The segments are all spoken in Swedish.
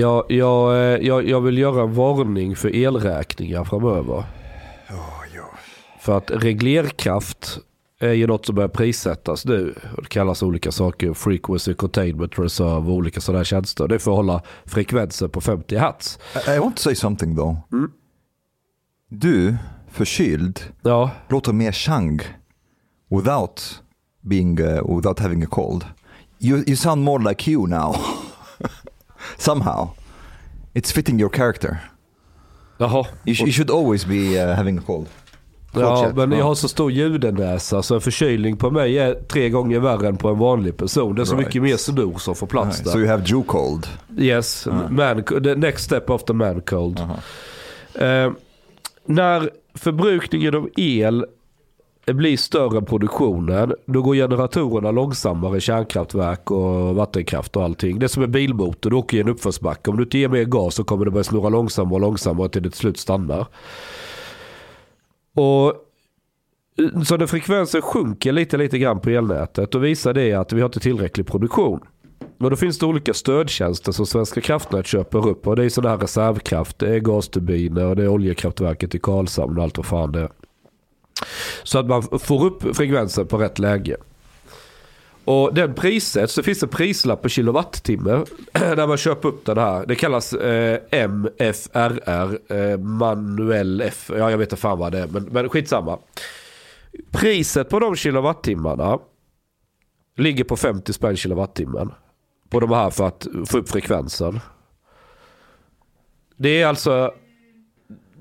Jag, jag, eh, jag, jag vill göra en varning för elräkningar framöver. Ja, ja. För att reglerkraft är ju något som börjar prissättas nu. Det kallas olika saker. Frequency containment reserve och olika sådana tjänster. Det är för att hålla frekvensen på 50 hertz. I, I want to say something though. Mm. Du, förkyld, Ja, låter mer Chang without being, uh, without having a cold. You, you sound more like you now. Somehow. It's fitting your character. jaha. You, sh- you should always be uh, having a cold. Ja, men jag Ja. har så stor ljudnäsa så en förkylning på mig är tre gånger värre än på en vanlig person. Det är så Right. mycket mer snor som får plats Right. där. So you have Jew cold. Yes, man, the next step after man cold. Eh, när förbrukningen av el blir större än produktionen, då går generatorerna långsammare i kärnkraftverk och vattenkraft och allting. Det är som en bilmotor, du åker i en uppförsbacke. Om du inte ger mer gas så kommer det börja snurra långsammare och långsammare till det till slut stannar. Och eh, så när frekvensen sjunker lite, lite grann på elnätet, då visar det att vi har inte tillräcklig produktion. Och då finns det olika stödtjänster som Svenska kraftnät köper upp. Och det är sådana här reservkraft, det är gasturbiner och det är oljekraftverket i Karlshamn och allt vad fan det är. Så att man får upp frekvensen på rätt läge. Och den priset, så finns det prislapp per kilowattimme när man köper upp den här. Det kallas eh, MFRR, eh, manuell F, ja jag vet inte fan vad det är, men, men skitsamma. Priset på de kilowattimmarna ligger på 50 spänn kilowattimmen. På de här för att få upp frekvensen. Det är alltså,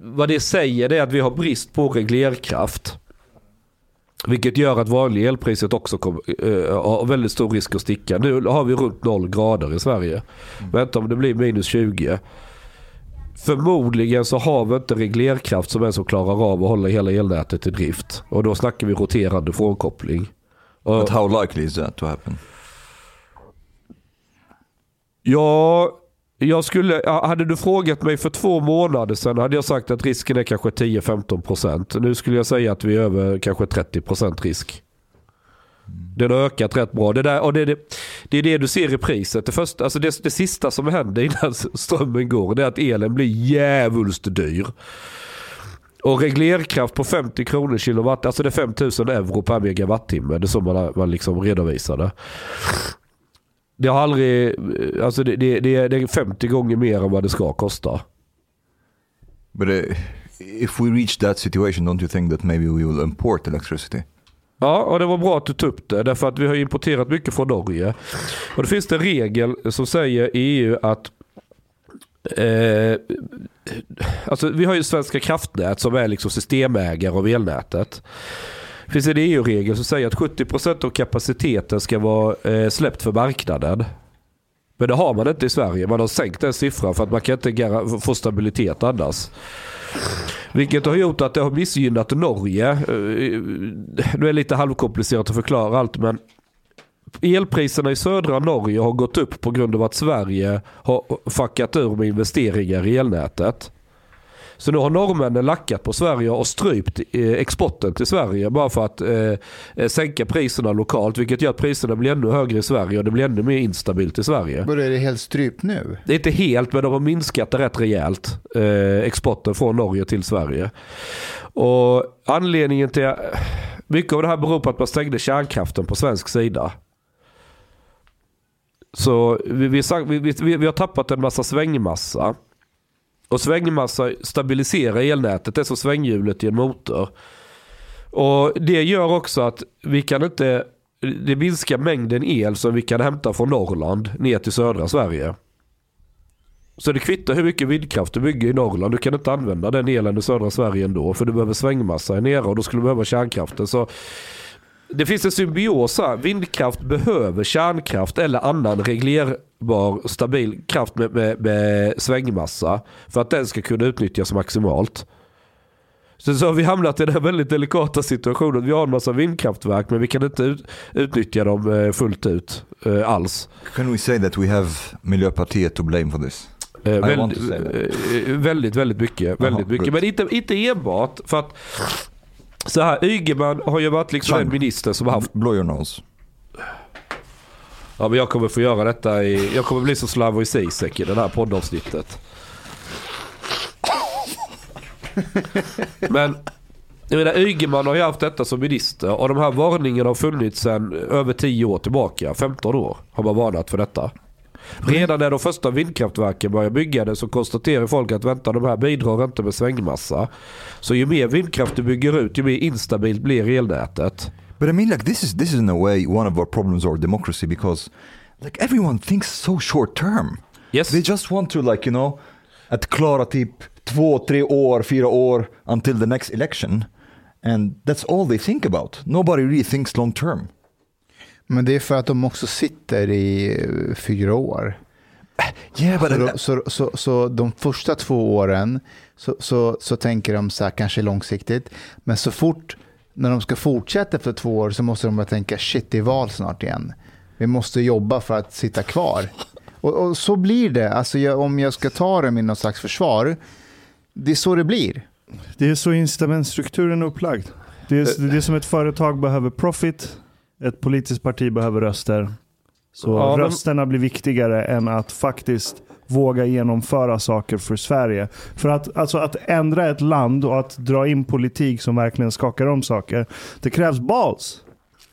vad det säger det är att vi har brist på reglerkraft. Vilket gör att vanliga elpriset också kommer, eh, har väldigt stor risk att sticka. Nu har vi runt 0 grader i Sverige. Vänta om det blir minus 20. Förmodligen så har vi inte reglerkraft som som klarar av att hålla hela elnätet i drift. Och då snackar vi roterande frånkoppling. But how likely is that to happen? Ja, jag skulle, hade du frågat mig för två månader sedan hade jag sagt att risken är kanske 10-15%. Nu skulle jag säga att vi är över kanske 30% risk. Den har ökat rätt bra. Det, där, och det, det, det är det du ser i priset. Det, första, alltså det, det sista som händer innan strömmen går det är att elen blir djävulskt dyr. Och reglerkraft på 50 kronor kilowatt, alltså det är 5000 euro per megawattimme. Det är så man, man liksom redovisar Det har aldrig, alltså det, det, det, är- det är 50 gånger mer än vad det ska kosta. But uh, if we reach that situation, don't you think that maybe we will import electricity? Ja, och det var bra att du tog upp det. Därför att vi har importerat mycket från Norge. Och det finns det en regel som säger i EU att eh, alltså vi har ju Svenska kraftnät som är liksom systemägare av elnätet. Det finns en EU-regel som säger att 70% av kapaciteten ska vara eh, släppt för marknaden. Men det har man inte i Sverige. Man har sänkt den siffran för att man kan inte få stabilitet annars. Vilket har gjort att det har missgynnat Norge. Eh, nu är det lite halvkomplicerat att förklara allt men elpriserna i södra Norge har gått upp på grund av att Sverige har fuckat ur med investeringar i elnätet. Så nu har norrmännen lackat på Sverige och strypt eh, exporten till Sverige bara för att eh, eh, sänka priserna lokalt. Vilket gör att priserna blir ännu högre i Sverige och det blir ännu mer instabilt i Sverige. Börjar det helt strypt nu? Det är inte helt, men de har minskat det rätt rejält. Eh, exporten från Norge till Sverige. Och anledningen till... Mycket av det här beror på att man stängde kärnkraften på svensk sida. Så vi, vi, vi, vi har tappat en massa svängmassa. Och svängmassa stabiliserar elnätet. Det är som svänghjulet i en motor. Och Det gör också att vi kan inte... Det minskar mängden el som vi kan hämta från Norrland ner till södra Sverige. Så det kvittar hur mycket vindkraft du bygger i Norrland. Du kan inte använda den elen i södra Sverige ändå. För du behöver svängmassa här nere och då skulle du behöva kärnkraften. Så det finns en symbios här. Vindkraft behöver kärnkraft eller annan reglerbar stabil kraft med, med, med svängmassa. För att den ska kunna utnyttjas maximalt. Så, så har vi hamnat i den här väldigt delikata situationen. Vi har en massa vindkraftverk men vi kan inte ut, utnyttja dem eh, fullt ut eh, alls. Can we say that we have Miljöpartiet to blame for this? Eh, väldigt, eh, väldigt, väldigt mycket. Väldigt mycket. good. Men inte, inte enbart. För att så här, Ygeman har ju varit liksom en minister som har haft... Nose. Ja men jag kommer få göra detta i, jag kommer bli som Slavoj Zizek i det här poddavsnittet. Men jag menar Ygeman har ju haft detta som minister och de här varningarna har funnits sedan över 10 år tillbaka. 15 år har man varnat för detta. Redan när de första vindkraftverken började bygga så konstaterar folk att vänta de här bidrar inte med svängmassa. Så ju mer vindkraft du bygger ut ju mer instabilt blir elnätet. But I mean, like this is this is in a way one of our problems our democracy because, like everyone thinks so short term. Yes. They just want to like you know, att klara typ två, tre år, fyra år until the next election. And that's all they think about. Nobody really thinks long term. Men det är för att de också sitter i eh, fyra år. Yeah, but Så, då- så, så, så de första två åren så, så, så tänker de så här kanske långsiktigt. Men så fort när de ska fortsätta efter två år så måste de börja tänka shit det är val snart igen. Vi måste jobba för att sitta kvar. Och, och så blir det. Alltså jag, om jag ska ta det med någon slags försvar. Det är så det blir. Det är så incitamentstrukturen är upplagd. Det Eh. är, det är som ett företag behöver profit, ett politiskt parti behöver röster. Så Ja, men- rösterna blir viktigare än att faktiskt våga genomföra saker för Sverige. För att, alltså att ändra ett land och att dra in politik som verkligen skakar om saker, det krävs balls.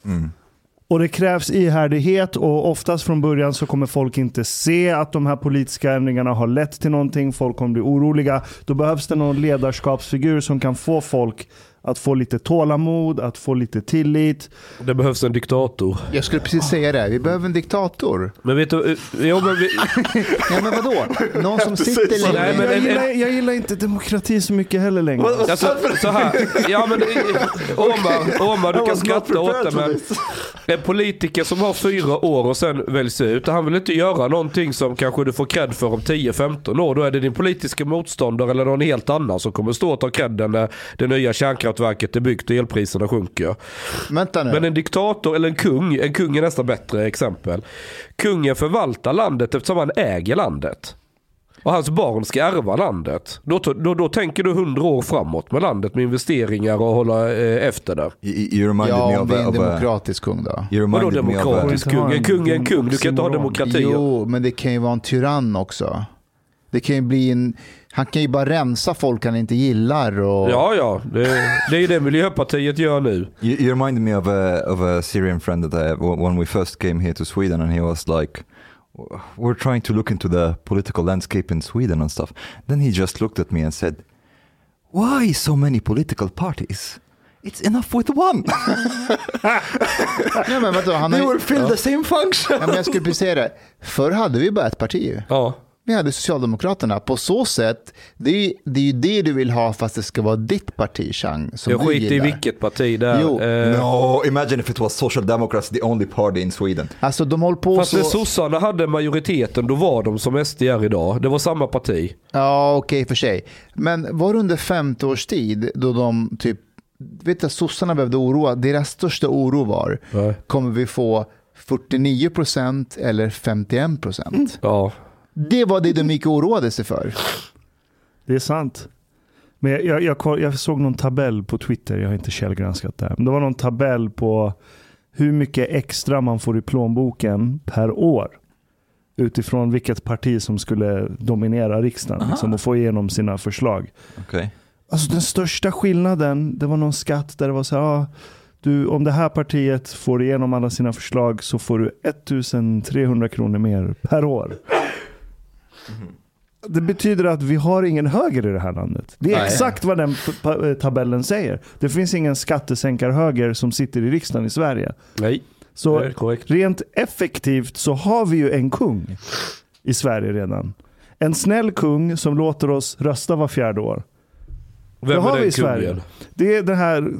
Mm. Och det krävs ihärdighet och oftast från början så kommer folk inte se att de här politiska ändringarna har lett till någonting. Folk kommer bli oroliga. Då behövs det någon ledarskapsfigur som kan få folk att få lite tålamod, att få lite tillit. Det behövs en diktator. Jag skulle precis säga det. Vi behöver en diktator. Men vet du, eh, jo, men vi, Nej men vadå? Någon som sitter så. länge. Nej, men jag, gillar, jag gillar inte demokrati så mycket heller längre. alltså, så här. Ja men eh, Omar, Omar du kan skratta åt det men en politiker som har fyra år och sen väljs ut, han vill inte göra någonting som kanske du får cred för om 10-15 år. Då är det din politiska motståndare eller någon helt annan som kommer stå och ta credden när det nya kärnkraftverket är byggt och elpriserna sjunker. Vänta nu. Men en diktator eller en kung, en kung är nästan bättre exempel. Kungen förvaltar landet eftersom han äger landet. Och hans barn ska ärva landet. Då, då, då tänker du hundra år framåt med landet med investeringar och hålla eh, efter det. You, ja, om det är en demokratisk kung då? Vadå demokratisk kung? En kung är en kung, du kan inte ha demokrati. Jo, men det kan ju vara en tyrann också. Det kan ju bli en... Han kan ju bara rensa folk han inte gillar och... Ja, ja. Det, det är ju det Miljöpartiet gör nu. You, you reminded me of a of a Syrian friend that I have when we first came here to Sweden, and he was like, "We're trying to look into the political landscape in Sweden and stuff." Then he just looked at me and said, "Why so many political parties? It's enough with one. Nej, men vadå, han har They will fill ja. the same function." Ja, men jag skulle precis säga det. Förr hade vi bara ett parti ju. Ja. Vi hade Socialdemokraterna. På så sätt, det är, det är ju det du vill ha fast det ska vara ditt parti, Chang, som Jag skiter i vilket parti det är. Jo. Eh, No, imagine if it was Social Democrats, the only party in Sweden. Alltså de håller på Fast så... när sossarna hade majuriteten, då var de som SD är idag. Det var samma parti. Ja, okej för sig. Men var det under 50 års tid då de typ, vet du, sossarna behövde oroa, deras största oro var, Nej. kommer vi få 49% eller 51%? Ja. Det var det de gick och oroade sig för. Det är sant. Men jag, jag, jag, såg någon tabell på Twitter, jag har inte källgranskat det. här. Men det var någon tabell på hur mycket extra man får i plånboken per år. Utifrån vilket parti som skulle dominera riksdagen liksom, och få igenom sina förslag. Okay. Alltså den största skillnaden, det var någon skatt där det var så här, ah, du, om det här partiet får igenom alla sina förslag så får du 1300 kronor mer per år. Det betyder att vi har ingen höger i det här landet. Det är Nej. exakt vad den p- tabellen säger. Det finns ingen skattesänkarhöger som sitter i riksdagen i Sverige. Nej, Så rent effektivt så har vi ju en kung i Sverige redan. En snäll kung som låter oss rösta var fjärde år. Vem det har vi den i Sverige. kungen? Det är den här,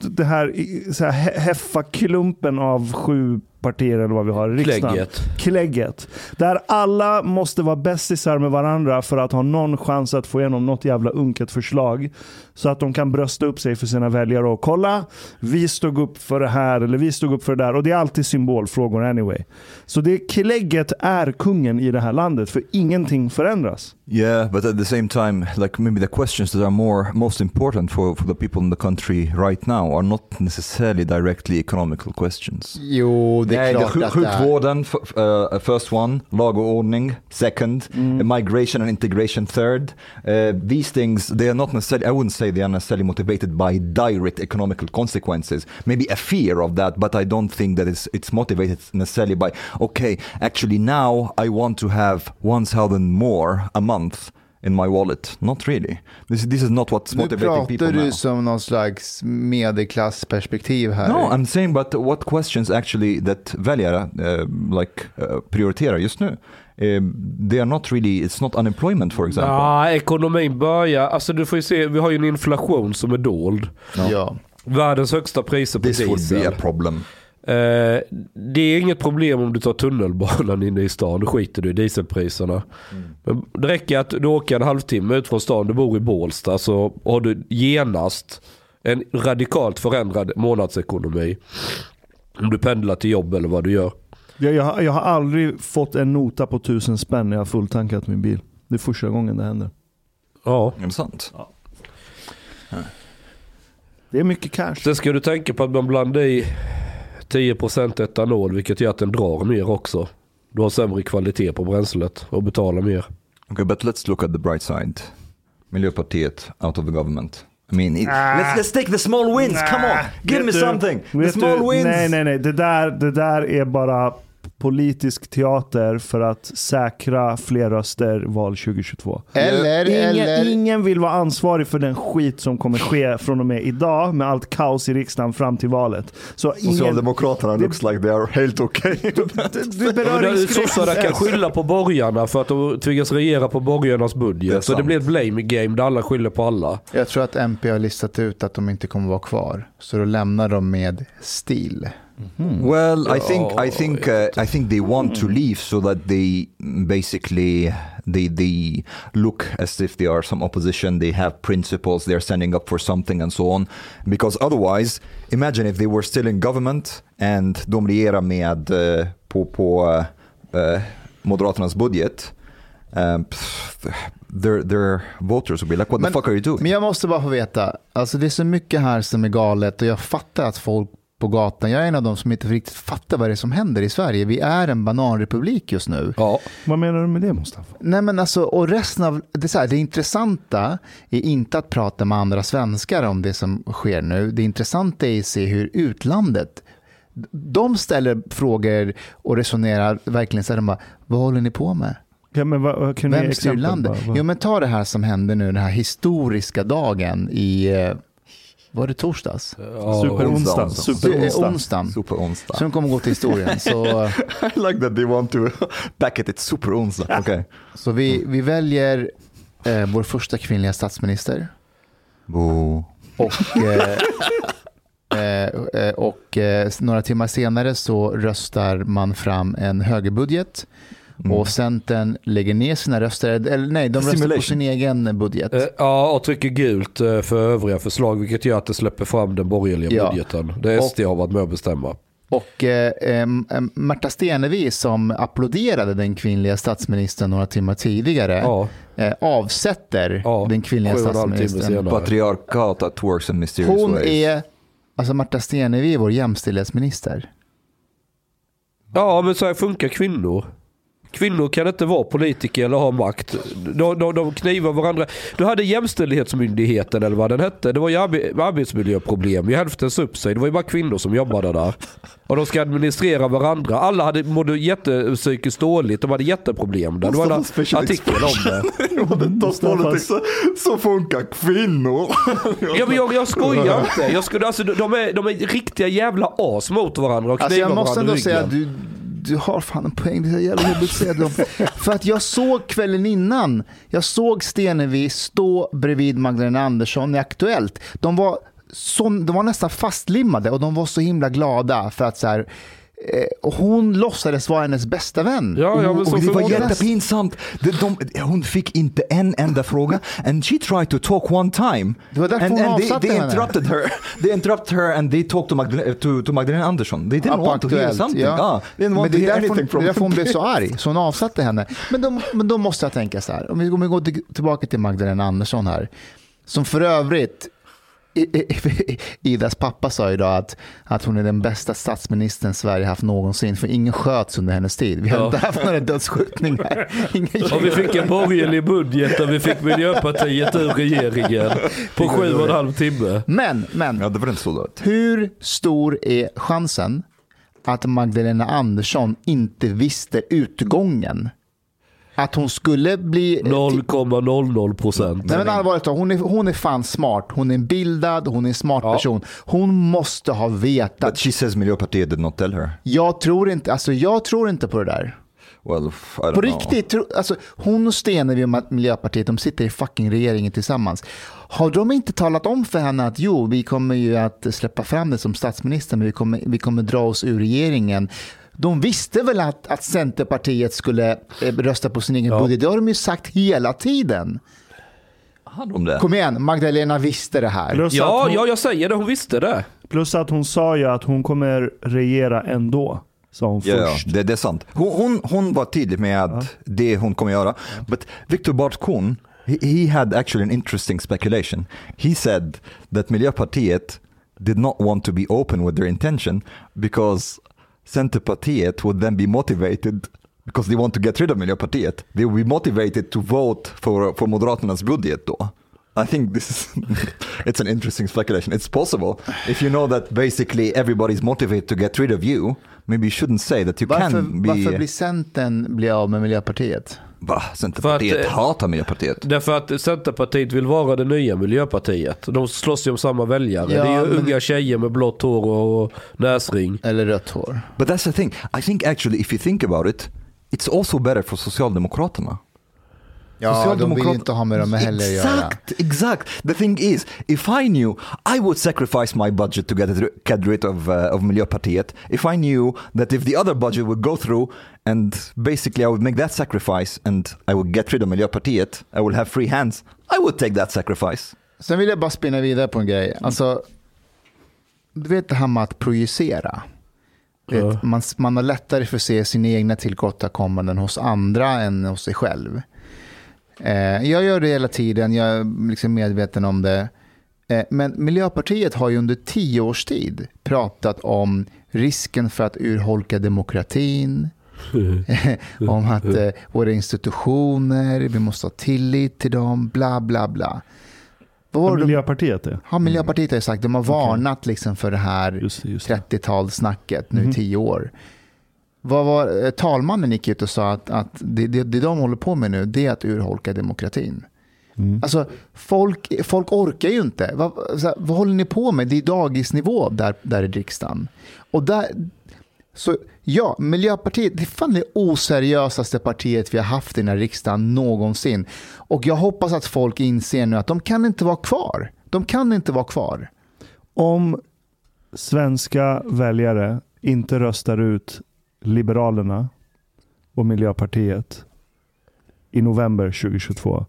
det här, så här he- heffaklumpen av sju partier eller vad vi har i riksdagen. Klägget. Klägget. Där alla måste vara bästisar med varandra för att ha någon chans att få igenom något jävla unket förslag. Så att de kan brösta upp sig för sina väljare och kolla, vi stod upp för det här eller vi stod upp för det där. Och det är alltid symbolfrågor anyway. Så det klägget är kungen i det här landet för ingenting förändras. Yeah, but at the same time, like maybe the questions that are more most important for, for the people in the country right now are not necessarily directly economical questions. Jo, det det är Nej, det klart sjuk- att det är. sjukvården, f- uh, first one, lag och ordning, second, Mm. migration and integration, third. Uh, these things, they are not necessarily, I wouldn't say they are necessarily motivated by direct economical consequences. Maybe a fear of that, but I don't think that it's, it's motivated necessarily by, okay, actually now I want to have 1,000 more a month in my wallet. Not really. This, this is not what's Nu motivating people pratar now. du som någon slags medelklassperspektiv här. No, I'm saying but what questions actually that väljare uh, like uh, prioriterar just nu. Um, they are not really, it's not unemployment for example. Nej, ekonomin börjar, alltså du får ju se, vi har ju en inflation som är dold. Ja. Världens högsta priser på This would be a diesel. problem. Eh, det är inget problem om du tar tunnelbanan inne i stan, då skiter du i dieselpriserna. Men det räcker att du åker en halvtimme ut från stan, du bor i Bålsta, så har du genast en radikalt förändrad månadsekonomi. Om du pendlar till jobb eller vad du gör. Jag, jag, har- jag har aldrig fått en nota på tusen spänn när jag har fulltankat min bil. Det är första gången det händer. Ja. Är det sant? Det är mycket cash. Sen ska du tänka på att man blandar i 10% etanol, vilket gör att den drar mer också. Du har sämre kvalitet på bränslet och betalar mer. Okay, but let's look at the bright side. Miljöpartiet out of the government. I mean, it, let's, let's take the small wins, come on! Give Vet me du- something! The small du, wins! Nej, nej, nej. Det där, det där är bara politisk teater för att säkra fler röster val 2022. Eller, Ingen, eller, ingen vill vara ansvarig för den skit som kommer ske från och med idag med allt kaos i riksdagen fram till valet. Så ingen, Socialdemokraterna looks like they are helt okay. det, det men inte Sossarna kan skylla på borgarna för att de tvingas regera på borgarnas Det budget. Så det blir ett blame game där alla skyller på alla. jag tror att MP har listat ut att de inte kommer vara kvar. Så då lämnar de med stil. Well, I think I Ja, think uh, I think they want to leave so that they basically they they look as if they are some opposition. They have principles. They're standing up for something and so on. Because otherwise, imagine if they were still in government and de regerar med uh, på på uh, uh, Moderaternas budget. Um, pff, their their voters would be like, what Men- the fuck are you doing? Men jag måste bara få veta, alltså det är så mycket här som är galet och jag fattar att folk på gatan, jag är en av dem som inte riktigt fattar vad det är som händer i Sverige. Vi är en bananrepublik just nu. Ja. Vad menar du med det Mustafa? Nej men alltså, och resten av, det, är så här, det intressanta är inte att prata med andra svenskar om det som sker nu. Det intressanta är att se hur utlandet, de ställer frågor och resonerar verkligen så här, de bara, vad håller ni på med? Ja, men vad, vad, Vem styr landet? Jo men ta det här som hände nu, den här historiska dagen i, eh, var det torsdags? Ja, Superonsdag. onsdag. Superonsdag. Superonsdag. Som kommer gå till historien. Så, I like that they want to back it. It's superonsdag. Okay. så vi, vi väljer eh, vår första kvinnliga statsminister. Boo. Och, eh, eh, eh, och eh, några timmar senare så röstar man fram en högerbudget. Mm. Och Centern lägger ner sina röster, eller nej, de röstar på Simulation. sin egen budget. Eh, Ja, och trycker gult eh, för övriga förslag, vilket gör att det släpper fram den borgerliga Ja. budgeten. Det SD har varit med och bestämma. Och eh, eh, Märta Stenevi som applåderade den kvinnliga statsministern några timmar tidigare Ja, eh, avsätter Ja, den kvinnliga och statsministern. Patriarkat that works in mysterious Hon ways. är, alltså Märta Stenevi är vår jämställdhetsminister. ja men så här funkar kvinnor. Kvinnor kan inte vara politiker eller ha makt. De, de, de knivar varandra. Du hade jämställdhetsmyndigheten eller vad den hette. Det var ju arbe- arbetsmiljöproblem i hälftens upp sig. Det var ju bara kvinnor som jobbade där. Och de ska administrera varandra. Alla hade, mådde jättepsykiskt dåligt. De hade jätteproblem där. Det var en artikel om det. så, så funkar kvinnor. Ja, men jag, jag skojar inte. Jag skulle, alltså, de, är, de är riktiga jävla as mot varandra och Alltså jag måste varandra ändå säga du, du har fan en poäng. Det är så jävla jobbigt att säga dem. För att jag såg kvällen innan, jag såg Stenevi stå bredvid Magdalena Andersson i Aktuellt. De var, så, de var nästan fastlimmade och de var så himla glada för att så här, och hon låtsades vara hennes bästa vän. Ja, ja, men Och så det var jättepinsamt. De, de, hon fick inte en enda fråga. And she tried to talk one time. Det var därför and, hon and they, avsatte they henne. interrupted her. They interrupted her and they talked to Magdalena, to, to Magdalena Andersson. They didn't Ja, want to hear something. ja. Ah, Men det är därför from därför hon blev så arg, så hon avsatte henne. Men då, men då måste jag tänka så här, om vi, om vi går till, tillbaka till Magdalena Andersson här, som för övrigt Idas pappa sa idag att, att hon är den bästa statsministern Sverige haft någonsin för ingen sköts under hennes tid. Vi har Ja. inte haft några dödsskjutningar. Inga Och vi fick en borgerlig budget och vi fick Miljöpartiet ur regeringen på sju och en halv timme. Men, men Ja, det var inte så hur stor är chansen att Magdalena Andersson inte visste utgången? Att hon skulle bli... 0,00 procent. Nej men allvarligt hon är, hon är fan smart. Hon är bildad, hon är en smart Ja. person. Hon måste ha vetat. But she says Miljöpartiet did not tell her. Jag tror inte, alltså jag tror inte på det där. Well, f- I don't På know. riktigt, tro, alltså, hon och Stenevi och Miljöpartiet, de sitter i fucking regeringen tillsammans. Har de inte talat om för henne att jo, vi kommer ju att släppa fram det som statsminister, men vi kommer, vi kommer dra oss ur regeringen. De visste väl att, att Centerpartiet skulle eh, rösta på sin egen Ja. budget. Det har de ju sagt hela tiden. Kom igen, Magdalena visste det här. Plus, Ja, hon, ja, jag säger det. Hon visste det. plus att hon sa ju att hon kommer regera ändå. Sa hon Ja, ja först. det, det är sant. Hon, hon, hon var tydlig med att det hon kommer göra. But Viktor Bartkon, he, he had actually an interesting speculation. He said that Miljöpartiet did not want to be open with their intention because Centerpartiet would then be motivated because they want to get rid of Miljöpartiet. They will be motivated to vote for, for Moderaternas budget då. I think this is it's an interesting speculation. It's possible if you know that basically everybody's motivated to get rid of you. Maybe you shouldn't say that you Varför, can be. varför blir Centern bli av med Miljöpartiet? Va? Centerpartiet För att, eh, hatar Miljöpartiet. Därför att Centerpartiet vill vara det nya Miljöpartiet. De slåss ju om samma väljare. Ja, det är ju men- unga tjejer med blått hår och näsring. Eller rött hår? But that's the thing. I think actually if you think about it, it's also better for Socialdemokraterna. Ja, de vill inte ha med dem heller att göra. Exakt, exakt. The thing is, if I knew, I would sacrifice my budget to get, it, get rid of, uh, of Miljöpartiet. If I knew that if the other budget would go through and basically I would make that sacrifice and I would get rid of Miljöpartiet, I would have free hands, I would take that sacrifice. Sen vill jag bara spinna vidare på en grej. Alltså, du vet det här med att projicera. Vet, man, man har lättare för att se sina egna tillkortakommanden hos andra än hos sig själv. Eh, jag gör det hela tiden, jag är liksom medveten om det. Eh, men Miljöpartiet har ju under tio års tid pratat om risken för att urholka demokratin, om att eh, våra institutioner, vi måste ha tillit till dem, bla bla bla. Vad Har? Miljöpartiet det? Har Miljöpartiet har ju sagt, de har varnat liksom för det här Just det. Just det. 30-talssnacket nu i Mhm. tio år. Vad var, eh, talmannen gick ut och sa att, att det, det, det de håller på med nu det är att urholka demokratin. Mm. Alltså, folk, folk orkar ju inte. Vad, här, vad håller ni på med? Det är dagisnivå där, där i riksdagen. Och där, så ja, Miljöpartiet, det är fan det oseriösaste partiet vi har haft i den här riksdagen någonsin. Och jag hoppas att folk inser nu att de kan inte vara kvar. De kan inte vara kvar. Om svenska väljare inte röstar ut Liberalerna och Miljöpartiet i november 2022,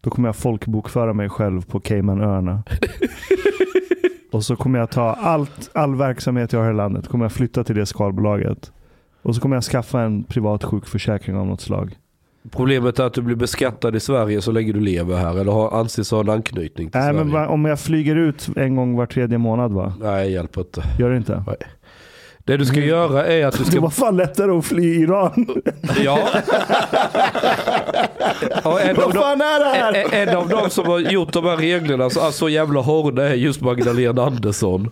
då kommer jag folkbokföra mig själv på Caymanöarna. och så kommer jag ta allt, all verksamhet jag har i landet, kommer jag flytta till det skalbolaget. Och så kommer jag skaffa en privat sjukförsäkring av något slag. Problemet är att du blir beskattad i Sverige så länge du lever här eller har, anses ha en anknytning till Nej, Sverige. men om jag flyger ut en gång var tredje månad va? Nej, hjälper inte. Gör det inte? Det du ska göra är att du Det ska... var fan lättare att fly Iran. Ja. Och en, av Vad de, fan är det här? en, en av de som har gjort de här reglerna, så, alltså jävla horna är just Magdalena Andersson.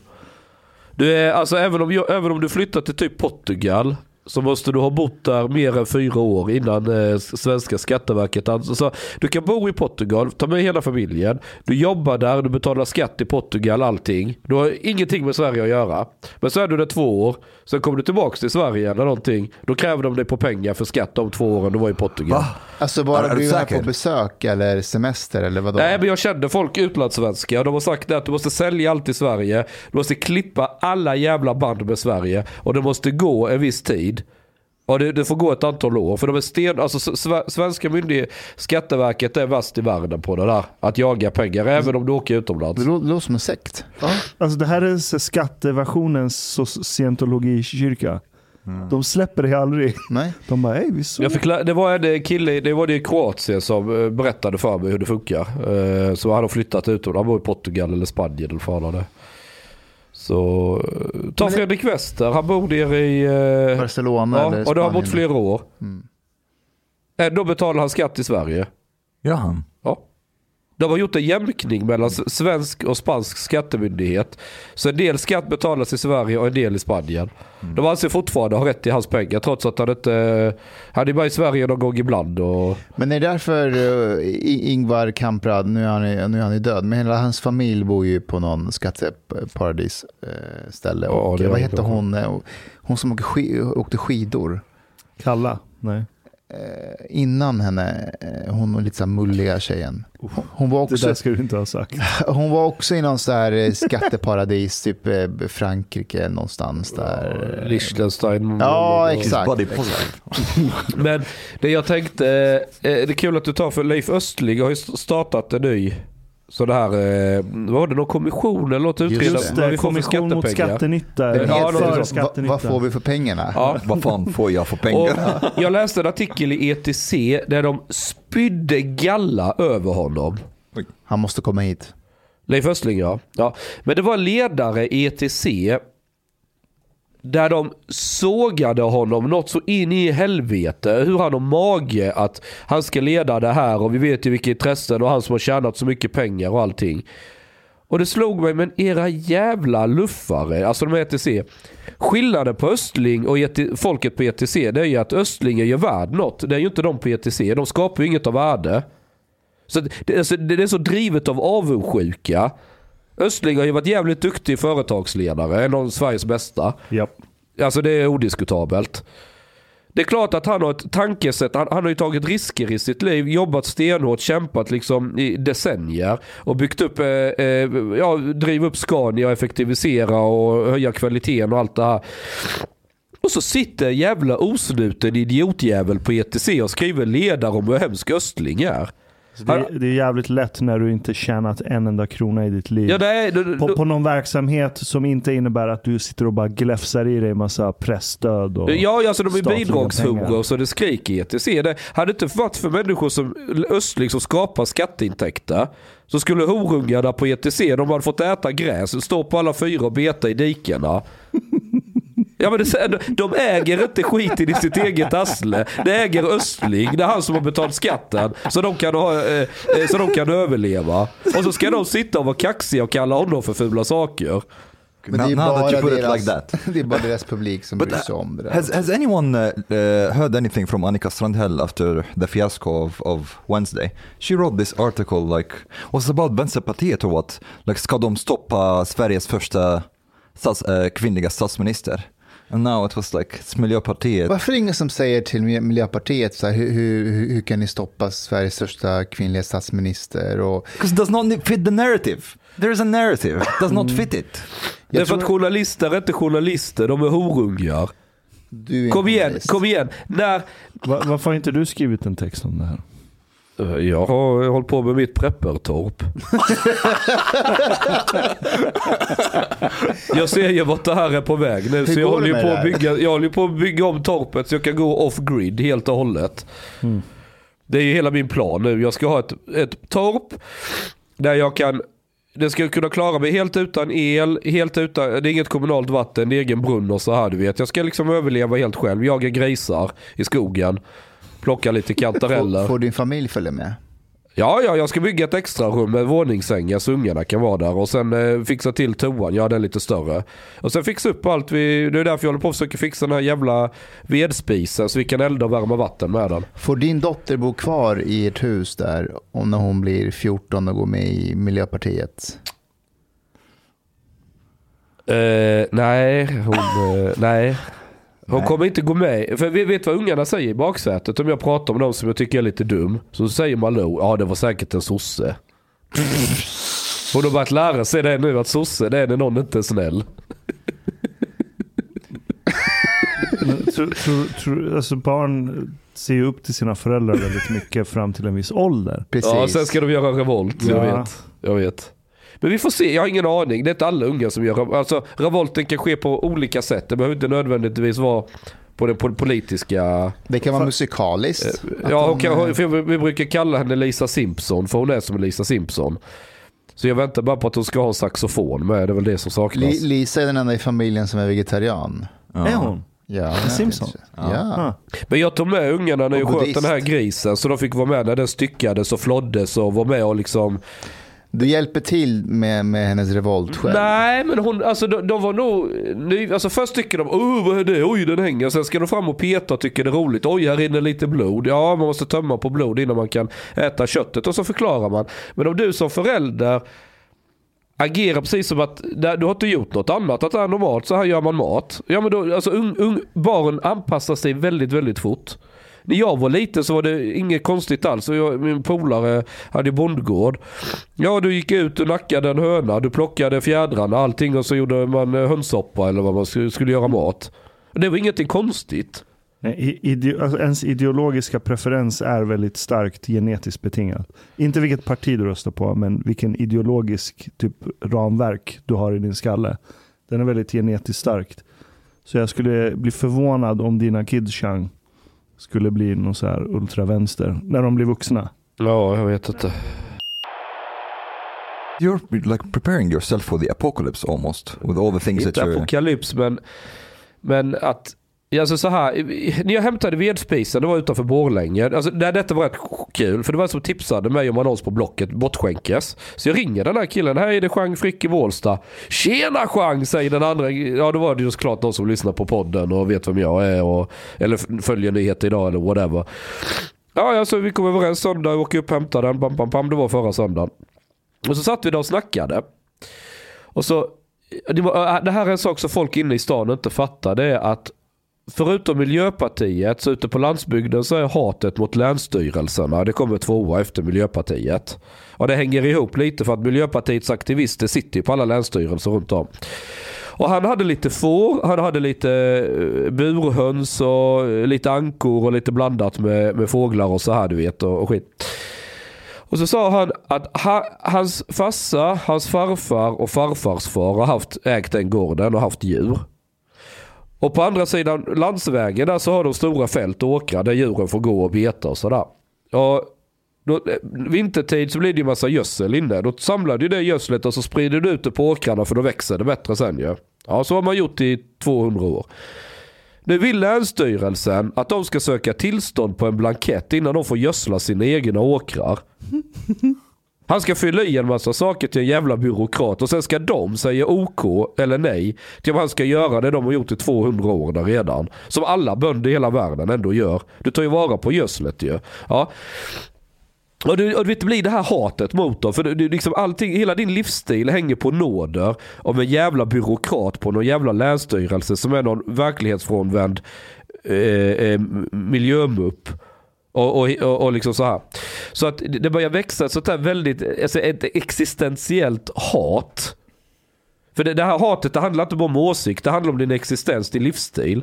Du är, alltså även om, även om du flyttar till typ Portugal så måste du ha bott där mer än fyra år innan eh, svenska skatteverket alltså, Du kan bo i Portugal, ta med hela familjen. Du jobbar där, du betalar skatt i Portugal, allting. Du har ingenting med Sverige att göra. Men så är du där två år, sen kommer du tillbaka till Sverige eller någonting. Då kräver de dig på pengar för skatt de två åren du var i Portugal. Va? Alltså bara du är här på besök eller semester eller vadå? Nej men jag kände folk utlandssvenska. De har sagt att du måste sälja allt i Sverige. Du måste klippa alla jävla band med Sverige. Och det måste gå en viss tid. Och det, det får gå ett antal år. För de är sten, alltså sve- svenska myndigheter, Skatteverket är värst i världen på det där. Att jaga pengar även om du åker utomlands. Det lå- det låter som en sekt. Alltså det här är så skatteversionens scientologikyrka. De släpper det aldrig. Nej. De bara, hej vi såg. Det var en kille, det var det i Kroatien som eh, berättade för mig hur det funkar. Eh, Så han har flyttat ut och han bor i Portugal eller Spanien eller. Så eh, ta Men- Fredrik Wester, han bor nere i... eh, Barcelona Ja, eller och det har bott Spanien. flera år. Mm. Ändå betalar han skatt i Sverige. Ja, han. De har gjort en jämkning mellan svensk och spansk skattemyndighet. Så en del skatt betalas i Sverige och en del i Spanien. De anser fortfarande ha rätt till hans pengar trots att han inte... Han är bara i Sverige någon gång ibland. Och, Men är det därför I- Ingvar Kamprad, nu är, han, nu är han ju död, men hela hans familj bor ju på någon skatteparadis uh, ställe. Ja, och, eh, vad hette hon, eh, hon som åkte skidor. Kalla? Nej. Eh, innan henne, eh, hon var lite så här mulliga tjejen. Hon var, Det också, där ska du inte ha sagt. hon var också i någon så här eh, skatteparadis, typ eh, Frankrike någonstans där. Liechtenstein. Ja, exakt. Positive. Men det jag tänkte, eh, det är kul att du tar för Leif Östling har ju startat en ny så det här, eh, vad var det, någon kommission eller något utreda Just det, vi får kommission mot skattenytta. Ja, heter det är för skattenytta. vad får vi för pengarna? Ja. Vad fan får jag för pengar? Och jag läste en artikel i ETC där de spydde galla över honom. Han måste komma hit. Leif Östling ja. ja. Men det var ledare i ETC där de sågade honom något så in i helvete. Hur han har mage att han ska leda det här och vi vet ju vilka intressen och han som har tjänat så mycket pengar och allting. Och det slog mig, men era jävla luffare, alltså de är ETC. Skillnaden på Östling och ET, folket på ETC det är ju att Östling är ju värd något. Det är ju inte de på ETC. De skapar ju inget av värde. Så det, alltså, det är så drivet av avundsjuka. Östling har ju varit jävligt duktig företagsledare, en av Sveriges bästa. Japp. Alltså det är odiskutabelt. Det är klart att han har ett tankesätt, han, han har ju tagit risker i sitt liv, jobbat stenhårt, kämpat liksom i decennier och byggt upp, eh, eh, ja, driva upp Scania, effektivisera och höja kvaliteten och allt det här. Och så sitter jävla osnuten idiotjävel på ETC och skriver ledare om hur hemsk Östling är. Det, det är jävligt lätt när du inte tjänat en enda krona i ditt liv. Ja, det är, det, på, på någon verksamhet som inte innebär att du sitter och bara gläfsar i dig massa pressstöd och Ja, alltså de är bidragshungriga så det skriker i ETC. Det hade inte varit för människor som Östling som skapar skatteintäkter så skulle horungarna på ETC, de hade fått äta gräs, stå på alla fyra och beta i dikena. Ja, men det, de äger inte skiten i sitt eget arsle. Det äger Östling, det är han som har betalt skatten. Så de kan, ha, eh, eh, så de kan överleva. Och så ska de sitta och vara kaxiga och kalla honom för fula saker. Men det är bara put deras, like that. det är bara deras publik som But bryr sig om det där. Has, has anyone uh, uh, heard anything from Annika Strandhäll after the fiasco of, of Wednesday? She wrote this article like, was about Vänsterpartiet or what? Like, ska de stoppa Sveriges första stats, uh, kvinnliga statsminister? And now it was like, it's Miljöpartiet. Varför är det ingen som säger till Mil- Miljöpartiet så här, hur, hur, hur kan ni stoppa Sveriges största kvinnliga statsminister? Och, Because it does not fit the narrative. There is a narrative. It does not fit it. Det är för att journalister är inte journalister, de är horungar. du är en Kom igen, kom igen. När, Va, varför har inte du skrivit en text om det här? Jag har hållit på med mitt preppertorp. jag ser ju vart det här är på väg nu. Hur Så jag håller, ju på att bygga, jag håller på att bygga om torpet så jag kan gå off-grid helt och hållet. Mm. Det är ju hela min plan nu. Jag ska ha ett, ett torp där jag kan det ska kunna klara mig helt utan el, helt utan, det är inget kommunalt vatten, det är egen brunn och så här du vet. Jag ska liksom överleva helt själv, jaga grisar i skogen, plocka lite kantareller. Får, får din familj följa med? Ja, ja, jag ska bygga ett extra rum med våningssängar så ungarna kan vara där. Och sen eh, fixa till toan, ja den lite större. Och sen fixa upp allt, vi, det är därför jag håller på att försöka fixa den här jävla vedspisen så vi kan elda och värma vatten med den. Får din dotter bo kvar i ett hus där om när hon blir 14 och går med i Miljöpartiet? Eh, nej, hon, eh, nej. Hon Nej. kommer inte gå med. För vi vet vad ungarna säger i baksätet. Om jag pratar om någon som jag tycker är lite dum. Så säger Malou, ja det var säkert en sosse. Hon har börjat lära sig det nu att sosse det är när någon inte är snäll. Tror, tror, tror, alltså barn ser ju upp till sina föräldrar väldigt mycket fram till en viss ålder. Precis. Ja, sen ska de göra revolt. Jag Ja. vet. Jag vet. Men vi får se, jag har ingen aning. Det är inte alla unga som gör Alltså revolten kan ske på olika sätt. Det behöver inte nödvändigtvis vara på det politiska... Det kan vara musikaliskt. Att Ja, de, och kan, eh, för vi brukar kalla henne Lisa Simpson, för hon är som Lisa Simpson. Så jag väntar bara på att hon ska ha en saxofon med, det är väl det som saknas. Li- Lisa är den enda i familjen som är vegetarian. Ja. Är hon? Ja, Simpson? Ja. Ah. Men jag tog med ungarna när jag sköt den här grisen, så de fick vara med när den styckades och flåddes och var med och liksom... Du hjälper till med, med hennes revolt själv. Nej, men hon, alltså de, de var nog... Ny, alltså först tycker de, oh vad är det? Oj den hänger. Sen ska de fram och peta och tycker det är roligt. Oj här rinner lite blod. Ja man måste tömma på blod innan man kan äta köttet. Och så förklarar man. Men om du som förälder agerar precis som att du har inte gjort något annat. Att det är normalt, så här gör man mat. Ja men då, alltså un, un, barn anpassar sig väldigt, väldigt fort. När jag var liten så var det inget konstigt alls. Jag, min polare hade bondgård. Ja, du gick ut, du nackade en höna, du plockade fjädrarna, allting och så gjorde man eh, hönssoppa eller vad man skulle, skulle göra mat. Det var ingenting konstigt. Ide- alltså, ens ideologiska preferens är väldigt starkt genetiskt betingat. Inte vilket parti du röstar på, men vilken ideologisk typ ramverk du har i din skalle. Den är väldigt genetiskt starkt. Så jag skulle bli förvånad om dina kids Chang, skulle bli någon så här ultravänster när de blir vuxna. Ja, jag vet inte. You're like preparing yourself for the apocalypse almost with all the things that Inte you're... apokalyps men, men att Alltså så här, när jag hämtade vedspisen, det var utanför Borlänge. Alltså, det, detta var rätt kul, för det var en som tipsade mig om annons på Blocket, bortskänkes. Så jag ringer den här killen, här är det Jean Frick i Tjena Jean, säger den andra. Ja då var det ju såklart någon som lyssnar på podden och vet vem jag är. Och, eller följer nyheter idag eller whatever. Ja, alltså vi kom överens söndag, jag åker upp och hämtar den, Bam, bam, bam, det var förra söndagen. Och så satt vi där och snackade. Och så, det, var, äh, det här är en sak som folk inne i stan inte fattar. Det är att förutom Miljöpartiet så ute på landsbygden så är hatet mot länsstyrelserna. Det kommer tvåa efter Miljöpartiet. Och det hänger ihop lite för att Miljöpartiets aktivister sitter ju på alla länsstyrelser runt om. Och han hade lite får, han hade lite eh, burhöns och eh, lite ankor och lite blandat med, med fåglar och så här du vet och, och skit. Och så sa han att ha, hans farsa, hans farfar och farfars far har haft, ägt den gården och haft djur. Och på andra sidan landsvägen där så har de stora fält och åkrar där djuren får gå och beta och sådär. Och då, eh, vintertid så blir det ju massa gödsel inne. Då samlar du det gödslet och så sprider du ut det på åkrarna för då växer det bättre sen ju. Ja, så har man gjort i 200 år. Nu vill Länsstyrelsen att de ska söka tillstånd på en blankett innan de får gödsla sina egna åkrar. Han ska fylla i en massa saker till en jävla byråkrat och sen ska de säga OK eller nej till vad han ska göra det de har gjort i 200 år där redan. Som alla bönder i hela världen ändå gör. Du tar ju vara på gödslet ju. Ja. Och det, och det blir det här hatet mot dem. För det, det, liksom allting, hela din livsstil hänger på nåder av en jävla byråkrat på någon jävla länsstyrelse som är någon verklighetsfrånvänd eh, eh, miljömupp. Och, och, och, och liksom så här. Så att det börjar växa ett sånt här väldigt, alltså ett existentiellt hat. För det, det här hatet det handlar inte bara om åsikt, det handlar om din existens, din livsstil.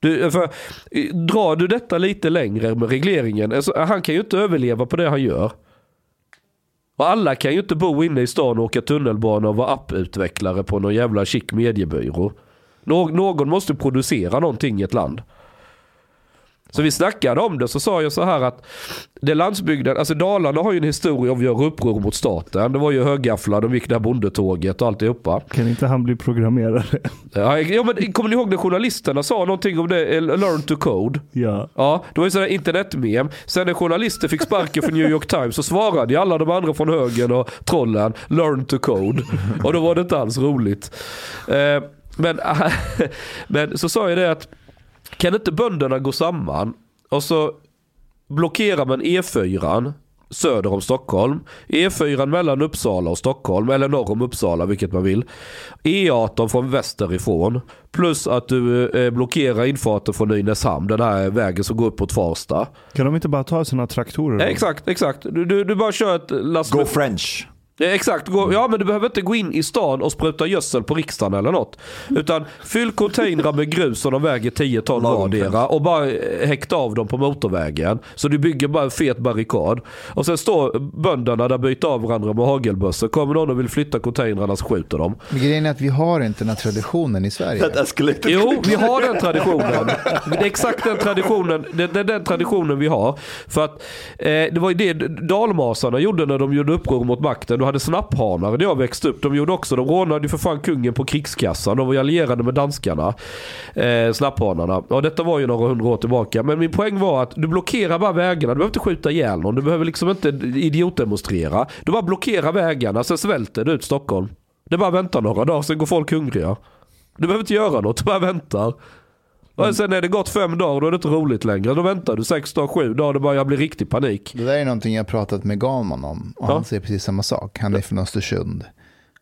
Du, för, drar du detta lite längre med regleringen, alltså, han kan ju inte överleva på det han gör. Och alla kan ju inte bo inne i stan och åka tunnelbana och vara apputvecklare på någon jävla chic mediebyrå. Nå- någon måste producera någonting i ett land. Så vi snackade om det så sa jag så här att det landsbygden, alltså Dalarna har ju en historia av att göra uppror mot staten. Det var ju högafflar, de gick det här bondetåget och alltihopa. Kan inte han bli programmerare? Ja, ja, men kommer ni ihåg när journalisterna sa någonting om det? eh, Learn to code. ja. Ja, det var ju sådär internetmem. Sen när journalister fick sparken från New York Times så svarade ju alla de andra från högern och trollen learn to code. Och då var det inte alls roligt. Eh, men, men så sa jag det att kan inte bönderna gå samman och så blockerar man E4 söder om Stockholm. E4 mellan Uppsala och Stockholm, eller norr om Uppsala, vilket man vill. E18 från västerifrån. Plus att du eh, blockerar infarten från Nynäshamn, den här vägen som går upp mot Farsta. Kan de inte bara ta sina traktorer? då? Exakt, exakt. Du, du, du bara kör ett last Go French! Eh, Exakt, gå, ja men du behöver inte gå in i stan och spruta gödsel på riksdagen eller något. Utan fyll containrar med grus som de väger 10 ton vardera och bara eh, häkta av dem på motorvägen. Så du bygger bara en fet barrikad. Och sen står bönderna där byter av varandra med hagelbössor. Kommer någon och vill flytta containrarna så skjuter de. Men grejen är att vi har inte den här traditionen i Sverige. Jo, vi har den traditionen. Det är exakt den traditionen, det, det är den traditionen vi har. För att eh, det var ju det dalmasarna gjorde när de gjorde uppror mot makten. Hade snapphanar när jag växte upp. De gjorde också, de rånade ju för fan kungen på krigskassan. De var ju allierade med danskarna. Eh, snapphanarna. Och detta var ju några hundra år tillbaka. Men min poäng var att du blockerar bara vägarna. Du behöver inte skjuta ihjäl någon. Du behöver liksom inte idiotdemonstrera. Du bara blockerar vägarna, sen svälter du ut Stockholm. Det bara väntar några dagar, sen går folk hungriga. Du behöver inte göra något, du bara väntar. Och sen är det gått fem dagar, då är det inte roligt längre. Då väntar du sex dagar, sju dagar, då börjar bli riktig panik. Det där är någonting jag pratat med Galman om. Och Ja. han säger precis samma sak. Han är från Östersund.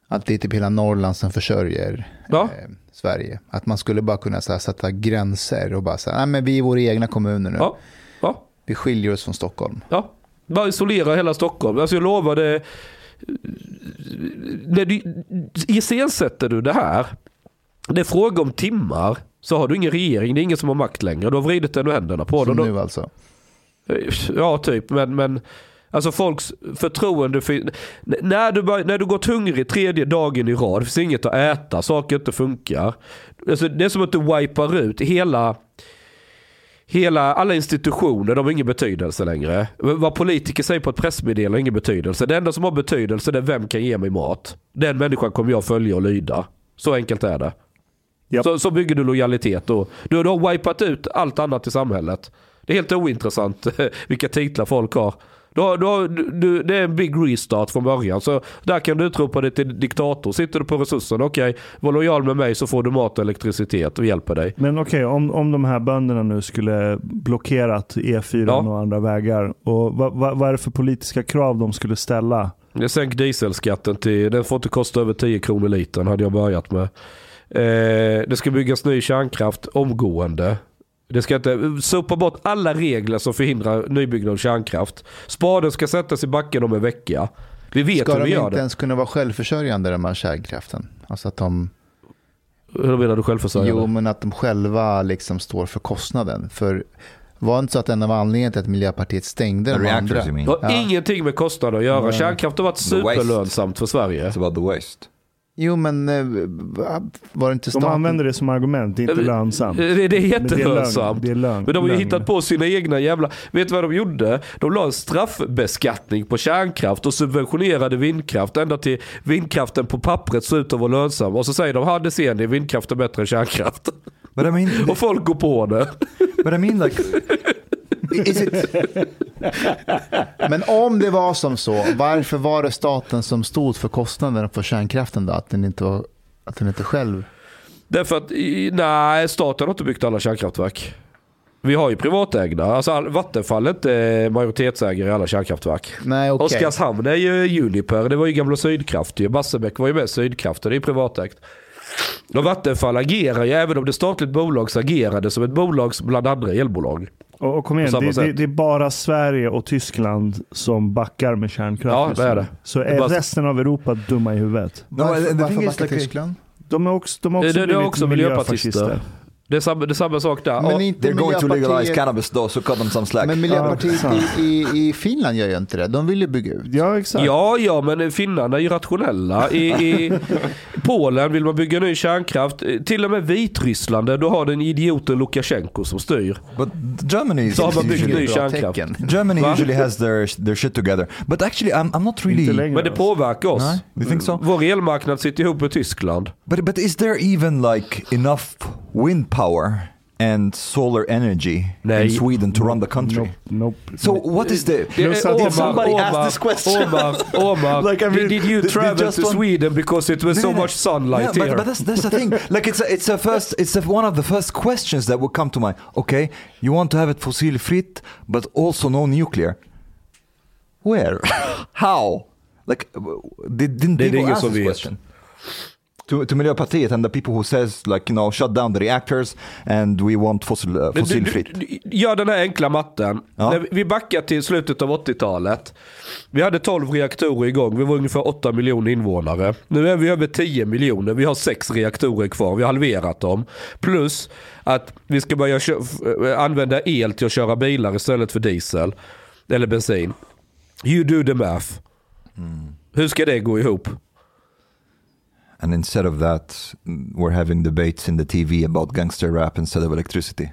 Att det är typ hela Norrland som försörjer Ja. eh, Sverige. Att man skulle bara kunna här, sätta gränser och bara säga, nej men vi är våra egna kommuner nu. Vi skiljer oss från Stockholm. ja. Bara isolera hela Stockholm. Alltså jag lovar det. När du iscensätter du det här. Det är fråga om timmar. Så har du ingen regering, det är ingen som har makt längre. Du har vridit den ur händerna på Som dem. nu alltså. Ja, typ. Men, men alltså folks förtroende för... När du, bara, när du gått hungrig tredje dagen i rad, det finns inget att äta, saker inte funkar. Alltså, det är som att du wipar ut hela... Hela, alla institutioner, de har ingen betydelse längre. Vad politiker säger på ett pressmeddelande har ingen betydelse. Det enda som har betydelse är vem kan ge mig mat. Den människan kommer jag följa och lyda. Så enkelt är det. Japp. Så, så bygger du lojalitet då. Du, har wipat ut allt annat i samhället. Det är helt ointressant vilka titlar folk har. Du har, du det är en big restart från början. Så där kan du utropa dig till diktator. Sitter du på resurserna, okej, var lojal med mig så får du mat och elektricitet och hjälper dig. Men okej, om, om de här bönderna nu skulle blockerat E4 Ja. och andra vägar. Och vad, vad, vad är det för politiska krav de skulle ställa? Jag sänk dieselskatten till, den får inte kosta över 10 kronor litern hade jag börjat med. Eh, det ska byggas ny kärnkraft omgående. Det ska inte, sopa bort alla regler som förhindrar nybyggnad av kärnkraft. Spaden ska sättas i backen om en vecka. Vi vet Ska hur de vi gör inte det. ens kunna vara självförsörjande de här kärnkraften? Alltså att de, Hur menar du självförsörjande? jo, men att de själva liksom står för kostnaden. För var det inte så att en av anledningarna till att Miljöpartiet stängde de andra? Det har Ja. ingenting med kostnader att göra. Kärnkraft har varit superlönsamt för Sverige. It's about the waste. Jo, men eh, var det inte De staten? använder det som argument, det är inte Eh, lönsamt. Det, det är jättelönsamt. det är lögn, Men de har ju hittat på sina egna jävla... Vet du vad de gjorde? De la en straffbeskattning på kärnkraft och subventionerade vindkraft ända till vindkraften på pappret såg ut att vara lönsam. Och så säger de, det ser ni, vindkraft är bättre än kärnkraft. But I mean, Och folk går på det. but I mean like? Men om det var som så, varför var det staten som stod för kostnaden för kärnkraften då? Att den inte, var, att den inte själv... Därför att, nej, staten har inte byggt alla kärnkraftverk. Vi har ju privatägda. Alltså all- Vattenfall är inte majoritetsägare i alla kärnkraftverk. Nej, okej. Oskarshamn är ju Uniper, det var ju gamla Sydkraft ju. Barsebäck var ju med Sydkraft det är privatägt. Och Vattenfall agerar ju, även om det är statligt bolag, så agerar det som ett bolag bland andra elbolag. Och, och kom igen, det, det, det är bara Sverige och Tyskland som backar med kärnkraft. Ja, det är det. Så Det är är bara- resten av Europa dumma i huvudet? No, varför varför backar like- Tyskland? De är också, de har också Det- det är också miljöpartister. miljöfascister. Det är samma, det är samma sak där. Men inte They're going to legalize cannabis though, so cut them some slack. men Miljöpartiet i, i, i Finland gör ju inte det. De vill ju bygga ut. Ja, exakt. Ja, ja, men finnarna är ju rationella. I, i Polen vill man bygga ny kärnkraft. Till och med Vitryssland, där du har den idioten Lukasjenko som styr. But Germany is Så har man byggt ny kärnkraft. tecken. Germany Va? usually has their their shit together. But actually, I'm I'm not really. längre. Men det påverkar oss. Nej, you think so? Vår elmarknad sitter ihop med Tyskland. But but is there even like enough wind power and solar energy Nej. in Sweden to run the country? Nope, nope. So what is the? Det Plus är att- Omar, somebody asked Omar, this question. Omar, Omar, Like, I mean, did you they- they travel just to want- Sweden because it was so No, no. much sunlight Yeah, but, here? but that's that's the thing. Like it's a, it's a first it's a, one of the first questions that will come to mind. Okay, you want to have it fossil free, but also no nuclear. Where? How? Like, w- did, didn't Det är det people ingen ask som this vet. question? To, to Miljöpartiet and the people who says like you know shut down the reactors and we want fossil, uh, fossilfritt. Gör den här enkla matten. Ja. När vi backar till slutet av 80-talet. Vi hade 12 reaktorer igång. Vi var ungefär 8 miljoner invånare. Nu är vi över 10 miljoner. Vi har 6 reaktorer kvar. Vi har halverat dem. Plus att vi ska börja eh, använda el till att köra bilar istället för diesel. Eller bensin. You do the math. Hur ska det gå ihop? And instead of that, mm, we're having debates in the TV about gangster rap instead of electricity.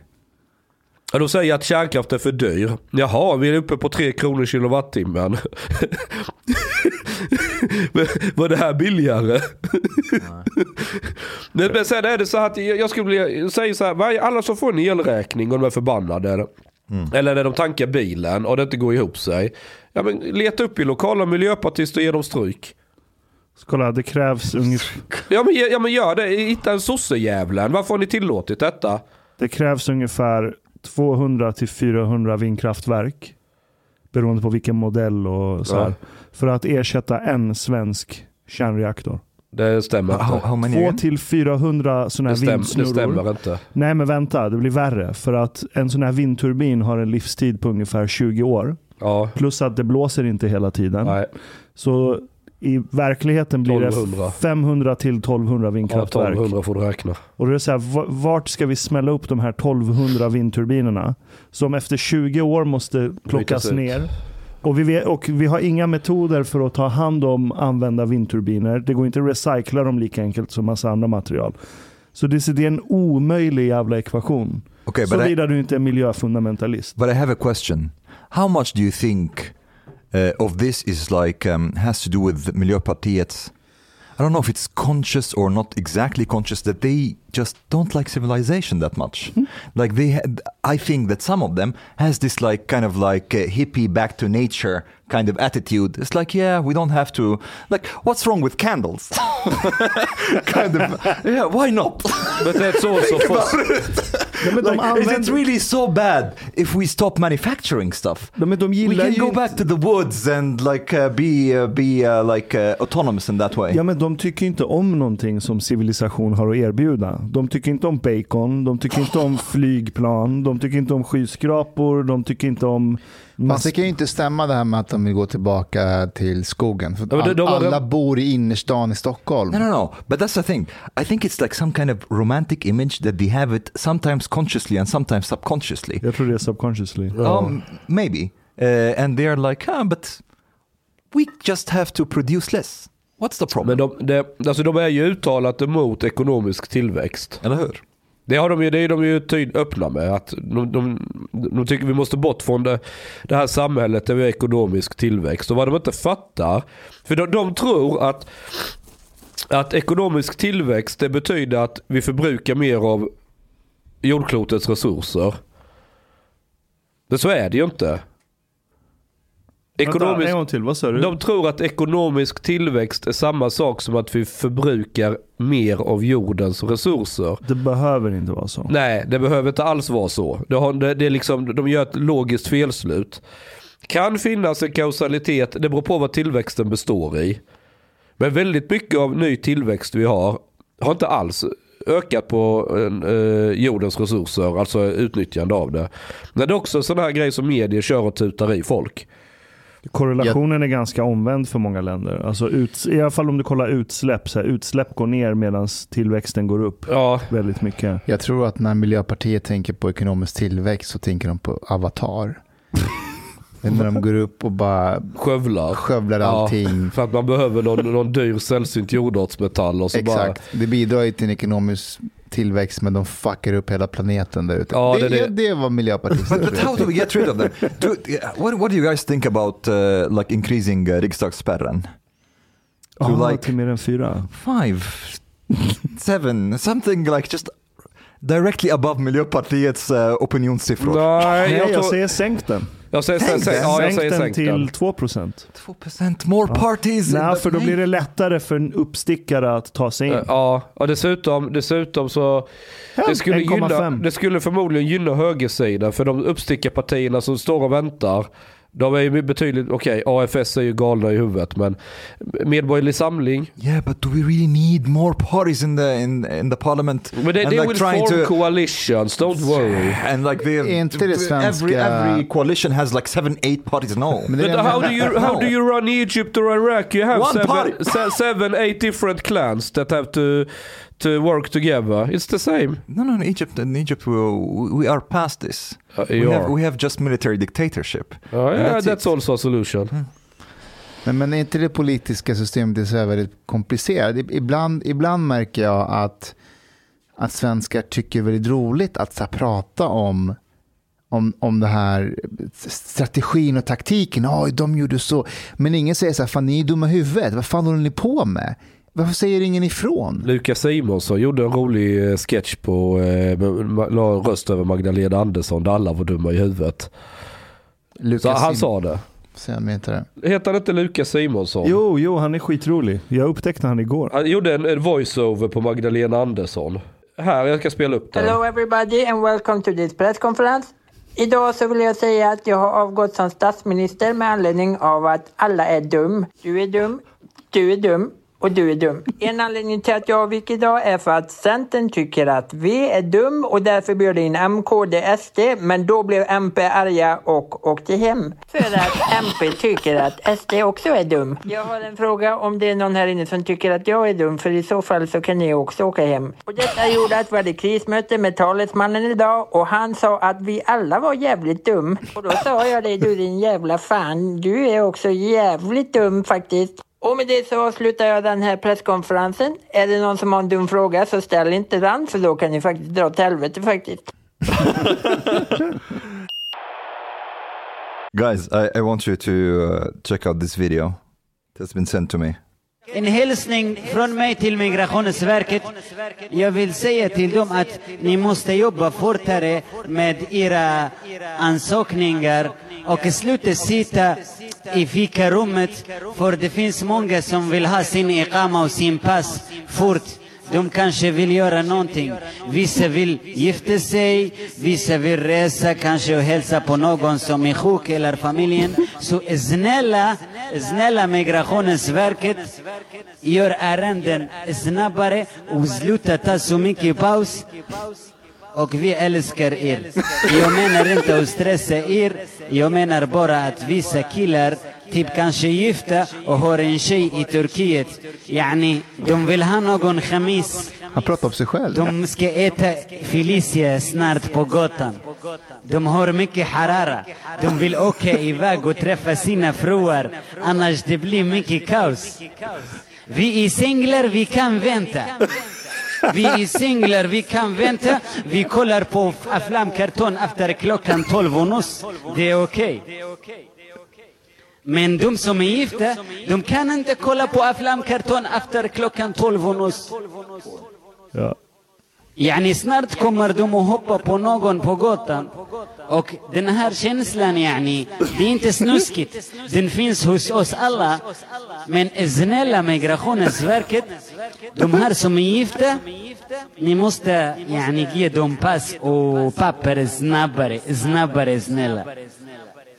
Ja, då säger att kärnkraft är för dyr. Jaha, vi är uppe på 3 kronor kilowattimmen. Men Var det här billigare? Men men sen är det så att jag skulle vilja säga så här. Alla som får en elräkning och de är förbannade. Eller när de tankar bilen och det inte går ihop sig. Ja, men leta upp i lokala miljöpartister och ge dem stryk. Så kolla, det krävs, ungefär, Ja men, ja, men gör det. Hitta en sossejävlen. Varför har ni tillåtit detta? det krävs ungefär 200 till 400 vindkraftverk. Beroende på vilken modell och så Ja. här. För att ersätta en svensk kärnreaktor. Det stämmer How, inte. how 2 again? till 400 sådana här stäm, det vindsnurror. stämmer inte. Nej men vänta, det blir värre. För att en sån här vindturbin har en livstid på ungefär 20 år. Ja, Plus att det blåser inte hela tiden. nej. Så i verkligheten blir 1200. det 500 till 1200 Ja, vindkraftverk. 1200 får du räkna. Och det är så här, va- vart ska vi smälla upp de här 1200 vindturbinerna? Som efter 20 år måste plockas ner. Och vi, vet, och vi har inga metoder för att ta hand om använda vindturbiner. Det går inte att recycla dem lika enkelt som massa andra material. Så det, det är en omöjlig jävla ekvation. Okay, Såvida du inte är miljöfundamentalist. but I have a question. How much do you think uh, of this is like um, has to do with Miljöpartiets? I don't know if it's conscious or not exactly conscious that they just don't like civilization that much. Like they, had, I think that some of them has this like kind of like hippie back to nature kind of attitude. It's like yeah, we don't have to. Like what's wrong with candles? kind of yeah, why not? But that's also for, Ja, men de, Like, is it använder, really so bad if we stop manufacturing stuff? men de We can go inte- back to the woods and like uh, be uh, be uh, like uh, autonomous in that way. Ja men de tycker inte om någonting som civilisation har att erbjuda. De tycker inte om bacon, de tycker inte om flygplan, de tycker inte om skyskrapor, de tycker inte om... Fast det kan ju inte stämma det här med att de vill gå tillbaka till skogen. För men de- de har- alla bor i innerstan i Stockholm. No, no, no. But that's the thing. I think it's like some kind of romantic image that they have it sometimes consciously and sometimes subconsciously. Jag tror det är subconsciously. Um, maybe. Uh, and they are like, ah, but we just have to produce less. What's the problem? men de, de, alltså de är ju uttalat emot ekonomisk tillväxt. Eller hur? Det, har de ju, det är de ju tydligt öppna med. Att de, de, de tycker vi måste bort från det, det här samhället där vi har ekonomisk tillväxt. Och vad de inte fattar. För de, de tror att, att ekonomisk tillväxt det betyder att vi förbrukar mer av jordklotets resurser. Men så är det ju inte. Vänta, Ekonomisk, en gång till, vad sa du? de tror att ekonomisk tillväxt är samma sak som att vi förbrukar mer av jordens resurser. Det behöver inte vara så. Nej, det behöver inte alls vara så. Det har, det, det är liksom, de gör ett logiskt felslut. Kan finnas en kausalitet, det beror på vad tillväxten består i. Men väldigt mycket av ny tillväxt vi har har inte alls ökat på eh, jordens resurser, alltså utnyttjande av det. Men det är också en sån här grej som medier kör och tutar i folk. Korrelationen är ganska omvänd för många länder. Alltså ut, I alla fall om du kollar utsläpp. Så här, utsläpp går ner medan tillväxten går upp Ja, väldigt mycket. Jag tror att när Miljöpartiet tänker på ekonomisk tillväxt så tänker de på Avatar. när de går upp och bara skövlar. skövlar Ja, allting. För att man behöver någon, någon dyr sällsynt jordartsmetall och så bara... Exakt. Det bidrar ju till en ekonomisk tillväxt men de fuckar upp hela planeten där ute. Ja, det, det är det, det. var miljöpartister. But, but how do we get rid of them? Do, yeah, what, what do you guys think about uh, like increasing uh, riksdagsspärren? To Ah, like till mer än fyra. five, seven, something like just directly above Miljöpartiets uh, opinionssiffror. Nej, jag, jag, tror, säger sänk den. Jag säger Sänk sänk, ja, jag sänk säger den sänk till den. 2%. 2% more parties. in Nej, för då blir det lättare för en uppstickare att ta sig in. Eh, Ja, och dessutom, dessutom så... Det skulle, gynna, 1,5. det skulle förmodligen gynna högersidan för de uppstickarpartierna som står och väntar. De är ju betydligt, okej AFS är ju galna i huvudet men Medborgerlig Samling. Yeah, but do we really need more parties in the in in the parliament? Men they, And, they like, will form to- coalitions, don't worry. And like the, inte det every svenska- every coalition has like seven, eight parties. No. But how do you how do you run Egypt or Iraq? You have One seven, party. seven, eight different clans that have to to work together. It's the same. No, no, in Egypt, in Egypt, we, we are past this. Uh, We have, we have just military dictatorship. Oh, yeah, that's that's, also a solution. Men, men är inte det politiska systemet är så här väldigt komplicerat? I- Ibland, ibland märker jag att, att svenskar tycker väldigt roligt att så här, prata om, om, om det här strategin och taktiken. Oj, de gjorde så. Men ingen säger så här, fan ni är dumma i huvudet. Vad fan håller ni på med? Varför säger ingen ifrån? Lukas Simonsson gjorde en rolig eh, sketch på, eh, la röst över Magdalena Andersson där alla var dumma i huvudet. Lukas Så han Sim- sa inte det? Heter han inte Lukas Simonsson? Jo, jo, han är skitrolig. Jag upptäckte han igår. Han gjorde en, en voiceover på Magdalena Andersson. Här, jag ska spela upp den. Hello everybody and welcome to this press conference. Idag så vill jag säga att jag har avgått som statsminister med anledning av att alla är dum. Du är dum, du är dum och du är dum. En anledning till att jag avgick idag är för att Centern tycker att V är dum och därför bjöd in MKD, SD, men då blev MP arga och åkte hem. För att MP tycker att SD också är dum. Jag har en fråga om det är någon här inne som tycker att jag är dum, för i så fall så kan ni också åka hem. Och detta gjorde att vi hade krismöte med talesmannen idag och han sa att vi alla var jävligt dum. Och då sa jag det, du din jävla fan, du är också jävligt dum faktiskt. Och med det så avslutar jag den här presskonferensen. Är det någon som har en dum fråga så ställ inte den för då kan ni faktiskt dra åt helvete faktiskt. Guys, I, I want you to uh, check out this video that's been sent to me. En hälsning från mig till Migrationsverket. Jag vill säga till dem att ni måste jobba fortare med era ansökningar och sluta sitta i fikarummet för det finns många som vill ha sin iqama och sin pass fort. De kanske vill göra någonting. Vissa vill gifta sig, vissa vill resa kanske och hälsa på någon som är sjuk eller familjen. Så snälla, snälla Migrationsverket, gör ärenden snabbare och sluta ta så mycket paus. Och vi älskar er. Jag menar inte att stressa er. Jag menar bara att vissa killar, typ kanske gifta och har en tjej i Turkiet. Yani, de vill ha någon khamis. Han pratar om sig själv. De ska äta Felicia snart på gatan. De har mycket harara. De vill åka iväg och träffa sina fruar. Annars det blir mycket kaos. Vi är singlar, vi kan vänta. Vi är singlar, vi kan vänta. Vi kollar på aflamkarton efter klockan 12 och nuss. Det är okej. Men de som är gifta, de kan inte kolla på aflamkarton efter klockan 12 och nuss. Ja. Yani snart kommer de att hoppa på någon på gatan. Och den här känslan yani, det är inte snuskigt. Den finns hos oss alla. Men snälla Migrationsverket, de här som är gifta, ni måste yani ge dem pass och papper snabbare, snabbare snälla.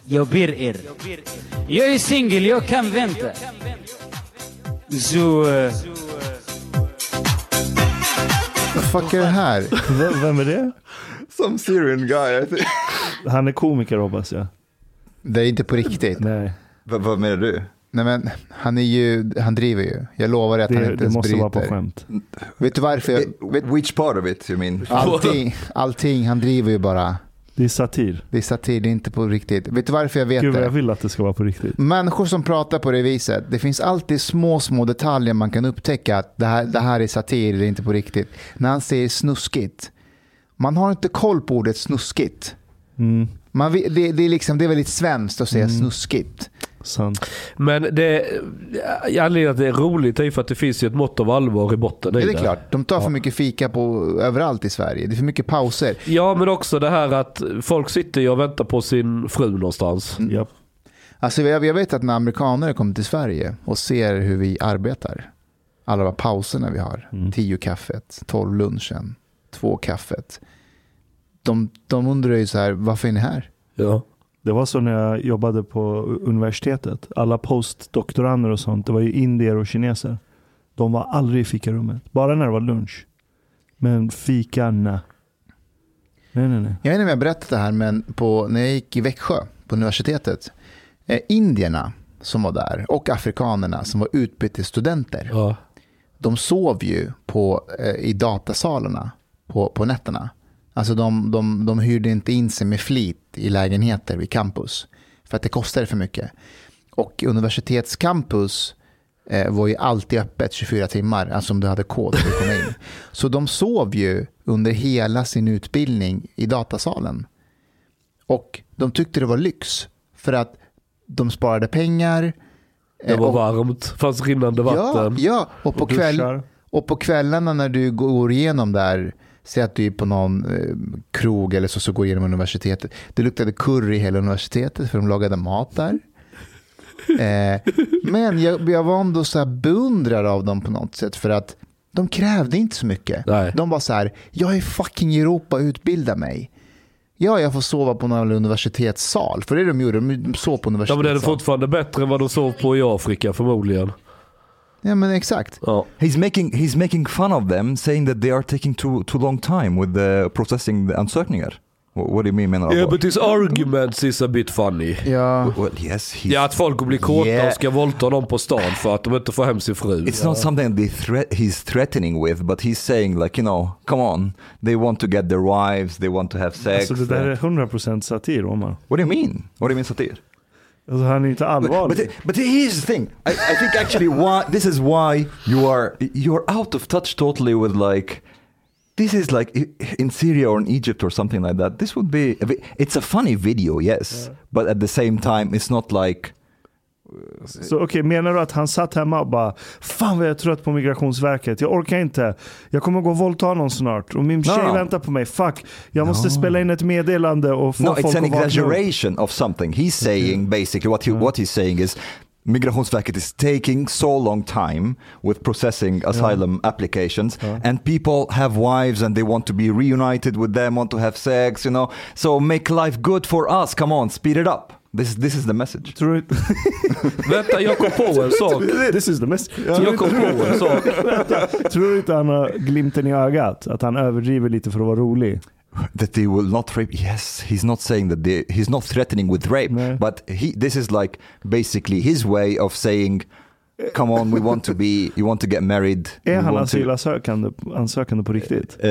Jag ber er. Jag är singel, jag kan vänta. Så... eh, Vad fuck är det här? V- Vem är det? Some Syrian guy, I think. Han är komiker hoppas jag. Det är inte på riktigt. Nej, vad, vad menar du? Nej, men han, är ju, han driver ju. Jag lovar att han det, inte det ens måste vara på bryter. skämt. Vet du varför? Jag, vet, Which part of it you mean? allting, allting, han driver ju bara. Det är satir. Det är satir, det är inte på riktigt. Vet du varför jag vet Gud vad jag det? vill att det ska vara på riktigt. Människor som pratar på det viset, det finns alltid små, små detaljer man kan upptäcka att det här, det här är satir, det är inte på riktigt. När han säger snuskigt, man har inte koll på ordet snuskigt. Mm, Man, det, det, är liksom, det är väldigt svenskt att säga snuskigt. Sant. Men det, anledningen att det är roligt är ju för att det finns ju ett mått av allvar i botten i Ja, det är klart, de tar för mycket fika på överallt i Sverige. Det är för mycket pauser. Ja, men också det här att folk sitter ju och väntar på sin fru någonstans. Mm. Ja. Alltså, jag, jag vet att när amerikaner kommer till Sverige och ser hur vi arbetar, alla de pauserna vi har, Mm. tio kaffet, tolv lunchen, två kaffet. De, de undrar ju så här, varför är ni här? Ja. Det var så när jag jobbade på universitetet. Alla postdoktorander och sånt, det var ju indier och kineser. De var aldrig i fikarummet. Bara när det var lunch. Men fika, nej. Nej, nej, nej. Jag vet inte om jag berättat det här, men på, när jag gick i Växjö på universitetet, eh, indierna som var där och afrikanerna som var utbytesstudenter, Ja. de sov ju på, eh, i datasalarna på, på nätterna. Alltså de, de, de hyrde inte in sig med flit i lägenheter vid campus, för att det kostade för mycket. Och universitetscampus eh, var ju alltid öppet 24 timmar, alltså om du hade kod för att komma in. Så de sov ju under hela sin utbildning i datasalen. Och de tyckte det var lyx, för att de sparade pengar. Det eh, var och- varmt, fanns rinnande Ja, vatten. ja. Och, på Och kväll, och på kvällarna när du går igenom där, säg att du är på någon eh, krog eller så, så går igenom universitetet. Det luktade curry i hela universitetet för de lagade mat där. Eh, men jag, jag var ändå så här beundrad av dem på något sätt för att de krävde inte så mycket. Nej. De var så här, jag är fucking i Europa, utbilda mig. Ja, jag får sova på någon universitetssal. För det är de gjorde, de sov på Ja, men det är universitetssal. fortfarande bättre än vad de sov på i Afrika förmodligen. Ja, men exakt. Ja. He's making he's making fun of them, saying that they are taking too too long time with the processing the ansökningar. What, do you mean menar Yeah, but his arguments is a bit funny. Ja. Well, yes, he's, Ja, att folk blir kåta Yeah. och ska våldta någon på stan för att de inte får hem sin fru. It's not something they threat he's threatening with, but he's saying like, you know, come on, they want to get their wives, they want to have sex. Alltså det där är 100% satir, Omar. What do you mean? What do you mean satir? Han är inte But, allvarlig. but, but here's the thing. I, I think actually why this is why you are you're out of touch totally with like this is like in Syria or in Egypt or something like that. This would be it's a funny video, yes, but at the same time it's not like Så okej, menar du att han satt hemma och bara Fan vad jag är trött på migrationsverket, jag orkar inte. Jag kommer gå och våldta någon snart och min No, tjej no. väntar på mig. Fuck, jag måste No. spela in ett meddelande och få no, folk it's an att vakna upp. exaggeration of something. He's saying basically what he what he's saying is Migrationsverket is taking so long time with processing asylum applications and people have wives and they want to be reunited with them, want to have sex, you know. So make life good for us. Come on, speed it up. This this is the message. Tror du, Vänta, jag kom på en sak. this is the mess. Jag kom på en sak. Tror du inte han har glimten i ögat? Att han överdriver lite för att vara rolig? That they will not rape. Yes, he's not saying that they, he's not threatening with rape, No. but he this is like basically his way of saying, "Come on, we want to be, you want to get married." Är han to- asylansökande ansökande på riktigt? Uh,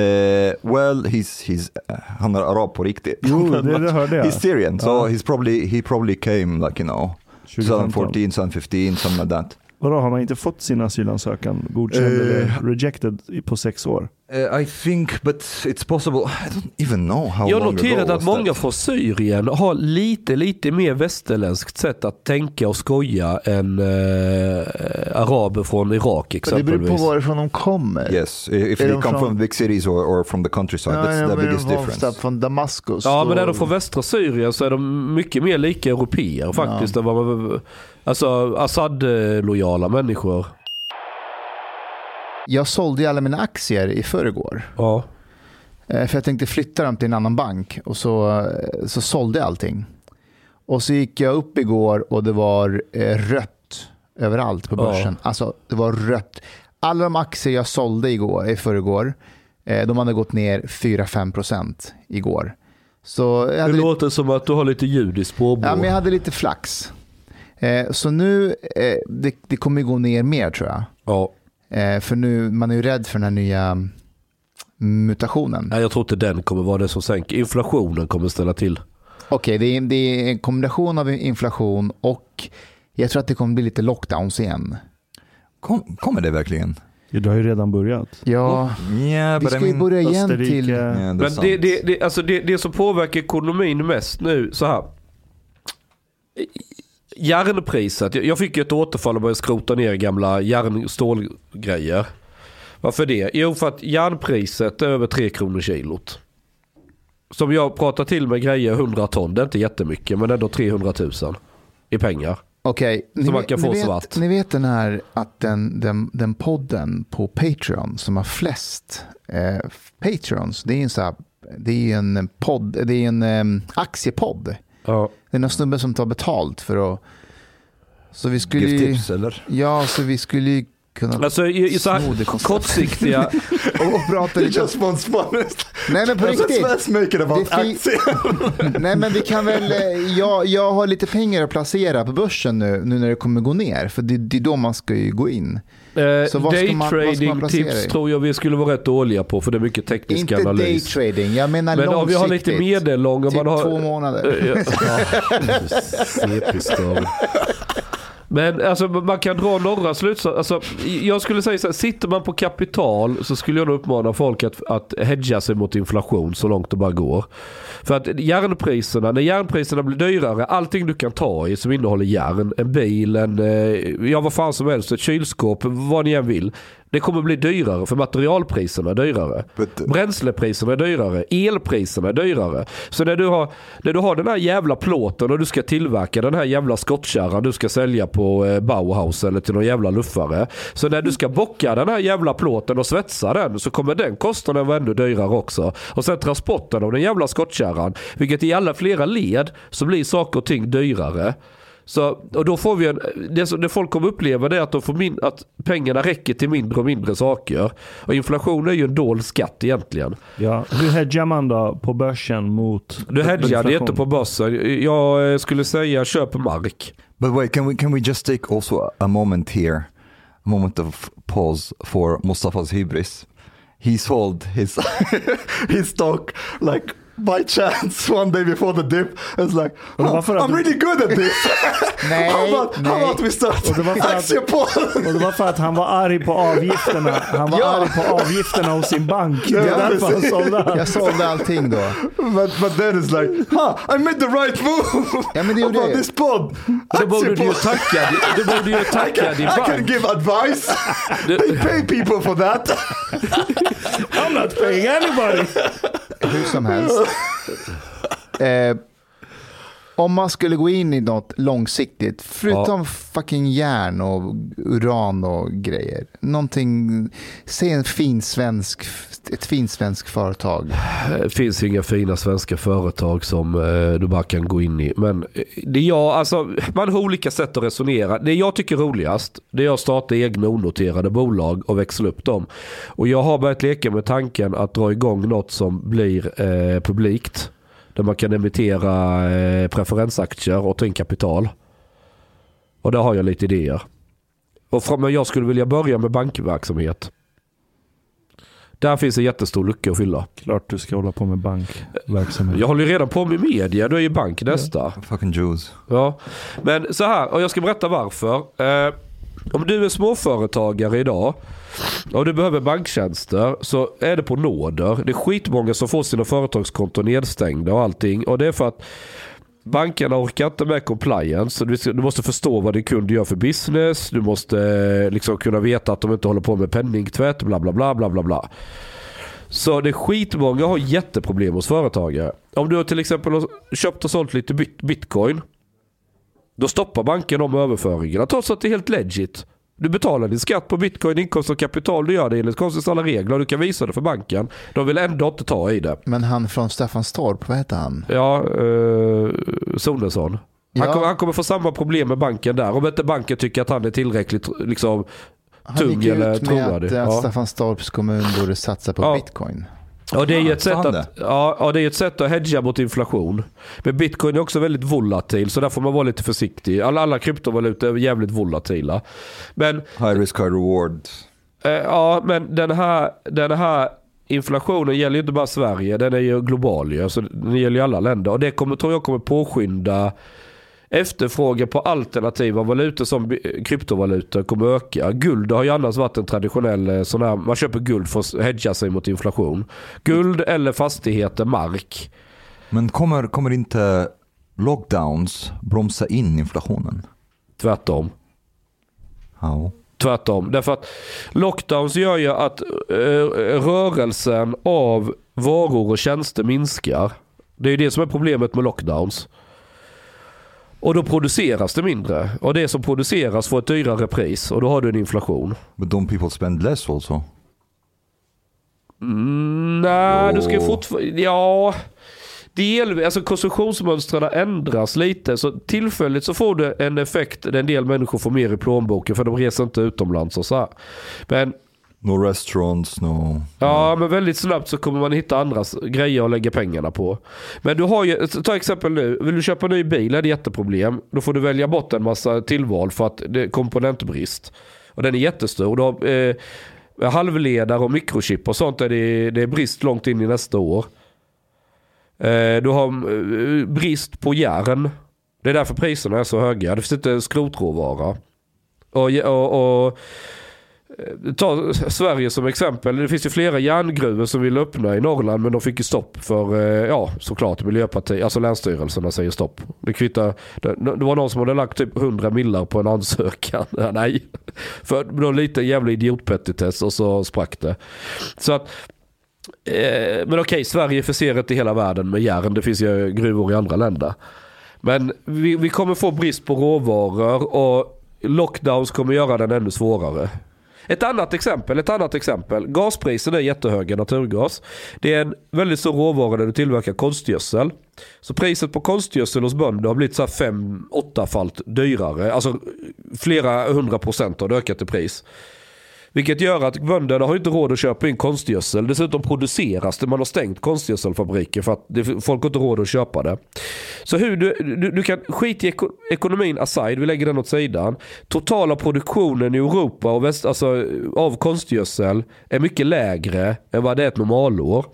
well, he's he's uh, han är arab på riktigt. Jo, det, det hörde jag. He's Syrian, so Ja. he's probably he probably came like you know 2015. 2014, 2015, something like that. Vadå, har man inte fått sin asylansökan godkänd Eh. eller rejected på sex år? Uh, I think, but it's possible. I don't even know how Jag har long noterat ago att många that. från Syrien har lite, lite mer västerländskt sätt att tänka och skoja än eh, araber från Irak Det beror på exempelvis. varifrån de kommer. Yes, if Är they de come från- from big cities or, or from the countryside, Ja, that's ja, the biggest difference. Från Damaskus. Ja, men är de från västra Syrien så är de mycket mer lika europeer faktiskt. Man, alltså Assad-lojala människor. Jag sålde ju alla mina aktier i förrgår. Ja. Eh, För jag tänkte flytta dem till en annan bank och så, eh, så sålde jag allting. Och så gick jag upp igår och det var eh, rött överallt på Ja. börsen. Alltså det var rött. Alla de aktier jag sålde igår, i förrgår, de hade gått ner 4-5% igår. Så Det hade, lite, låter som att du har lite ljud i spårbår. ja, men jag hade lite flax. Så nu, det, det kommer gå ner mer tror jag. Ja. Eh, För nu, man är ju rädd för den här nya mutationen. Nej, jag tror inte den kommer vara det som sänker. Inflationen kommer ställa till. Okej, det, är, det är en kombination av inflation och jag tror att det kommer bli lite lockdowns igen. Kom, kommer det verkligen? Det har ju redan börjat. Ja, Yeah, vi ska ju börja igen Österrike, till... yeah, the Men det, det, det, alltså det, det som påverkar ekonomin mest nu, så här. Järnpriset. Jag- fick ju ett återfall och började skrota ner gamla järn stålgrejer. Varför det? Jo, för att järnpriset är över 3 kronor kilot. Som jag pratar till med grejer 100 ton. Det är inte jättemycket, men ändå 300 000 i pengar. Okej, ni, kan få ni, vet, ni vet den här att den, den, den podden på Patreon som har flest eh, Patreons, det är en, så här, det är en podd, det är en eh, aktiepodd. Ja. Det är någon snubbe som tar betalt för att... Så vi skulle ju... tips eller? Ja, så vi skulle ju kunna Alltså i, i så här det kortsiktiga, och, och prata lite... Just one sponsor. Nej men på riktigt. Det fi- aktier. Nej men vi kan väl, eh, jag, jag har lite pengar att placera på börsen nu, nu när det kommer gå ner. För det, det är då man ska ju gå in. Eh, Så vad ska man- vad ska man daytrading placera tips i? tror jag vi skulle vara rätt dåliga på för det är mycket teknisk Inte analys. daytrading, jag menar Men om vi har långsiktigt. lite medellång, Typ man har... två månader. Eh, ja. Men alltså, man kan dra några slutsatser. Alltså, jag skulle säga så här, sitter man på kapital så skulle jag nog uppmana folk att, att hedga sig mot inflation så långt det bara går. För att järnpriserna, när järnpriserna blir dyrare, allting du kan ta i som innehåller järn, en bil, en, eh, ja vad fan som helst, ett kylskåp, vad ni än vill. Det kommer bli dyrare för materialpriserna är dyrare. Bränslepriserna är dyrare, elpriserna är dyrare. Så när du har, när du har den här jävla plåten och du ska tillverka den här jävla skottkärran du ska sälja på eh, Bauhaus eller till någon jävla luffare. Så när du ska bocka den här jävla plåten och svetsa den så kommer den kostnaden vara ännu dyrare också. Och sen transporten av den jävla skottkärran. Vilket i alla flera led så blir saker och ting dyrare. Så, och då får vi en, det, som- det folk kommer uppleva det är att, de får min, att pengarna räcker till mindre och mindre saker. Och inflation är ju en dold skatt egentligen. Ja. Hur hedgar man då på börsen mot Du hedgar det inflation? inte på börsen. Jag eh, skulle säga köp mark. But wait, can we can we just take also a moment here, a moment of pause for Mustafa's hybris? He sold his his stock like by chance one day before the dip. It's like det "Oh, I'm du- really good at this. Nej, how, about, how nej. about we start det aktiepodden? Och det var för att han var arg på avgifterna. Han var Ja. arg på avgifterna hos sin bank. Det är Ja, därför han sålde allt. Jag sålde allting då. but, but then it's like, huh, I made the right move Ja, men det gjorde about jag. this pod. Då borde du ju tacka, du borde ju I tacka can, din I can bank. give advice. They pay people for that. I'm not paying anybody. Hur som helst. Eh, om man skulle gå in i något långsiktigt, förutom fucking järn och uran och grejer. Någonting, säg en fin svensk, ett fint svenskt företag. Det finns inga fina svenska företag som eh, du bara kan gå in i. Men eh, det jag, alltså, man har olika sätt att resonera. Det jag tycker är roligast, det är att starta egna onoterade bolag och växla upp dem. Och jag har börjat leka med tanken att dra igång något som blir eh, publikt. Där man kan emittera eh, preferensaktier och ta in kapital. Och där har jag lite idéer. Och från, men jag skulle vilja börja med bankverksamhet. Där finns en jättestor lucka att fylla. Klart du ska hålla på med bankverksamhet. Jag håller ju redan på med media, då är ju bank nästa. Fucking Jews. Ja. Men så här, och jag ska berätta varför. Eh, om du är småföretagare idag och du behöver banktjänster så är det på nåder. Det är skitmånga som får sina företagskonton nedstängda och allting. Och det är för att bankerna orkar inte med compliance. Du måste förstå vad din kund gör för business. Du måste eh, liksom kunna veta att de inte håller på med penningtvätt. Bla bla bla bla bla bla. Så det är skitmånga har jätteproblem hos företagare. Om du till exempel har köpt och sålt lite bitcoin. Då stoppar banken de överföringarna trots att det är helt legit. Du betalar din skatt på bitcoin, inkomst och kapital. Du gör det enligt konstens alla regler. Du kan visa det för banken. De vill ändå inte ta i det. Men han från Staffanstorp, vad heter han? Ja, eh, Sonesson. Han, Ja. kommer, han kommer få samma problem med banken där. Om inte banken tycker att han är tillräckligt liksom, Han tung gick eller ut med trovärdig. att, att Ja. Staffanstorps kommun borde satsa på Ja. bitcoin. Ja, det är ju ett sätt att, ja, ja, det är ett sätt att hedga mot inflation. Men bitcoin är också väldigt volatil så där får man vara lite försiktig. Alla, alla kryptovalutor är jävligt volatila. Men, High risk, high reward. eh, ja, men den, här, den här inflationen gäller ju inte bara Sverige, den är ju global ju. Så den gäller ju alla länder. Och det kommer, tror jag kommer påskynda efterfrågan på alternativa valutor som kryptovalutor kommer öka. Guld har ju annars varit en traditionell eh, sån här, man köper guld för att hedga sig mot inflation. Guld eller fastigheter, mark. Men kommer, kommer inte lockdowns bromsa in inflationen? Tvärtom. Ja. Tvärtom. Därför att lockdowns gör ju att eh, rörelsen av varor och tjänster minskar. Det är ju det som är problemet med lockdowns. Och då produceras det mindre. Och det som produceras får ett dyrare pris. Och då har du en inflation. But don't people spend less also? Mm, nej, du ska ju fortfarande... Ja... del, alltså konsumtionsmönstren ändras lite. Så tillfälligt så får det en effekt där en del människor får mer i plånboken för de reser inte utomlands och så här. Men No restaurants, no... Ja, men väldigt snabbt så kommer man hitta andra grejer att lägga pengarna på. Men du har ju, ta exempel nu, vill du köpa en ny bil är det jätteproblem. Då får du välja bort en massa tillval för att det är komponentbrist. Och den är jättestor. Du har eh, halvledare och mikrochip och sånt är det, det är brist långt in i nästa år. Eh, du har eh, brist på järn. Det är därför priserna är så höga. Det finns inte skrotråvara. Och, och, och Eh, ta Sverige som exempel. Det finns ju flera järngruvor som vill öppna i Norrland men de fick ju stopp för, eh, ja såklart Miljöpartiet, alltså länsstyrelserna säger stopp. Det kvittar, det, det var någon som hade lagt typ 100 millar på en ansökan. Ja, nej. För någon liten jävla idiotpettitess och så sprack det. Så att, eh, men okej, Sverige förser inte hela världen med järn. Det finns ju gruvor i andra länder. Men vi, vi kommer få brist på råvaror och lockdowns kommer göra den ännu svårare. Ett annat exempel, ett annat exempel. Gaspriserna är jättehöga, naturgas. Det är en väldigt stor råvara när du tillverkar konstgödsel. Så priset på konstgödsel hos bönder har blivit så här fem, åttafalt dyrare. Alltså flera hundra procent har det ökat i pris. Vilket gör att bönderna har inte råd att köpa in konstgödsel. Dessutom produceras det. Man har stängt konstgödselfabriker för att det, folk har inte råd att köpa det. Så hur du, du, du kan, skit i ekonomin aside, vi lägger den åt sidan. Totala produktionen i Europa och väst, alltså, av konstgödsel är mycket lägre än vad det är ett normalår.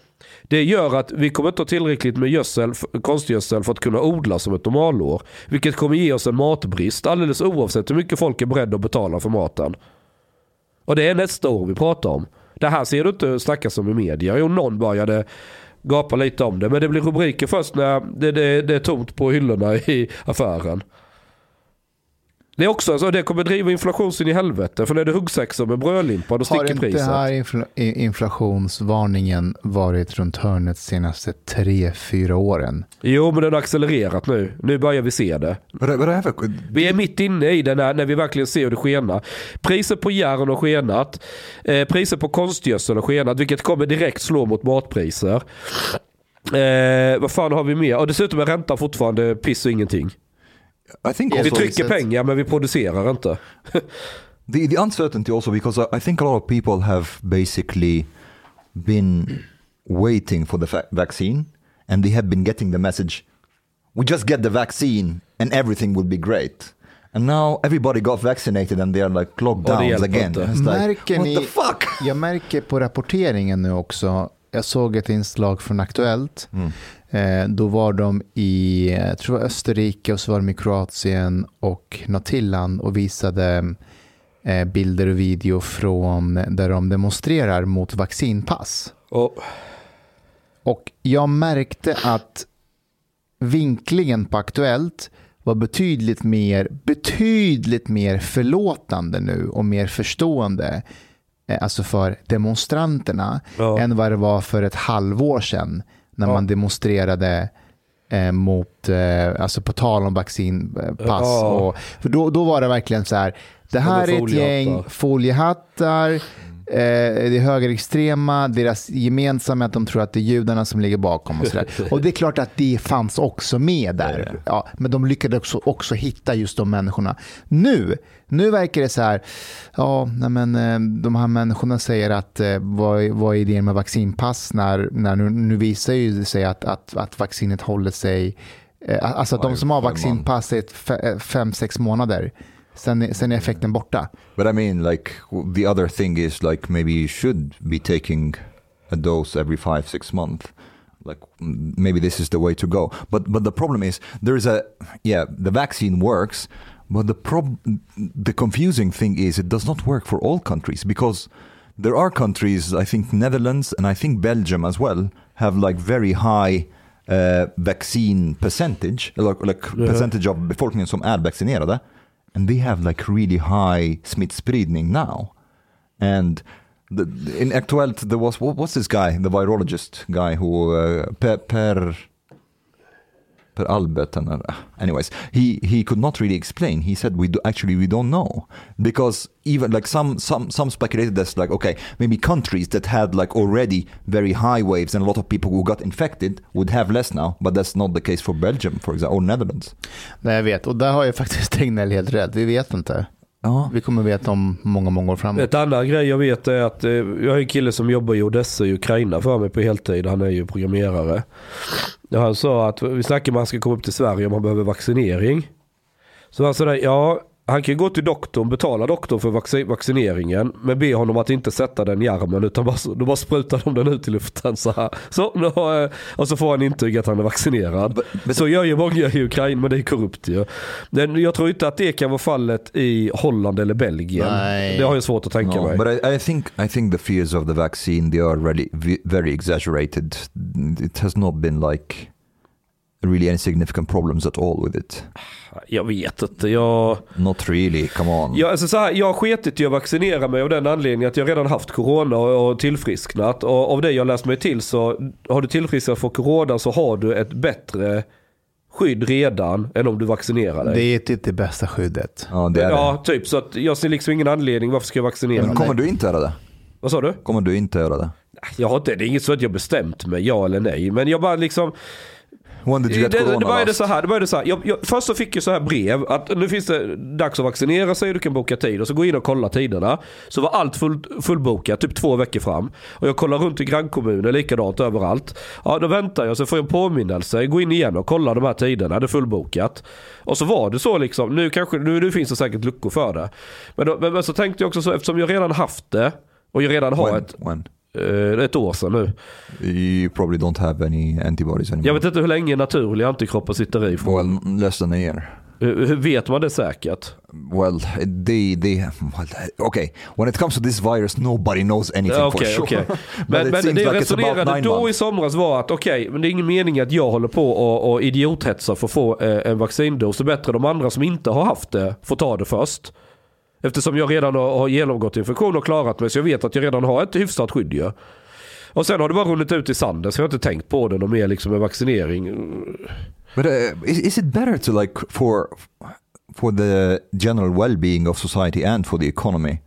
Det gör att vi kommer inte ha tillräckligt med gödsel, konstgödsel för att kunna odla som ett normalår. Vilket kommer ge oss en matbrist alldeles oavsett hur mycket folk är beredda att betala för maten. Och det är nästa år vi pratar om. Det här ser du inte snackas om i media. Jo, någon började gapa lite om det. Men det blir rubriker först när det, det, det är tomt på hyllorna i affären. Det är också, alltså, det kommer driva inflationen i helvete. För när det är huggsexor med brödlimpa, då Har sticker inte priset. här infl- inflationsvarningen varit runt hörnet senaste tre, fyra åren? Jo, men den har accelererat nu. Nu börjar vi se det. I, but I have a... Vi är mitt inne i det när, när vi verkligen ser hur det skenar. Priset på järn har skenat. Eh, priset på konstgödsel har skenat, vilket kommer direkt slå mot matpriser. Eh, vad fan har vi mer? Och dessutom är räntan fortfarande piss och ingenting. I think Vi Vi also... trycker pengar men vi producerar inte. the the uncertainty also because I, I think a lot of people have basically been waiting for the vaccine and they have been getting the message we just get the vaccine and everything will be great. And now everybody got vaccinated and they are like lockdowns again. like, what ni- the fuck? Jag märker på rapporteringen nu också, jag såg ett inslag från Aktuellt. Eh, då var de i jag tror det var Österrike och så var de i Kroatien och Nordirland och visade eh, bilder och video från där de demonstrerar mot vaccinpass. Och, Och jag märkte att vinklingen på Aktuellt var betydligt mer, betydligt mer förlåtande nu och mer förstående alltså för demonstranterna Ja. än vad det var för ett halvår sedan när Ja. man demonstrerade eh, mot, eh, alltså på tal om vaccinpass. Ja. Och, för då, då var det verkligen så här, det här är ett gäng foliehattar, Eh, det är högerextrema, deras gemensamma är att de tror att det är judarna som ligger bakom och sådär. Och det är klart att det fanns också med där. Ja, men de lyckades också, också hitta just de människorna. Nu, nu verkar det så här, ja, men, eh, de här människorna säger att eh, vad, vad är idén med vaccinpass när, när nu, nu visar ju sig att, att, att vaccinet håller sig, eh, alltså att de som har five vaccinpass är fem, sex månader. Sen, sen är effekten borta. But I mean, like the other thing is like maybe you should be taking a dose every five six months. Like mm, maybe this is the way to go. But but the problem is there is a yeah the vaccine works, but the prob the confusing thing is it does not work for all countries because there are countries I think Netherlands and I think Belgium as well have like very high. Uh, vaccine percentage, like, like percentage of befolkningen som är vaccinerade. And they have like really high smittspridning now. And the, in Aktuellt there was, what, what's this guy, the virologist guy who, uh, Per, per Per Albert and uh, anyways, he he could not really explain. He said we do, actually we don't know because even like some some some speculated that's like okay maybe countries that had like already very high waves and a lot of people who got infected would have less now, but that's not the case for Belgium for example or Netherlands. Nej, jag vet. Och där har ju faktiskt Tegnell helt rätt. Vi vet inte. Ja. Vi kommer veta om många, många år framåt. Ett annan grej jag vet är att eh, jag har en kille som jobbar i Odessa i Ukraina för mig på heltid. Han är ju programmerare. Och han sa att vi snackar om att han ska komma upp till Sverige om han behöver vaccinering. Så han sa det, ja han kan gå till doktorn, betala doktorn för vaccin vaccineringen. Men be honom att inte sätta den i armen utan bara, då bara sprutar de den ut i luften. Så, här. så har, jag- och så får han intyg att han är vaccinerad. så gör ju många i Ukraina men det är korrupt ju. Men jag tror inte att det kan vara fallet i Holland eller Belgien. Nej. Det har jag svårt att tänka No, mig. but I, I think I think the fears of the vaccine they are really ve- very exaggerated. It has not been like really any significant problems at all with it. Jag vet inte. Jag, Not really. Come on. jag, alltså så här, jag har skitit i att vaccinera mig av den anledningen att jag redan haft corona och, tillfrisknat. Och av det jag läst mig till så har du tillfrisknat för corona så har du ett bättre skydd redan än om du vaccinerar dig. Det är typ det bästa skyddet. Ja, det är ja, typ. Så att jag ser liksom ingen anledning varför ska jag vaccinera det. mig. Men kommer du inte göra det? Vad sa du? Kommer du inte göra det? Jag har inte, det är inget så att jag bestämt mig, ja eller nej. Men jag bara liksom, det, det, det började så här. Det började så här. Jag, jag, först så fick jag så här brev att nu finns det dags att vaccinera sig och du kan boka tid. Och så gå in och kolla tiderna. Så var allt full, fullbokat, typ två veckor fram. Och jag kollar runt i grannkommuner, likadant överallt. Ja, då väntar jag så får jag en påminnelse. Gå in igen och kolla de här tiderna, det är fullbokat. Och så var det så liksom. Nu, kanske, nu, nu finns det säkert luckor för det. Men, då, men, men så tänkte jag också så, eftersom jag redan haft det och jag redan har When? ett, when? Eh, ett år sedan nu. You probably don't have any antibodies anymore. Jag vet inte hur länge naturliga antikroppar sitter i. Well, less than a year. Hur, vet man det säkert? Well, they they well, okay. When it comes to this virus, nobody knows anything Ja, for sure. But Men, men det jag like about resonerade då i months. somras var att okej, men det är ingen mening att jag håller på och, och idiothetsa för att få eh, en vaccindos. Det är bättre de andra som inte har haft det får ta det först. Eftersom jag redan har, genomgått infektion och klarat mig så jag vet att jag redan har ett hyfsat skydd ju. Och sen har det bara runnit ut i sanden så jag har inte tänkt på det något mer liksom med vaccinering. But uh, is, is it better to like for for the general well-being of society and for the economy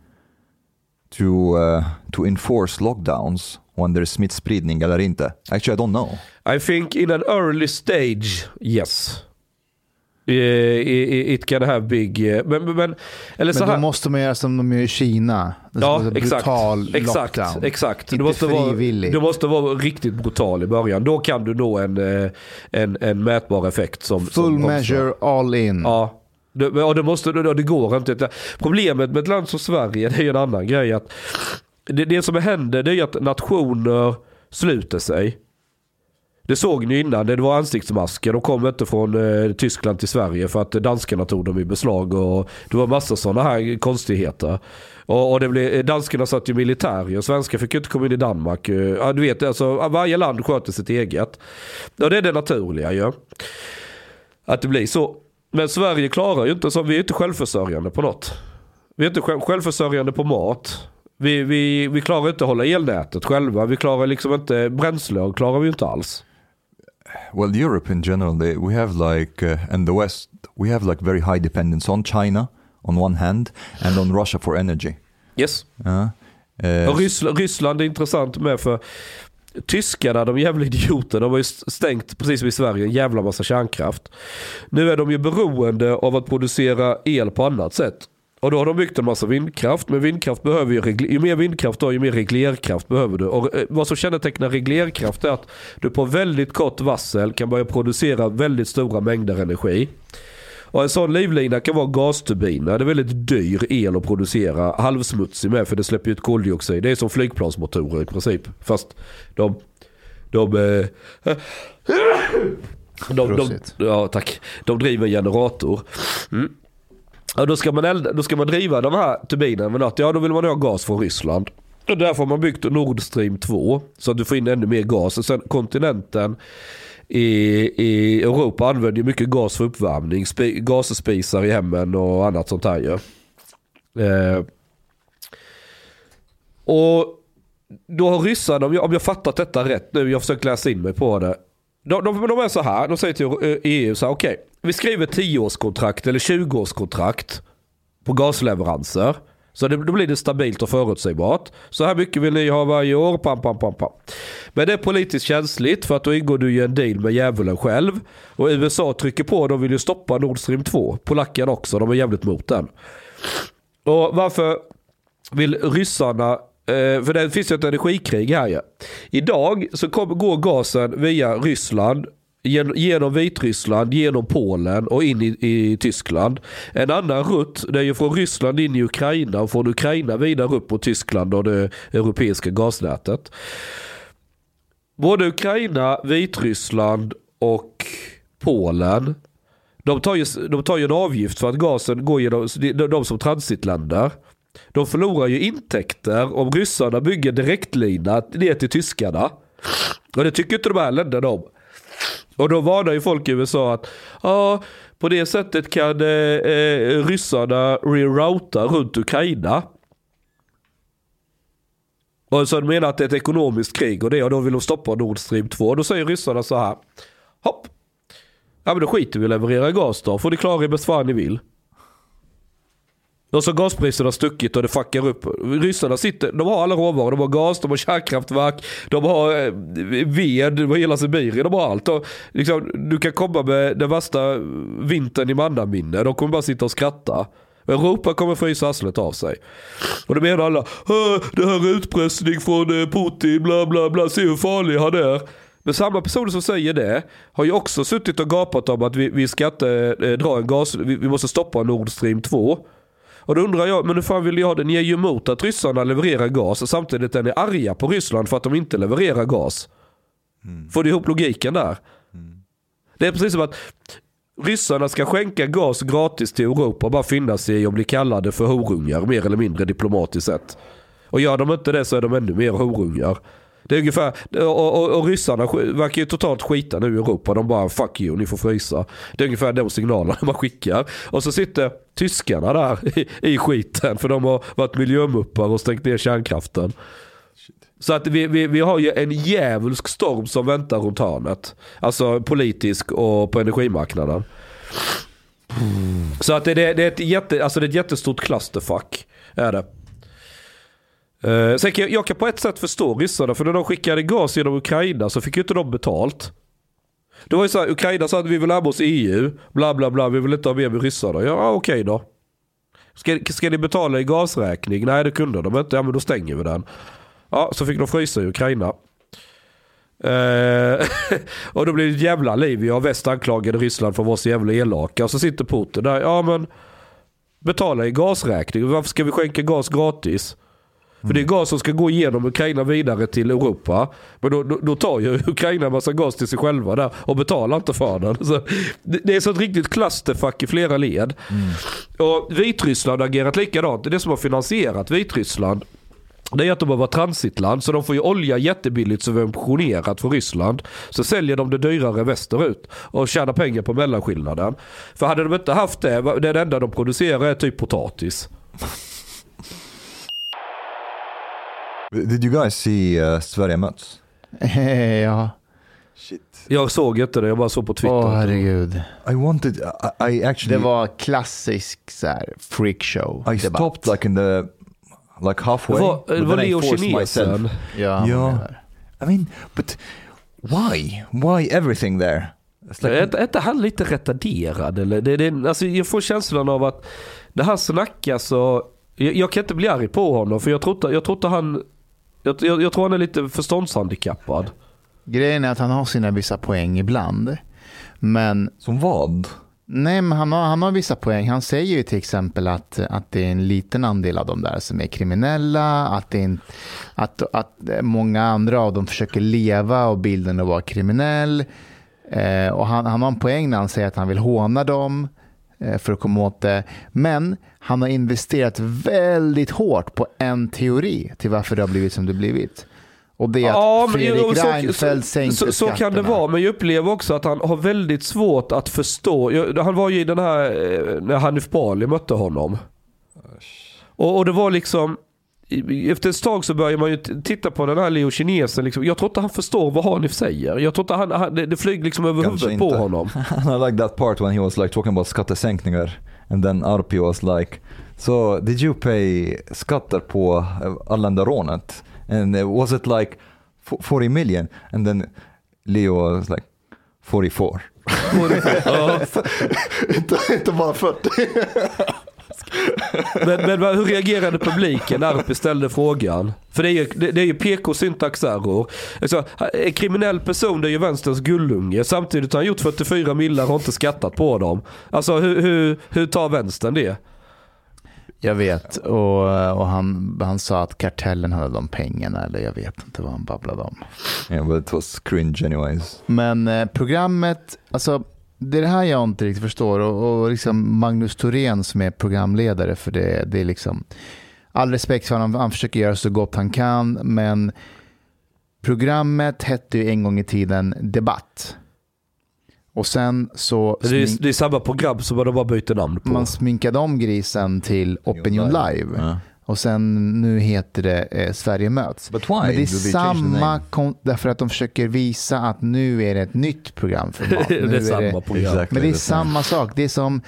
to uh, to enforce lockdowns when there's smittspridning eller inte? Actually, I don't know. I think in an early stage, yes. It can have big... Men, men, men, eller så Men då här. måste man göra som de gör i Kina. Ja, vara exakt. brutal Exakt, lockdown. exakt. Inte Du måste, vara, frivillig. du måste vara riktigt brutal i början. Då kan du nå en, eh, en, en mätbar effekt. Som, som Full bromsar. measure, all in. Ja. Det, ja, det, måste, det, går inte. Problemet med ett land som Sverige, det är ju en annan grej. Att det, det som händer det är att nationer sluter sig. Det såg ni innan, det var ansiktsmasker. De kom inte från eh, Tyskland till Sverige för att danskarna tog dem i beslag. Och det var massa sådana här konstigheter. Och, och det blev, eh, danskarna satt ju militär och svenskar fick ju inte komma in i Danmark. Eh, ja, du vet, alltså, varje land sköter sitt eget. Och det är det naturliga ju. Att det blir så. Men Sverige klarar ju inte så. Vi är inte självförsörjande på något. Vi är inte självförsörjande på mat. Vi, vi, vi klarar inte att hålla elnätet själva. Vi klarar liksom inte bränsle. klarar vi ju inte alls. Well, Europe in general, they, we have like, uh, and the West, we have like very high dependence on China on one hand and on Russia for energy. Yes. Uh, uh, Och Ryssland, Ryssland är intressant med för tyskarna, de jävla idioter, de har ju stängt, precis som i Sverige, en jävla massa kärnkraft. Nu är de ju beroende av att producera el på annat sätt. Och då har de byggt en massa vindkraft, men vindkraft behöver ju, ju mer vindkraft du har, ju mer reglerkraft behöver du. Och eh, vad som kännetecknar reglerkraft är att du på väldigt kort varsel kan börja producera väldigt stora mängder energi. Och en sån livlina kan vara gasturbiner. Det är väldigt dyr el att producera. Halvsmutsig med för det släpper ut koldioxid. Det är som flygplansmotorer i princip. Fast de... De... Eh, de, de, Prosit. ja, tack. De driver en generator. Mm. Ja, då, ska man elda, då ska man driva de här turbinerna med något. Ja, då vill man ha gas från Ryssland. Och därför har man byggt Nord Stream 2. Så att du får in ännu mer gas. Och sen kontinenten i, i Europa använder ju mycket gas för uppvärmning. Spi, gasspisar i hemmen och annat sånt här ju. Eh, och då har ryssarna, om jag, om jag fattat detta rätt nu, jag har försökt läsa in mig på det de, de, de är så här, de säger till eh, EU så här, okej, vi skriver 10-årskontrakt eller 20-årskontrakt på gasleveranser. Så det, då blir det stabilt och förutsägbart. Så här mycket vill ni ha varje år, pam, pam, pam, pam. Men det är politiskt känsligt för att då ingår du ju en deal med djävulen själv. Och USA trycker på, de vill ju stoppa Nord Stream 2. Polackerna också, de är jävligt mot den. Och varför vill ryssarna Eh, för det finns ju ett energikrig här ju. Idag så kom, går gasen via Ryssland gen- genom Vitryssland, genom Polen och in i, i Tyskland. En annan rutt det är ju från Ryssland in i Ukraina och från Ukraina vidare upp mot Tyskland och det europeiska gasnätet. Både Ukraina, Vitryssland och Polen de tar, ju, de tar ju en avgift för att gasen går genom de, de som transitländer. De förlorar ju intäkter om ryssarna bygger direktlina ner till tyskarna. Och det tycker inte de här länderna om. Och då varnar ju folk i USA att ja, på det sättet kan eh, eh, ryssarna rerouta runt Ukraina. Och så de menar att det är ett ekonomiskt krig och det och då vill de stoppa Nord Stream 2. Då säger ryssarna så här. Hopp. Ja men då skiter vi i att leverera gas då. Får ni klara er bäst fan ni vill. Och så gaspriserna har stuckit och det fuckar upp. Ryssarna sitter, de har alla råvaror. De har gas, de har kärnkraftverk, de har eh, ved, de har hela Sibirien, de har allt. Och liksom, du kan komma med den värsta vintern i mannaminne. De kommer bara sitta och skratta. Europa kommer frysa arslet av sig. Och då menar alla, det här är utpressning från eh, Putin, bla bla bla, se hur farlig han är. Men samma personer som säger det har ju också suttit och gapat om att vi, vi ska inte eh, dra en gas, vi, vi måste stoppa Nord Stream 2. Och då undrar jag, men hur fan vill ha det? Ni är ju emot att ryssarna levererar gas samtidigt är ni arga på Ryssland för att de inte levererar gas. Får du ihop logiken där? Det är precis som att ryssarna ska skänka gas gratis till Europa och bara finna sig i att bli kallade för horungar mer eller mindre diplomatiskt sett. Och gör de inte det så är de ännu mer horungar. Det är ungefär, och, och, och ryssarna verkar ju totalt skita nu i Europa. De bara fuck you, ni får frysa. Det är ungefär de signalerna man skickar. Och så sitter tyskarna där i, i skiten för de har varit miljömuppar och stängt ner kärnkraften. Så att vi, vi, vi har ju en djävulsk storm som väntar runt hörnet. Alltså politisk och på energimarknaden. Så att det, det, det, är ett jätte, alltså det är ett jättestort clusterfuck. Är det. Uh, sen kan jag, jag kan på ett sätt förstå ryssarna för när de skickade gas genom Ukraina så fick ju inte de betalt. Det var ju så här, Ukraina sa att vi vill närma oss EU, bla bla bla, vi vill inte ha mer med ryssarna. Ja ah, okej då. Ska, ska ni betala i gasräkning? Nej det kunde de inte, ja men då stänger vi den. Ja, så fick de frysa i Ukraina. Uh, och då blev det ett jävla liv. Jag väst anklagade Ryssland för att vara så jävla elaka. Och så sitter Putin där. Ja men betala i gasräkning. Varför ska vi skänka gas gratis? För det är gas som ska gå igenom Ukraina vidare till Europa. Men då, då, då tar ju Ukraina en massa gas till sig själva där och betalar inte för den. Så det, det är så ett riktigt clusterfuck i flera led. Och Vitryssland har agerat likadant. Det är det som har finansierat Vitryssland. Det är att de har varit transitland så de får ju olja jättebilligt subventionerat från Ryssland. Så säljer de det dyrare västerut och tjänar pengar på mellanskillnaden. För hade de inte haft det, det enda de producerar är typ potatis. Did you guys see uh, Sverige möts? ja, Shit. Jag såg inte det, jag bara såg på Twitter. åh herregud. I wanted, I, I actually, Det var klassisk så här, freakshow. I debatt. stopped like in the, like halfway. det var, det Leo forced Kinesen. myself. Ja, han Ja. I mean, but why? Why everything there? Like, Är inte- är inte han lite retarderad? Eller? Det, det, alltså jag får känslan av att det här snackas och... Jag, jag kan inte bli arg på honom för jag tror inte, jag tror inte han... Jag, jag, jag tror han är lite förståndshandikappad. Grejen är att han har sina vissa poäng ibland. Men som vad? nej, men han har, han har vissa poäng. Han säger ju till exempel att, att det är en liten andel av dem där som är kriminella. Att, det är en, att, att många andra av dem försöker leva och bilden att vara kriminell. Eh, och han, han har en poäng när han säger att han vill håna dem eh, för att komma åt det. Men han har investerat väldigt hårt på en teori till varför det har blivit som det blivit. Och det är att men Fredrik jo, så- Reinfeldt så, sänkte så, så kan det vara, men jag upplever också att han har väldigt svårt att förstå. Jag, han var ju i den här, eh, när Hanif Bali mötte honom. Och, och det var liksom, efter ett tag så börjar man ju titta på den här Leo kinesen. Liksom. Jag tror inte han förstår vad Hanif säger. Jag tror inte han, han, det, det flyger liksom över Kanske huvudet på inte. honom. And I like that part when he was like talking about skattesänkningar and then Arpi was like So did you pay skatter på eh, Arlandarånet? And was it like f- 40 million? And then Leo was like 44. Ja. inte, inte bara 40. Men, men hur reagerade publiken när Arpi ställde frågan? För det är ju, det, det är ju PK-syntaxerror. Alltså, en kriminell person det är ju vänsterns gullunge. Samtidigt har han gjort 44 millar och har inte skattat på dem. Alltså hur, hur, hur tar vänstern det? Jag vet, och, och han, han sa att kartellen hade de pengarna, eller jag vet inte vad han babblade om. Yeah, but it was cringe anyways. Men eh, programmet, alltså det är det här jag inte riktigt förstår och, och liksom Magnus Thorén som är programledare för det, det är liksom all respekt för honom, han försöker göra så gott han kan men programmet hette ju en gång i tiden Debatt. Och sen så Det är, det är samma program som de bara byter namn på. man sminkade om grisen till Opinion Live. Yeah. Och sen nu heter det eh, Sverige möts. Men det är samma, därför att de försöker visa att nu är det ett nytt programformat. det är samma program. Exactly Men det är the same. samma sak. Det är, som,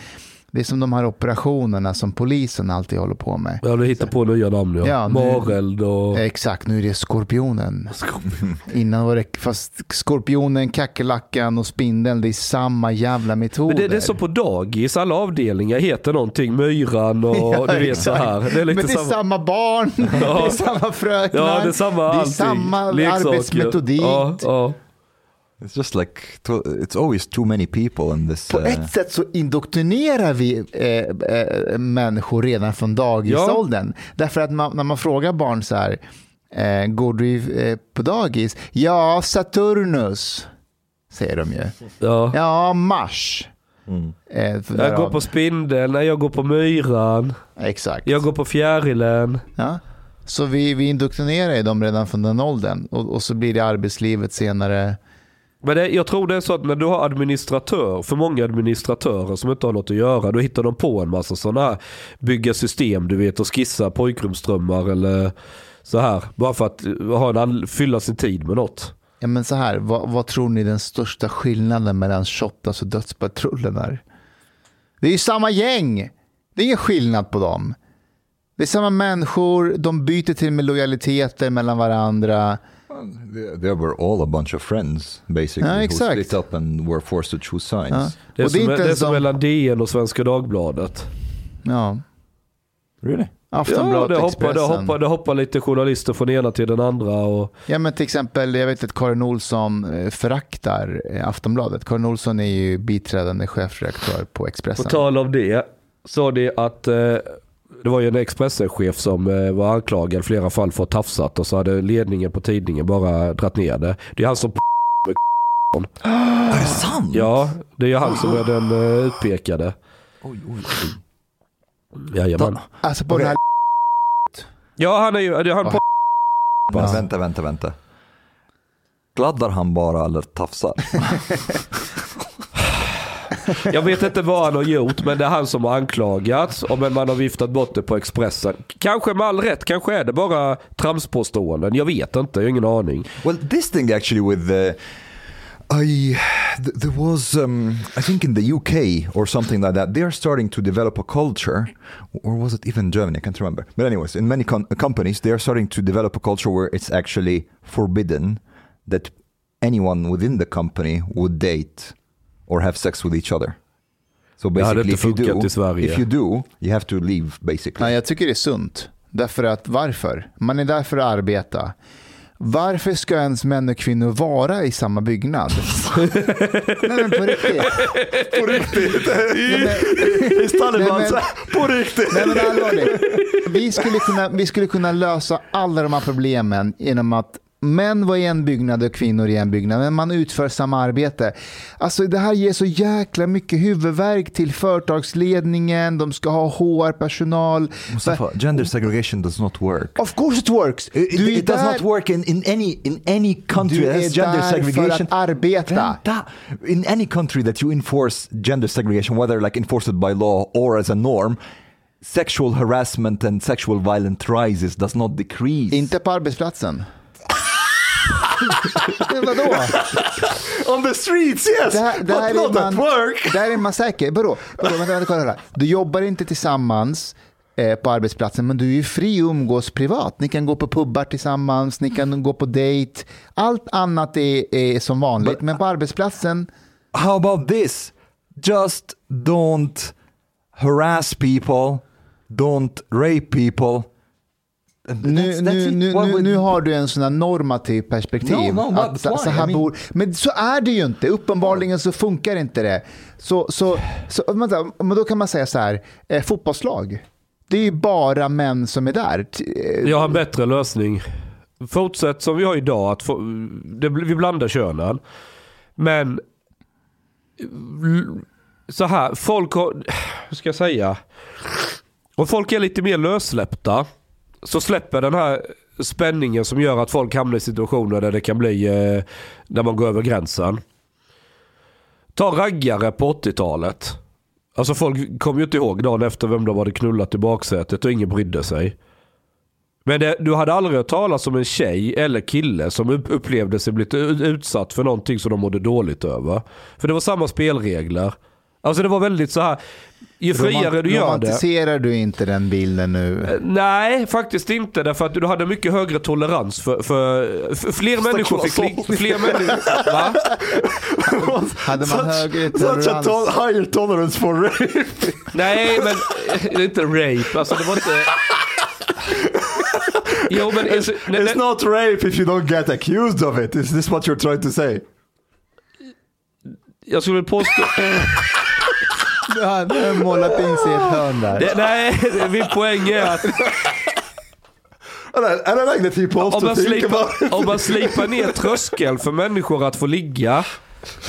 det är som de här operationerna som polisen alltid håller på med. Ja, du hittar på nya namn ja. Ja, Mareld och... Exakt, nu är det Skorpionen. Innan var det, fast Skorpionen, Kackerlackan och Spindeln, det är samma jävla metoder. Men det, det är som på dagis, alla avdelningar heter någonting. Myran och Ja, du vet exakt. så här. Det är lite Men det är samma. samma, barn, det är samma fröknar, Ja, det är samma det är allting. samma Leksaker. arbetsmetodik. Ja. It's just like, it's always too many people in this. På uh, ett sätt så indoktrinerar vi eh, eh, människor redan från dagisåldern. Därför att man, när man frågar barn så här, eh, går du eh, på dagis? Ja, Saturnus, säger de ju. ja. Ja, Mars. mm. Eh, Jag går på spindeln, jag går på myran, Exakt. jag går på fjärilen. Ja. Så vi, vi indoktrinerar dem redan från den åldern och, och så blir det arbetslivet senare. Men det, jag tror det är så att när du har administratör, för många administratörer som inte har något att göra, då hittar de på en massa sådana här bygga system du vet och skissa pojkrumsdrömmar eller så här. Bara för att eh, ha en, fylla sin tid med något. Ja, men så här, vad, vad tror ni den största skillnaden mellan Shottaz alltså och Dödspatrullen är? Det är ju samma gäng. Det är ingen skillnad på dem. Det är samma människor, de byter till med lojaliteter mellan varandra. They, were all a bunch of friends basically Ja, who exakt. split up and were forced to choose sides. Ja. Det är, Och som, det är som mellan DN och Svenska Dagbladet. Ja, Really? Ja, Aftonbladet, det hoppar, det, hoppar, det hoppar lite journalister från ena till den andra. Och, Ja, men till exempel, jag vet att Karin Olsson eh, föraktar eh, Aftonbladet. Karin Olsson är ju biträdande chefredaktör på på Expressen. tal om det, sa det att eh, det var ju en Expressen-chef som eh, var anklagad i flera fall för att tafsat och så hade ledningen på tidningen bara dratt ner det. Det är han som Är det sant? Ja, det är ju han som är den uh, utpekade. Oj, oj, oj. Jajamän. Alltså på den här... Ja, han är ju, det är han på Men vänta, vänta, vänta. Gladdar han bara eller tafsar? Jag vet inte vad han har gjort, men det är han som har anklagats. Och men man har viftat bort det på Expressen. Kanske med all rätt, kanske är det bara tramspåståenden. Jag vet inte, jag har ingen aning. Well, this thing actually with the. I th- there was um, I think in the UK or something like that they are starting to develop a culture or was it even Germany I can't remember but anyways in many com- companies they are starting to develop a culture where it's actually forbidden that anyone within the company would date or have sex with each other so Det hade basically inte if you funkat do i Sverige. if you do you have to leave basically Nej, jag tycker det är sunt. Därför att, varför? Man är där för att arbeta. Varför ska ens män och kvinnor vara i samma byggnad? Nej men på riktigt. på riktigt men, Nej, men- på riktigt nej, men allvarligt. Vi skulle, kunna, vi skulle kunna lösa alla de här problemen genom att män var i en byggnad och kvinnor i en byggnad, men man utför samma arbete. Alltså det här ger så jäkla mycket huvudvärk till företagsledningen, de ska ha HR-personal. Mustafa, gender segregation does not work Of course it works! It, Du är it does not work in, in any in any country Du that är has gender där för segregation. att arbeta. Vänta. In any country that you enforce gender segregation, whether like enforced by law or as a norm, sexual harassment and sexual violent rises does not decrease. Inte på arbetsplatsen. Men vadå? on the streets, yes, Det här, det här but not är at man, work. det här är man säker. Vadå? Vadå? Vänta, vänta, kolla här. Du jobbar inte tillsammans eh, på arbetsplatsen, men du är ju fri att umgås privat. Ni kan gå på pubbar tillsammans, ni kan gå på dejt. Allt annat är, är som vanligt, men på arbetsplatsen, How about this? Just don't harass people, don't rape people. Nu, that's- nu, nu, nu, would- nu har du en sån här normativ perspektiv. No, no, att, så, why? så här I mean- bor, men så är det ju inte. Uppenbarligen så funkar inte det. Så, så, så, vänta, men då kan man säga så här, eh, fotbollslag. Det är ju bara män som är där. Eh, Jag har en bättre lösning. Fortsätt som vi har idag. Att få, det, vi blandar könen. Men så här, folk har, hur ska jag säga? Om folk är lite mer lössläppta så släpper den här spänningen som gör att folk hamnar i situationer där det kan bli, eh, där man går över gränsen. Ta raggare på 80-talet. Alltså folk kommer ju inte ihåg dagen efter vem de hade knullat i baksätet och ingen brydde sig. Men det, du hade aldrig hört talas om en tjej eller kille som upplevde sig blivit utsatt för någonting som de mådde dåligt över. För det var samma spelregler. Alltså det var väldigt så här ju friare du gör det. Romantiserar du inte den bilden nu? Nej, faktiskt inte. Därför att du hade mycket högre tolerans för, för, för fler människor fick... Li, fler människor, va? Hade man högre Such a tolerans? to- higher tolerance for rape. Nej, men det är inte rape. Alltså det var inte... Jo, men... Alltså, nej, It's not rape if you don't get accused of it. Is this what you're trying to say? jag skulle påstå... Du hade målat in sig i ett hörn där. Det, nej, min poäng är att that he paused om man, slipar, om man slipar ner tröskeln för människor att få ligga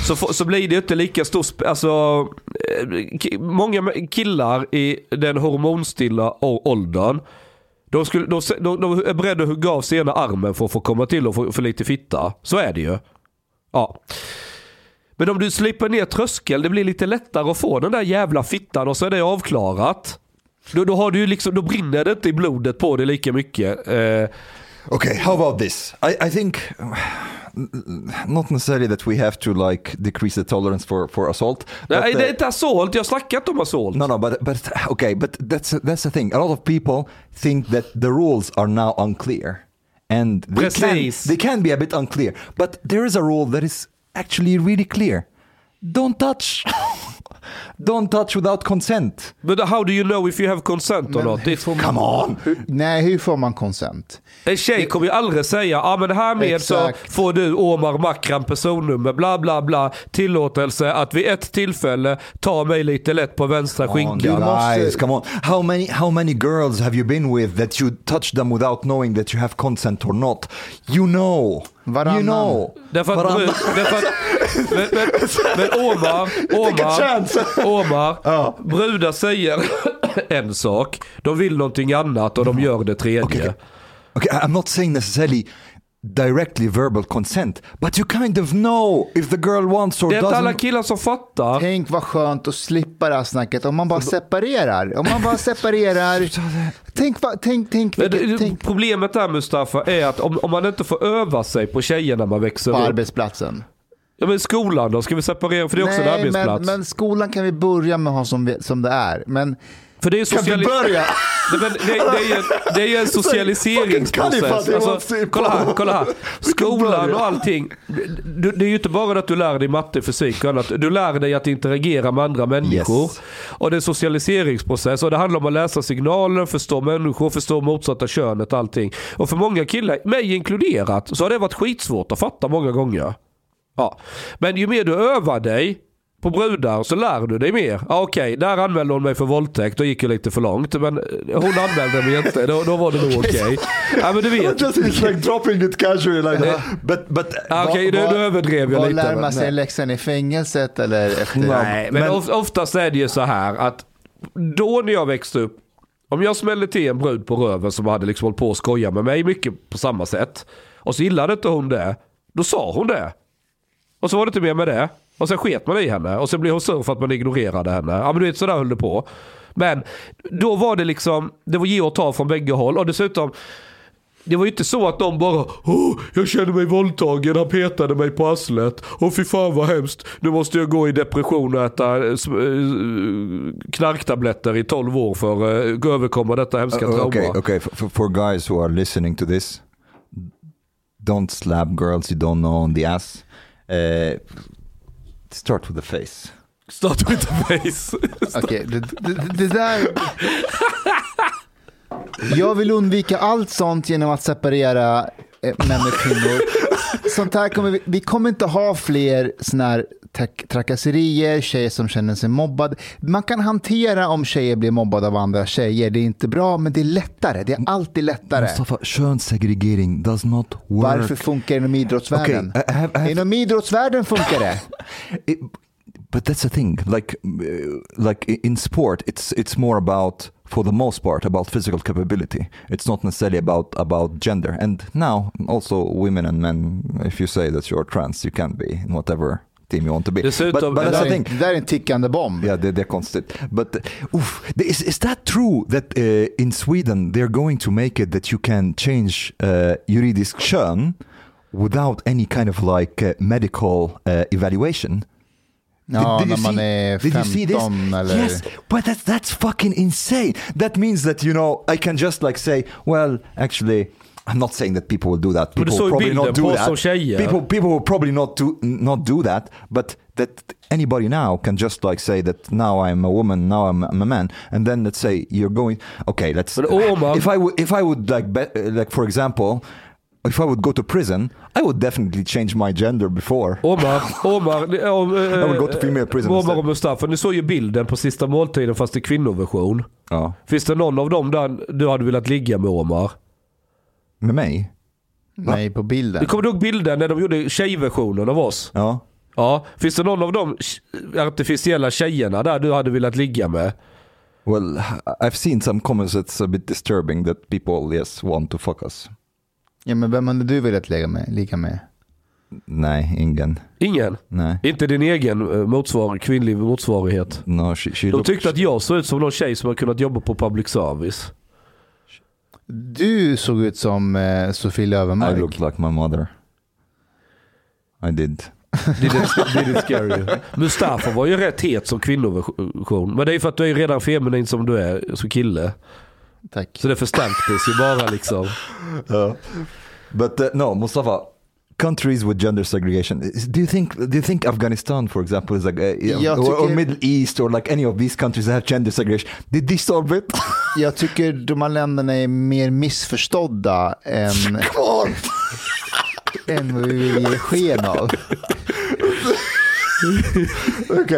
så, så blir det inte lika stor... Alltså, eh, många killar i den hormonstilla åldern de, skulle, de, de, de är beredda att hugga av sig ena armen för att få komma till och få för lite fitta. Så är det ju. Ja. Men om du slipper ner tröskel, det blir lite lättare att få den där jävla fittan och så är det avklarat. Då, då, har du liksom, då brinner det inte i blodet på dig lika mycket. Eh, Okay, how about this? I, I think not necessarily that we have to like decrease the tolerance for, for assault. but, Nej, uh, det är inte assault. Jag har snackat om assault. No, no, but but okay, but that's that's the thing. A lot of people think that the rules are now unclear, and they can, Precis. they can be a bit unclear. But there is a rule that is actually really clear. Don't touch. Don't touch without consent. But how do you know if you have consent or not? Det, Come on. Nej, hur får man konsent? en tjej kommer ju aldrig säga, ja ah, men härmed så Exakt. får du Omar Makram personnummer, bla bla bla, tillåtelse att vid ett tillfälle ta mig lite lätt på vänstra Come on, skinkan. måste- come on. How many how many girls have you been with that you touch them without knowing that you have consent or not? You know. Varannan. You know. Därför att, Varannan. därför att men, men, men Omar, Omar, Omar brudar säger en sak, de vill någonting annat och de gör det tredje. Okay. Okay, I- I'm not saying necessarily directly verbal consent, but you kind of know if the girl wants or Det är inte alla doesn't. killar som fattar. Tänk vad skönt att slippa det här snacket om man bara separerar. Om man bara separerar. tänk, vad- tänk, tänk, tänk Problemet där Mustafa är att om, om man inte får öva sig på tjejer när man växer på upp. arbetsplatsen. Ja men skolan då, ska vi separera? För det är också en men, arbetsplats. men skolan kan vi börja med att ha som, vi- som det är. Men för det är Kan vi sociali- börja? Nej, men det, det, är ju, det är ju en socialiseringsprocess. Alltså, kolla här, kolla här. Skolan börja. och allting. Du, det är ju inte bara att du lär dig matte, fysik och annat. Du lär dig att interagera med andra människor. Yes. Och det är en socialiseringsprocess. Och det handlar om att läsa signaler, förstå människor, förstå motsatta könet, allting. Och för många killar, mig inkluderat, så har det varit skitsvårt att fatta många gånger. Ja. Men ju mer du övar dig på brudar så lär du dig mer. Ja, Okej, där anmälde hon mig för våldtäkt. Då gick jag lite för långt. Men hon anmälde mig inte. Då, då var det nog okej. Ja, men du vet. Just it's like dropping it casually like. But but Ja, Okej, nu, nu överdrev jag lite. lär man sig läxan i fängelset eller efter? Nej, men, Men- of, oftast är det ju så här att då när jag växte upp, om jag smällde till en brud på röven som hade liksom hållit på att skoja med mig mycket på samma sätt. Och så gillade inte hon det. Då sa hon det. Och så var det inte mer med det. Och sen sket man i henne. Och sen blev hon sur för att man ignorerade henne. Ja men du vet sådär höll det på. Men då var det liksom, det var ge och ta från bägge håll. Och dessutom, det var ju inte så att de bara Åh, jag känner mig våldtagen, han petade mig på arslet. Åh fy fan vad hemskt. Nu måste jag gå i depression och äta eh, eh, knarktabletter i 12 år för att uh, överkomma detta hemska trauma. okay, okay. For, for guys who are listening to this, don't slap girls you don't know on the ass. Uh, start with the face. Start with the face. Okej, det, det, det där... Jag vill undvika allt sånt genom att separera eh, män och kvinnor. Sånt här kommer vi, vi kommer inte ha fler såna här trakasserier, tjejer som känner sig mobbade. Man kan hantera om tjejer blir mobbade av andra tjejer. Det är inte bra, men det är lättare. Det är alltid lättare. Mustafa, könssegregering does not work. Varför funkar det inom idrottsvärlden? Okay, I have- I have- Inom idrottsvärlden funkar det. It, but that's the thing. Like, uh, like in sport, it's it's more about, for the most part, about physical capability. It's not necessarily about about gender. And now, also women and men, if you say that you're trans, you can be in whatever team you want to be. Dessutom- but, but that's the thing. är en tickande bomb. Yeah, det är konstigt. But uh, oof, is, is that true that uh, in Sweden they're going to make it that you can change uh, juridisk kön without any kind of like uh, medical uh, evaluation? Ja, you när man see- är did you see this? 15 eller... Yes, but that's that's fucking insane. That means that you know I can just like say, well, actually. I'm not saying that people will do that. People will probably not do that. People, people will probably not do not do that. But that anybody now can just like say that now I'm a woman, now I'm, I'm a man, and then let's say you're going. Okay, let's. But Omar- if I would, if I would like, be, like for example, if I would go to prison, I would definitely change my gender before. Omar, Omar, om, eh, I will go to female prison Omar och Mustafa, ni såg ju bilden på sista måltiden fast i kvinnoversion. Ja, Finns det någon av dem där du hade velat ligga med Omar? Med mig. Nej, på bilden. Du kommer du ihåg bilden när de gjorde tjejversionen av oss? Ja. Ja. Finns det någon av de artificiella tjejerna där du hade velat ligga med? Well, I've seen some comments that's a bit disturbing that people yes want to fuck us. Ja, men vem hade du velat ligga med? Ligga med? Nej, ingen. Ingen? Nej. Inte din egen eh, motsvar, kvinnlig motsvarighet? No, she, she De looked- tyckte att jag såg ut som någon tjej som har kunnat jobba på public service. Du såg ut som eh, Sofie I Löwenmark. looked like my mother. I did. Did it, did it scare you? Mustafa var ju rätt het som kvinnoversion. Men det är ju för att du är redan feminin som du är som kille. Tack. Så det förstärktes ju bara liksom. But uh, no, Mustafa, countries with gender segregation. Do you think do you think Afghanistan, for example, is like uh, Jag or, or tycker- Middle East or like any of these countries that have gender segregation? Did they solve it? Jag tycker de här länderna är mer missförstådda än, än vad vi vill ge sken av.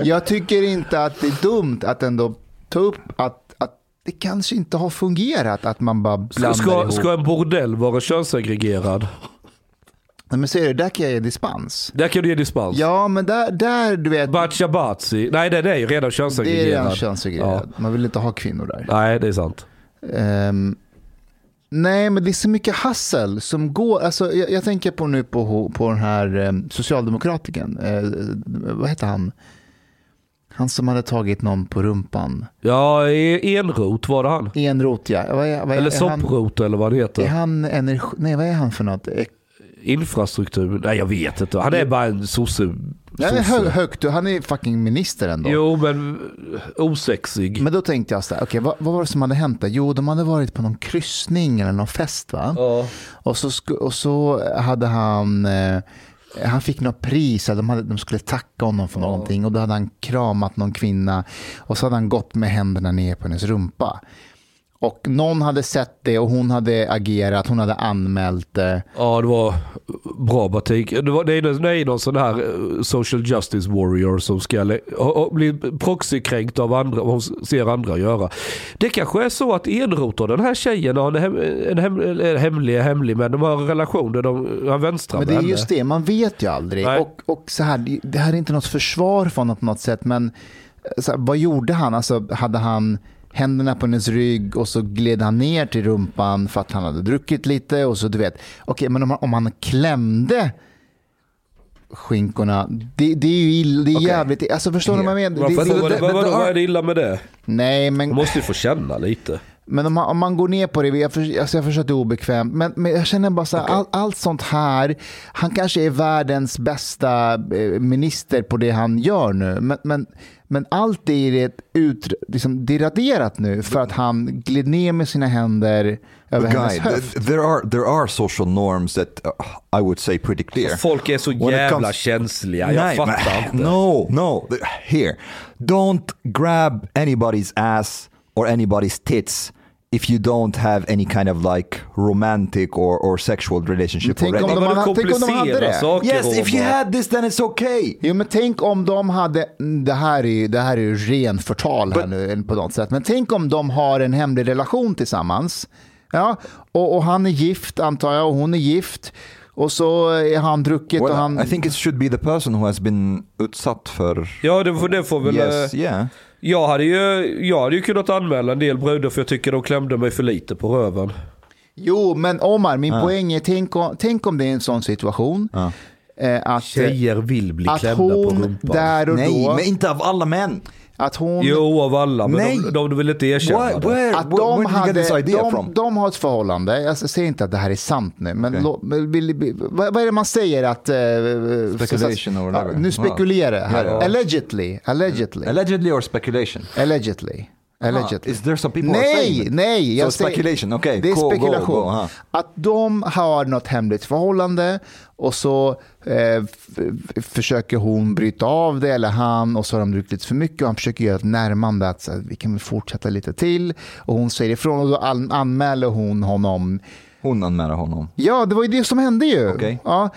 Jag tycker inte att det är dumt att ändå ta upp att, att det kanske inte har fungerat att man bara blandar Ska, ihop. ska en bordell vara könssegregerad? Nej, men ser du, där kan jag ge dispens. Där kan du ge dispens. Ja, men där, där du vet, Bacha Batsi. Nej den är ju redan det är könssegregerad. redan könssegregerad. Man vill inte ha kvinnor där. Nej det är sant. Ehm, nej, men det är så mycket hassel som går. Alltså, jag, jag tänker på nu på, på den här um, socialdemokratiken. Eh, vad heter han? Han som hade tagit någon på rumpan. Ja, e- enrot var det han. Enrot, ja. Vad är, vad är, Eller är sopprot eller vad det är heter. han energi, nej, vad är han för något? Infrastruktur. Nej jag vet inte. Han är bara en sosse. Nej, hö, sosse. högt, han är fucking minister ändå. Jo men osexig. Men då tänkte jag så här, okej, vad, vad var det som hade hänt där? Jo, de hade varit på någon kryssning eller någon fest va? Ja. Och så, och så hade han, eh, han fick något pris, de, hade, de skulle tacka honom för någonting och då hade han kramat någon kvinna och så hade han gått med händerna ner på hennes rumpa. Och någon hade sett det och hon hade agerat, hon hade anmält det. Ja, det var bra batik. Det, var, det, är, det är någon sån här eh, social justice warrior som ska bli proxykränkt av andra, hon ser andra göra. Det kanske är så att Enroth och den här tjejen har en, hem, en, hem, en hemlig, hemlig, men de har en relation där de han vänstrar Men det är henne. just det, man vet ju aldrig. Nej. Och, och så här, det- här är inte något försvar för honom på något sätt, men så här, vad gjorde han? Alltså, hade han händerna på hennes rygg och så gled han ner till rumpan för att han hade druckit lite och så du vet, okej, men om han, om han klämde skinkorna. Det, det är ju ill, det är Okej. jävligt, alltså förstår du vad jag menar? Vad, är det illa med det? nej, Man men, måste ju få känna lite. men om, man, om man går ner på det, jag, för, alltså jag förstår att det är obekvämt, men, men jag känner bara så här, all, allt sånt här, han kanske är världens bästa eh, minister på det han gör nu, men, men, men allt det är ut, liksom, det är raderat nu för att han gled ner med sina händer över Guy, hennes höft. there are there are social norms that uh, I would say pretty clear. Folk är så jävla comes- känsliga, jag Nej, fattar inte. No, no. Here, don't grab anybody's ass or anybody's tits if you don't have any kind of like romantic or, or sexual relationship Tänk om already. de Men hade- tänk om de hade det. saker Yes, if you had this then it's okay. Jo men tänk om de hade, det här är ju, det här är ju ren förtal här nu på något sätt, men tänk om de har en hemlig relation tillsammans. Ja, och, och han är gift antar jag och hon är gift. Och så är han druckit och Well, han... I think it should be the person who has been utsatt för... Ja, det får, det får väl... Yes, yeah. Jag hade, ju, jag hade ju kunnat anmäla en del brudar för jag tycker de klämde mig för lite på röven. Jo, men Omar, min poäng är, tänk om, tänk om det är en sån situation. Eh, att, Tjejer vill bli att klämda på rumpan. där och Nej, då, men inte av alla män. Att hon... Jo, av alla, men Nej. de, de vill inte erkänna Why, det. where, Att where, de, where this hade, idea de, from? de har ett förhållande, jag säger inte att det här är sant nu, men, vill, vill, vad, vad är det man säger att... eh, Speculation or whatever. Nu spekulerar jag här. Allegedly. Allegedly. Allegedly or speculation? Allegedly. Allegedly. Is there some people nej, nej. So jag säger- speculation, okej. Det är Go, go, spekulation. go, aha. att de har något hemligt förhållande och så eh, försöker hon bryta av det eller han och så har de druckit lite för mycket och han försöker göra ett närmande att så här, vi kan väl fortsätta lite till och hon säger ifrån och då an- anmäler hon honom Hon anmäler honom. Ja, det var ju det som hände ju. Okej. Ja.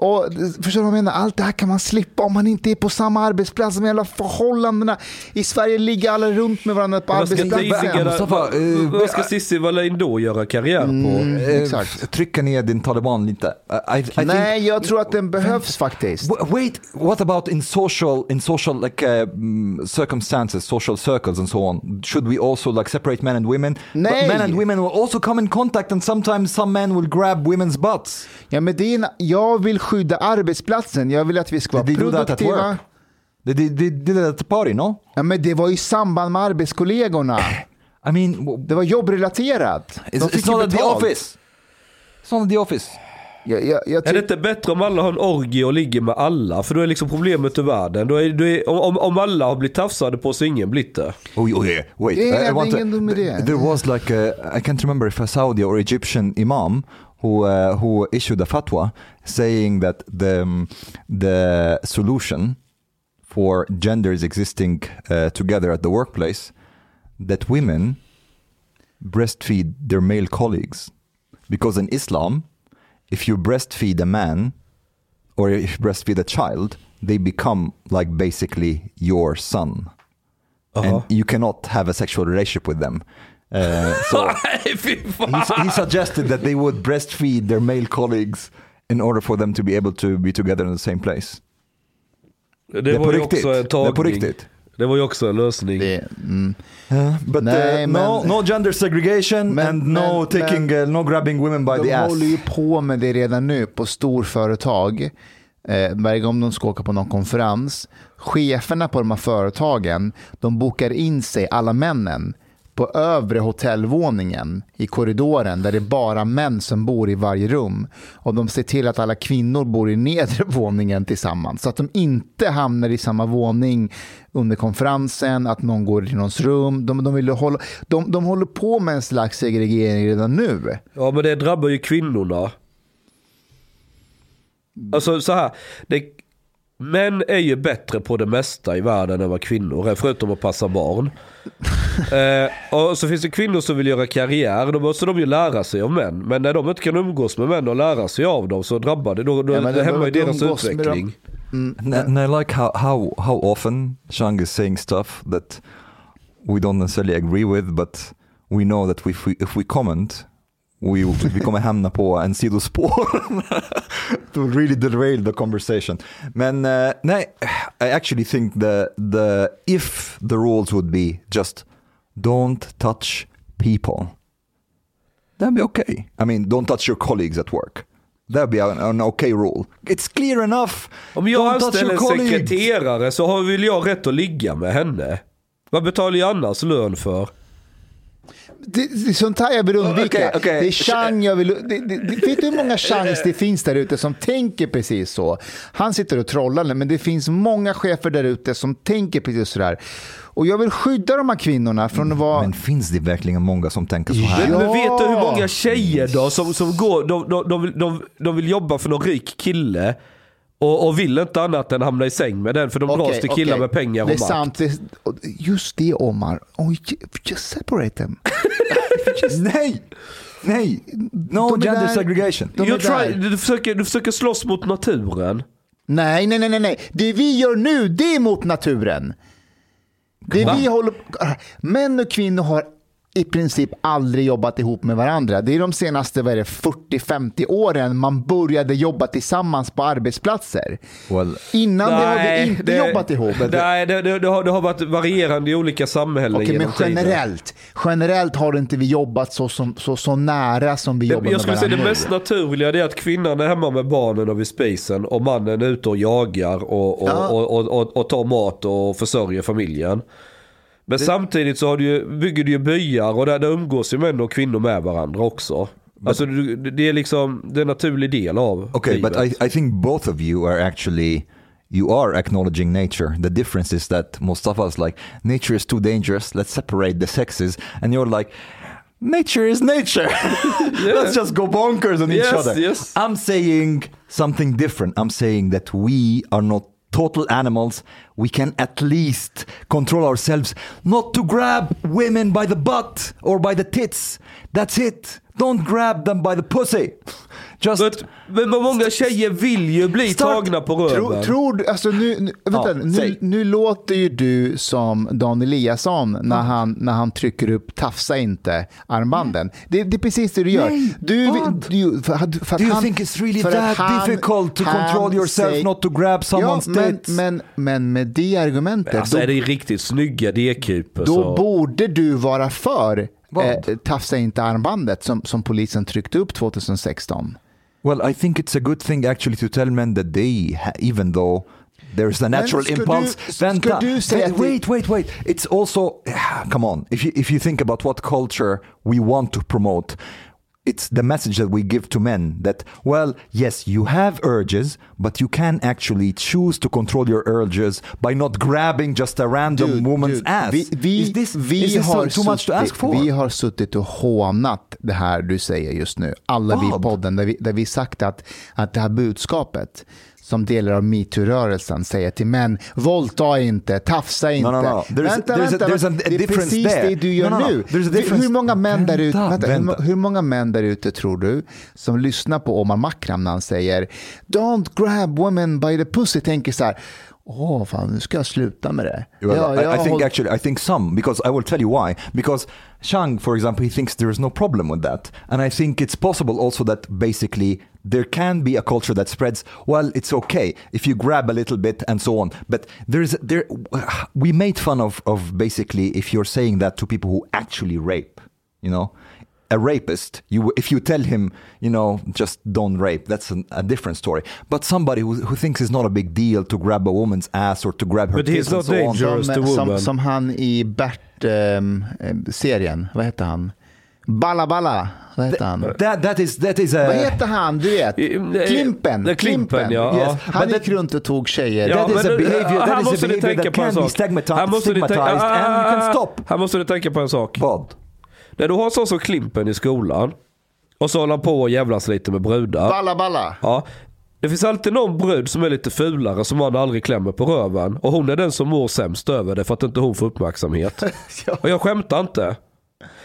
Och förstår du vad jag menar? Allt det här kan man slippa om man inte är på samma arbetsplats. De jävla förhållandena. I Sverige ligger alla runt med varandra på arbetsplatsen. vad, ska Cissi Wallin då göra karriär på? Mm, Eh, exakt. Trycka ner din taliban lite. I, I think, Nej, jag tror att den behövs faktiskt. Wait, what about in social in social like uh, circumstances, social circles and so on? Should we also like separate men and women? Nej. But men and women will also come in contact, and sometimes some men will grab women's butts. Ja, men det är en, jag vill skydda arbetsplatsen. Jag vill att vi ska vara they produktiva. They, they, they did it at the party, no? Ja, men det var i samband med arbetskollegorna. I mean, Det var jobbrelaterat. It's, it's not at the office. It's not at the office. Jag, jag, jag Är det inte bättre om alla har en orgie och ligger med alla? För då är liksom problemet ur världen. Då är, då är, om, om alla har blivit tafsade på så ingen blivit det. Oh, oh yeah, wait. Yeah, I- I want to- There was like a, I can't remember if a Saudi or Egyptian imam who uh, who issued a fatwa saying that the um, the solution for genders existing uh, together at the workplace that women breastfeed their male colleagues. Because in Islam if you breastfeed a man or if you breastfeed a child they become like basically your son. And you cannot have a sexual relationship with them. Uh, so fy fan. he, he suggested that they would breastfeed their male colleagues in order for them to be able to be together in the same place. Det, Det är var ju riktigt. också en Det på tagning. riktigt. Det var ju också en lösning. det, mm. But Nej, uh, no, men- no gender segregation Men- and no men- taking, men- uh, no grabbing women by De the ass. håller ju på med det redan nu på storföretag. Eh, varje gång de ska åka på någon konferens. Cheferna på de här företagen, de bokar in sig, alla männen, på övre hotellvåningen i korridoren där det är bara män som bor i varje rum. Och de ser till att alla kvinnor bor i nedre våningen tillsammans. Så att de inte hamnar i samma våning under konferensen, att någon går i någons rum. De, de, vill hålla, de, de håller på med en slags segregering redan nu. Ja men det drabbar ju kvinnorna. Alltså så här. Det, män är ju bättre på det mesta i världen än vad kvinnor är. Förutom att passa barn. eh, och så finns det kvinnor som vill göra karriär. Då måste de ju lära sig av män. Men när de inte kan umgås med män och lära sig av dem så drabbar det. Då, då Ja, men det de- hämmar ju de deras utveckling. And, and I like how, how, how often Shang is saying stuff that we don't necessarily agree with, but we know that if we, if we comment, we, vi kommer hamna på en sidospår. to really derail the conversation. Men uh, nej, I actually think the, the, if the rules would be just don't touch people, that'd be okay. I mean, don't touch your colleagues at work. That'd be an, an okay rule. It's clear enough. Om jag Don't anställer en colleagues. sekreterare så har väl jag rätt att ligga med henne? Vad betalar jag annars lön för? Det, det är sånt här jag vill undvika. Okej, okej. Det är chang jag vill... Det, det, det, vet du hur många changs det finns där ute som tänker precis så? Han sitter och trollar men det finns många chefer där ute som tänker precis så där. Och jag vill skydda de här kvinnorna från att vara... Men finns det verkligen många som tänker så här? Men, men Ja. vet du hur många tjejer då som, som går, de, de, de, vill, de, de vill jobba för någon rik kille och, och vill inte annat än hamna i säng med den för de dras Okej, till killar okej. med pengar och Det är makt. sant. Det, just det, Omar. Oh, just separate them. Nej! Nej! No De gender där- segregation. de try, du, försöker, du försöker slåss mot naturen. Nej, nej, nej, nej, nej. Det vi gör nu, det är mot naturen. Det Va? vi håller Män och kvinnor har i princip aldrig jobbat ihop med varandra. Det är de senaste vad är det, 40-50 åren man började jobba tillsammans på arbetsplatser. Well, Innan det har vi inte jobbat ihop. Nej, det, det, det, har, det har varit varierande i olika samhällen Okej, men genom tiden. generellt, generellt har inte vi jobbat så, så, så, så nära som vi jobbar Det, jag med skulle säga varandra det mest naturliga det är att kvinnan är hemma med barnen och vid spisen och mannen är ute och jagar och, och, Ja. och, och, och, och tar mat och försörjer familjen. Men samtidigt så har du ju, bygger du ju byar och där, där umgås ju män och kvinnor med varandra också. Alltså du- det är liksom det är en naturlig del av okay, livet. but I, I think both of you are actually you are acknowledging nature. The difference is that Mustafa's like nature is too dangerous. Let's separate the sexes, and you're like. Nature is nature. Let's just go bonkers on each Yes, other. yes. I'm saying something different. I'm saying that we are not total animals. We can at least control ourselves not to grab women by the butt or by the tits. That's it. Don't grab them by the pussy. Just Men, men många tjejer vill ju bli Start- tagna på röven. Tror, tror du, alltså nu, nu, vänta, Ja, nu, nu låter ju du som Dan Eliasson när, han, när han trycker upp tafsa inte armbanden. Det, det är precis det du gör. Nej, du, du, för, för Do you han- think it's really that han- difficult to control yourself säger- not to grab someone's ja, men, tits? men, men med det argumentet, Alltså då, är det riktigt snygga D-kuper då så... borde du vara för Vad? eh, tafsa inte armbandet som, som polisen tryckte upp 2016. Well, I think it's a good thing actually to tell men that they, even though there's a natural impulse. du- säga Wait, wait, wait, wait. It's also, come on. If you if you think about what culture we want to promote, it's the message that we give to men that well, yes, you have urges, but you can actually choose to control your urges by not grabbing just a random Dude, woman's dude, ass. Vi, vi, is this, vi is this har too much to suttit- ask for? Vi har suttit och hånat det här du säger just nu. Alla vi i podden, där vi, där vi sagt att, att det här budskapet som delar av metoo-rörelsen säger till män, våldta inte, tafsa inte. no, no. There's- vänta, there's a- vänta, there's a det är precis there. det du gör No, no, no. nu. A Hur- många män där ute, Vänta, vänta, hur, hur många män där ute tror du som lyssnar på Omar Makram när han säger Don't grab women by the pussy, tänker så här, åh fan nu ska jag sluta med det. Well, Ja, I, jag I think hållit- actually, I think some because I will tell you why. Because Chang, for example, he thinks there is no problem with that, and I think it's possible also that basically there can be a culture that spreads. Well, it's okay if you grab a little bit and so on, but there's there. We made fun of of basically if you're saying that to people who actually rape, you know. A rapist, you if you tell him, you know, just don't rape, that's an, a different story. But somebody who, who thinks it's not a big deal to grab a woman's ass or to grab her But he's not so on. dangerous. som, to som, woman. som han i Bert-serien, vad heter han? Balla Balla, vad heter han? That that is that is a Vad heter han, du vet? Klimpen. eh, Klimpen, ja. Yes. Han But gick that- runt och tog tjejer. Ja, That is a behavior- that is a behavior tänka that på en can be sak. stigmatized- Här måste ni tänka- stigmatized and can Ah, stop. Här måste ni tänka på en sak. Vad? När du har sån som Klimpen i skolan och så håller han på och jävlas lite med brudar. Balla Balla. Ja. Det finns alltid någon brud som är lite fulare som man aldrig klämmer på röven. Och hon är den som mår sämst över det för att inte hon får uppmärksamhet. Ja. Och jag skämtar inte.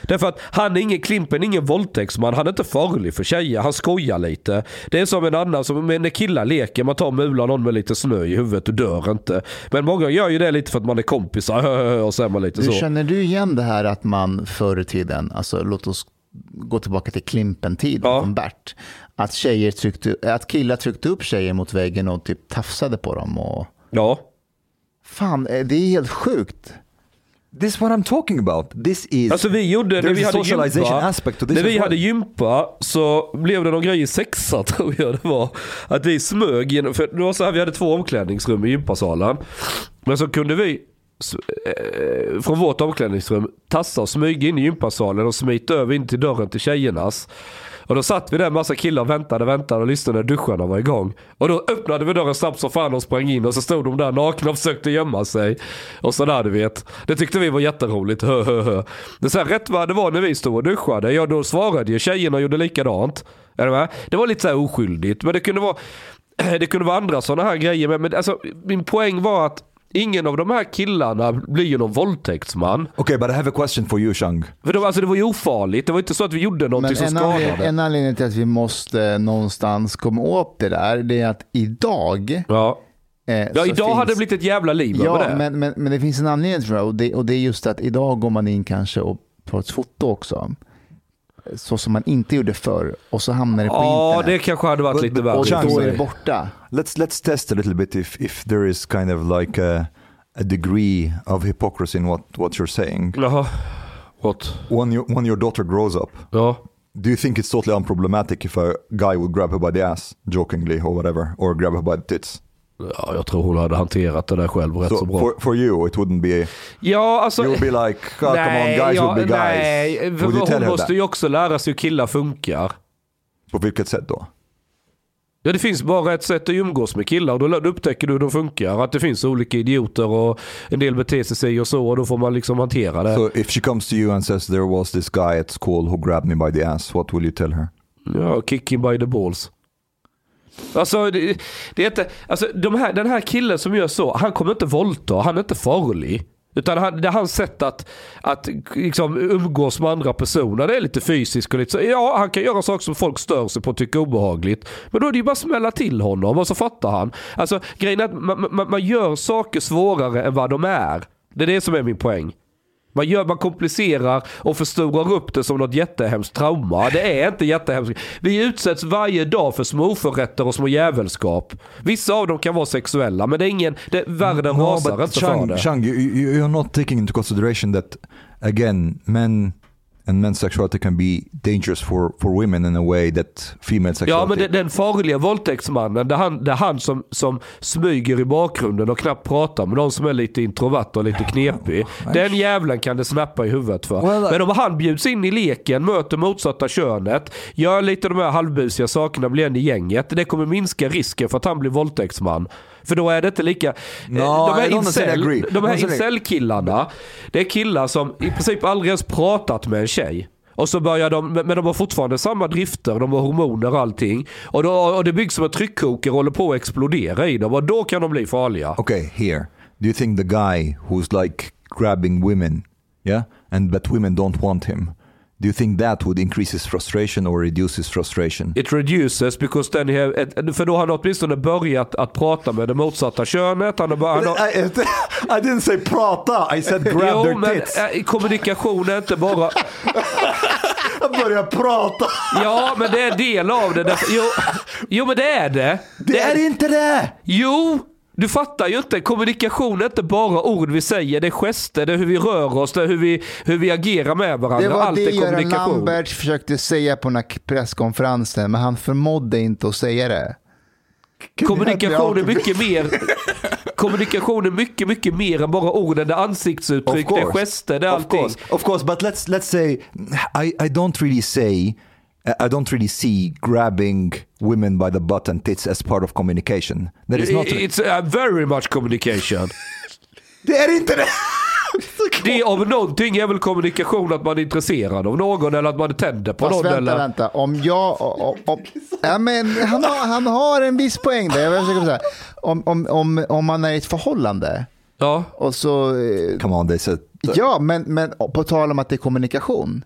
Därför att han är ingen Klimpen, ingen våldtäktsman. Han är inte farlig för tjejer. Han skojar lite. Det är som en annan, som när killar leker. Man tar och mular någon med lite snö i huvudet och dör inte. Men många gör ju det lite för att man är kompisar och så är man lite Du, så. känner du igen det här att man förr i tiden, alltså låt oss gå tillbaka till Klimpen-tiden Ja. från Bert. Att, tjejer tryckte, att killar tryckte upp tjejer mot väggen och typ tafsade på dem. Och, Ja. fan, eh, det är helt sjukt. This is what I'm talking about. This is... Alltså vi gjorde, när vi hade gympa, när vi hade gympa så blev det någon grej i sexa tror jag det var. Att vi smög genom, för det var så här, vi hade två omklädningsrum i gympasalen. Men så kunde vi eh, från vårt omklädningsrum tassa och smyga in i gympasalen och smita över in till dörren till tjejernas. Och då satt vi där, massa killar och väntade, väntade och lyssnade när duscharna var igång. Och då öppnade vi dörren snabbt som fan och sprang in och så stod de där nakna och försökte gömma sig. Och sådär du vet. Det tyckte vi var jätteroligt. Hö, hö, hö. Men sen rätt vad det var när vi stod och duschade, ja då svarade ju tjejerna och gjorde likadant. Är du med? Det var lite så här oskyldigt. Men det kunde vara, det kunde vara andra sådana här grejer. Men, men alltså, min poäng var att ingen av de här killarna blir ju någon våldtäktsman. Okay, but I have a question for you, Shang. För de, alltså, det var ju ofarligt. Det var inte så att vi gjorde någonting Men som skadade. en anledning till att vi måste någonstans komma åt det där, det är att idag... Ja. eh, Ja, idag hade det finns- blivit ett jävla liv Ja, över det. men, men, men det finns en anledning tror jag och det, och det är just att idag går man in kanske och tar ett foto också. Så som man inte gjorde förr och så hamnar det på ja, det internet. kanske hade varit lite värre. och då är det borta. Let's let's test a little bit if if there is kind of like a, a degree of hypocrisy in what what you're saying. Jaha. What? When you when your daughter grows up, Ja. do you think it's totally unproblematic if a guy would grab her by the ass, jokingly or whatever, or grab her by the tits? Ja, jag tror hon hade hanterat det där själv rätt så, So bra. for for you, it wouldn't be. ja, alltså... You would be like, oh, come on, guys ja, will be guys. Nej, Would hon måste that? ju också lära sig hur killar funkar. På vilket sätt då? Ja, det finns bara ett sätt att umgås med killar och då då upptäcker du hur de funkar. Att det finns olika idioter och en del beter sig si och så och då får man liksom hantera det. So if she comes to you and says there was this guy at school who grabbed me by the ass, what will you tell her? Ja, kick him by the balls. Alltså, det, det är inte, alltså de här, den här killen som gör så, han kommer inte våldta, han är inte farlig. Utan han, det är hans sätt att, att liksom umgås med andra personer. Det är lite fysiskt och lite så. Ja, han kan göra saker som folk stör sig på och tycker är obehagligt. Men då är det ju bara att smälla till honom och så fattar han. Alltså grejen är att man, man, man gör saker svårare än vad de är. Det är det som är min poäng. Man, gör, man komplicerar och förstorar upp det som något jättehemskt trauma. Det är inte jättehemskt. Vi utsätts varje dag för små oförrätter och små jävelskap. Vissa av dem kan vara sexuella, men det är ingen, det, världen rasar inte för Shang, det. Shang you, you, you're not taking into consideration that, again, men and men's sexuality can be dangerous for, for women in a way that female Ja, sexuality... men det, den farliga våldtäktsmannen, det är han, det är han som, som smyger i bakgrunden och knappt pratar med de som är lite introvert och lite knepig. Den jävlen kan det snappa i huvudet för. Well, men om han bjuds in i leken, möter motsatta könet, gör lite de här halvbusiga sakerna, blir en i gänget. Det kommer minska risken för att han blir våldtäktsman. För då är det inte lika... No, de I här, incel, de här incel-killarna, det är killar som i princip aldrig ens pratat med en tjej. Och så börjar de, men de har fortfarande samma drifter, de har hormoner och allting. Och, då, och det byggs som en tryckkokare och håller på att explodera i dem. Och då kan de bli farliga. Okay, here. Do you think the guy who's like grabbing women, yeah, and but women don't want him, do you think that would increase his frustration or reduce his frustration? It reduces because then he för då har han åtminstone börjat att prata med det motsatta könet. Han har, bara- han har, I, I didn't say prata, I said grab jo, their men tits. äh, kommunikation är inte bara... Jag börjar prata. Ja, men det är en del av det. Därför, jo, jo, men det är det. Det är inte det! Jo! Du fattar ju inte. Kommunikation är inte bara ord vi säger. Det är gester, det är hur vi rör oss, det är hur vi, hur vi agerar med varandra. Det var Allt det är Göran. Lambert försökte säga på den här presskonferensen, men han förmådde inte att säga det. Kommunikation är mycket mer... Kommunikation är mycket, mycket mer än bara orden. Det är ansiktsuttryck, det är gester, det är of allting. course, of course. But let's let's say I, I don't really say I don't really see grabbing women by the butt and tits as part of communication. That is not. It's uh, very much communication. Det är inte det. Det av någonting är väl kommunikation att man är intresserad av någon eller att man tänder på Fast någon. vänta, eller... vänta. Om jag... Om, om, ja, men han, har, han har en viss poäng där. Jag försöker säga. Om, om, om, om man är i ett förhållande Ja. och så... eh, Come on, they said. Ja, men, men på tal om att det är kommunikation.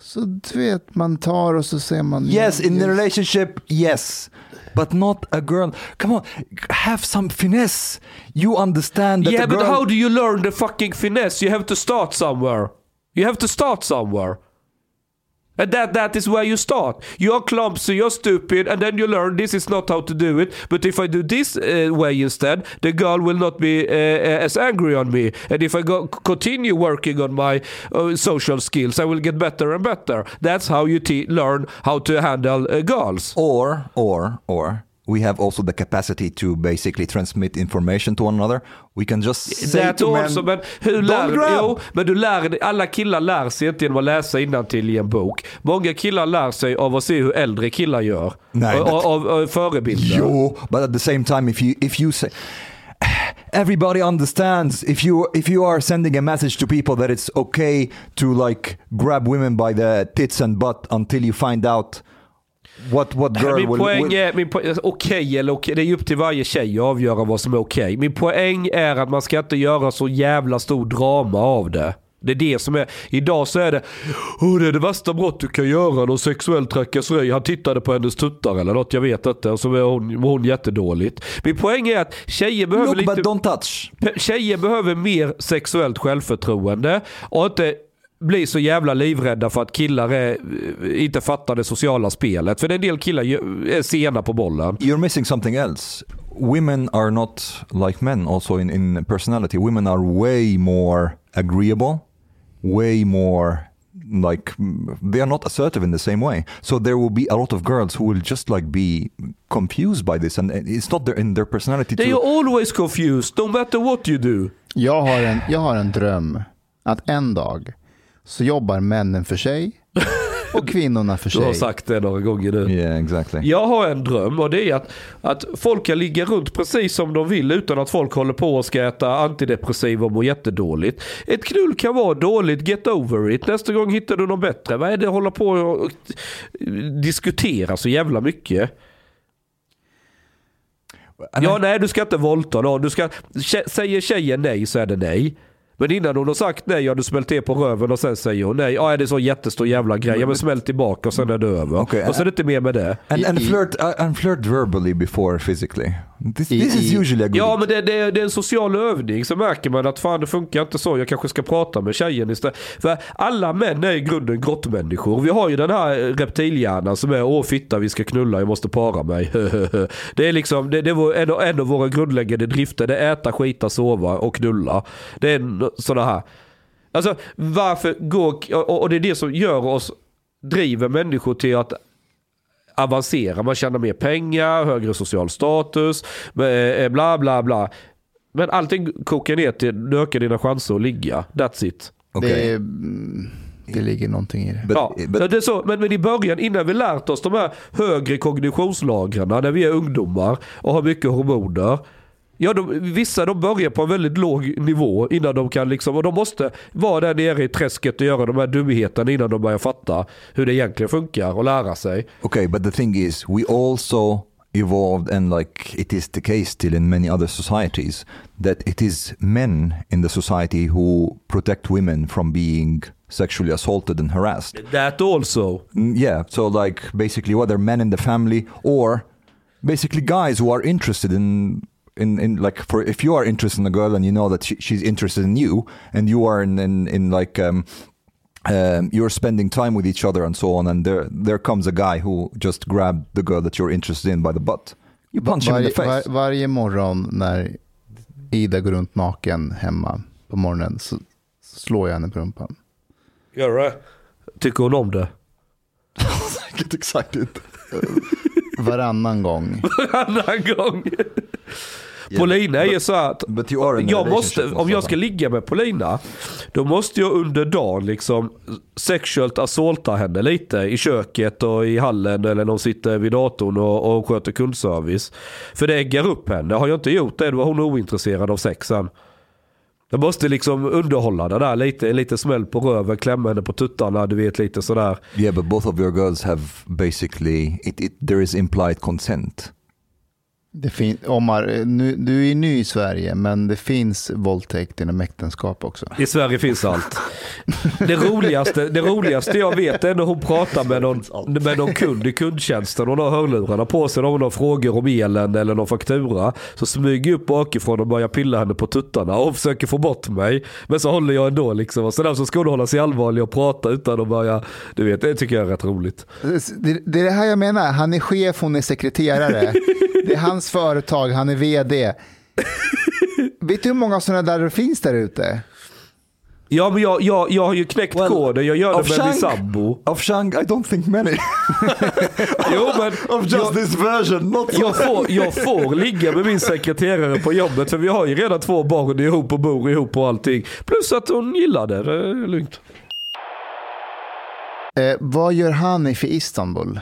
Så du vet, man tar och så säger man... Yes, in the relationship, yes. But not a girl. Come on, have some finesse. You understand that Yeah, a but girl. how do you learn the fucking finesse? You have to start somewhere. You have to start somewhere. And that, that is where you start. You're clumsy, you're stupid, and then you learn this is not how to do it. But if I do this uh, way instead, the girl will not be uh, uh, as angry on me. And if I go, continue working on my uh, social skills, I will get better and better. That's how you learn how to handle uh, girls. Or, or, or, we have also the capacity to basically transmit information to one another. We can just say That to men, also, men, hur "Don't lär, grab." jo, men du lär dig- alla killar lär sig inte genom att läsa till i en bok. Många killar lär sig av att se hur äldre killar gör. Nej, av, av, av förebilder. Jo, but at the same time, if you if you say everybody understands if you if you are sending a message to people that it's okay to like grab women by the tits and butt until you find out what what girl Min will, poäng will är, min poäng, okej eller okej, det är upp till varje tjej att avgöra vad som är okej. Min poäng är att man ska inte göra så jävla stor drama av det. Det är det som är, idag så är det, oh, det är det värsta brott du kan göra, någon sexuell trakasseri. Han tittade på hennes tuttar eller något, jag vet inte. Och så är hon, hon jättedåligt. Min poäng är att tjejer behöver look lite... but don't touch. Tjejer behöver mer sexuellt självförtroende och inte bli så jävla livrädda för att killar är, inte fattar det sociala spelet. För en del killar är sena på bollen. You're missing something else. Women are not like men also in, in personality. Women are way more agreeable, way more like they are not assertive in the same way. So there will be a lot of girls who will just like be confused by this and it's not their, in their personality They to are always confused, no matter what you do. Jag har, en, jag har en dröm att en dag så jobbar männen för sig och kvinnorna för Du har sig. sagt det några gånger nu. Yeah, exactly. Jag har en dröm och det är att, att folk kan ligga runt precis som de vill utan att folk håller på och ska äta antidepressiva och må jättedåligt. Ett knull kan vara dåligt, get over it. Nästa gång hittar du något bättre. Vad är det att hålla på och diskutera så jävla mycket? Ja, nej du ska inte våldta någon. Du ska, säger tjejen nej så är det nej. Men innan hon har sagt nej har du smält till på röven och sen säger hon nej. Ja, är det så jättestor jävla grej? Ja, men smäll tillbaka och sen är det över. Okej, och så är det inte mer med det. and, and flirt uh, and flirt verbally before physically. This, this is usually a good. Ja men det, det, det är en social övning så märker man att fan det funkar inte så. Jag kanske ska prata med tjejen istället. För alla män är i grunden grottmänniskor. Vi har ju den här reptilhjärnan som är åh fitta vi ska knulla jag måste para mig. det är liksom det, det är en, av- en av våra grundläggande drifter. Det är äta, skita, sova och knulla. Det är sådana här. Alltså varför går, och, och det är det som gör oss, driver människor till att avancera. Man tjänar mer pengar, högre social status, eh, bla bla bla. Men allting kokar ner till nu ökar dina chanser att ligga. That's it. okay. Det, mm, det ligger någonting i det. But, ja, but det är så, men, men i början innan vi lärt oss de här högre kognitionslagren när vi är ungdomar och har mycket hormoner. Ja, de, vissa de börjar på en väldigt låg nivå innan de kan liksom, och de måste vara där nere i träsket och göra de här dumheterna innan de börjar fatta hur det egentligen funkar och lära sig. Okay, but the thing is, we also evolved, and like it is the case still in many other societies, that it is men in the society who protect women from being sexually assaulted and harassed. That also. Mm, Yeah, so like basically, whether men in the family or basically guys who are interested in. In, in like for if you are interested in a girl and you know that she, she's interested in you and you are in in, in like um, um, you're spending time with each other and so on, and there there comes a guy who just grabbed the girl that you're interested in by the butt. You punch him in the face. var, varje morgon när Ida går runt naken hemma på morgonen så slår jag henne på rumpan. Gör det? Tycker hon om det? Get excited. Varannan gång. Varannan gång. Är så att But you are in a jag måste, om jag ska ligga med Polina, då måste jag under dagen liksom sexualt assaulta henne lite i köket och i hallen eller när hon sitter vid datorn och, och sköter kundservice. För det äggar upp henne. Har jag inte gjort det då är hon ointresserad av sexen. Jag måste liksom underhålla det där lite, lite smäll på röven, klämma henne på tuttarna, du vet lite sådär. Yeah, but both of your girls have basically it, it there is implied consent. Det fin- Omar, nu, du är ny i Sverige, men det finns våldtäkt inom äktenskap också. I Sverige finns allt. Det roligaste, det roligaste jag vet är när hon pratar med någon, med någon kund i kundtjänsten. Hon har hörlurarna på sig. När hon har frågor om elen eller någon faktura. Så smyger jag upp bakifrån och börjar pilla henne på tuttarna och försöker få bort mig. Men så håller jag ändå liksom. Och sen så ska hon hålla sig allvarlig och prata utan att börja. Du vet, det tycker jag är rätt roligt. Det, det är det här jag menar. Han är chef, hon är sekreterare. Det är hans företag, han är vd. Vet du hur många sådana där det finns där ute? Ja men jag, jag, jag har ju knäckt Well, koden. Jag gör det med min sambo. Of Shang, I don't think many. Jo men. of just jag, this version, not so Jag får, jag får ligga med min sekreterare på jobbet för vi har ju redan två barn ihop och bor ihop och allting. Plus att hon gillar det, det är lugnt. Eh, vad gör han i för Istanbul?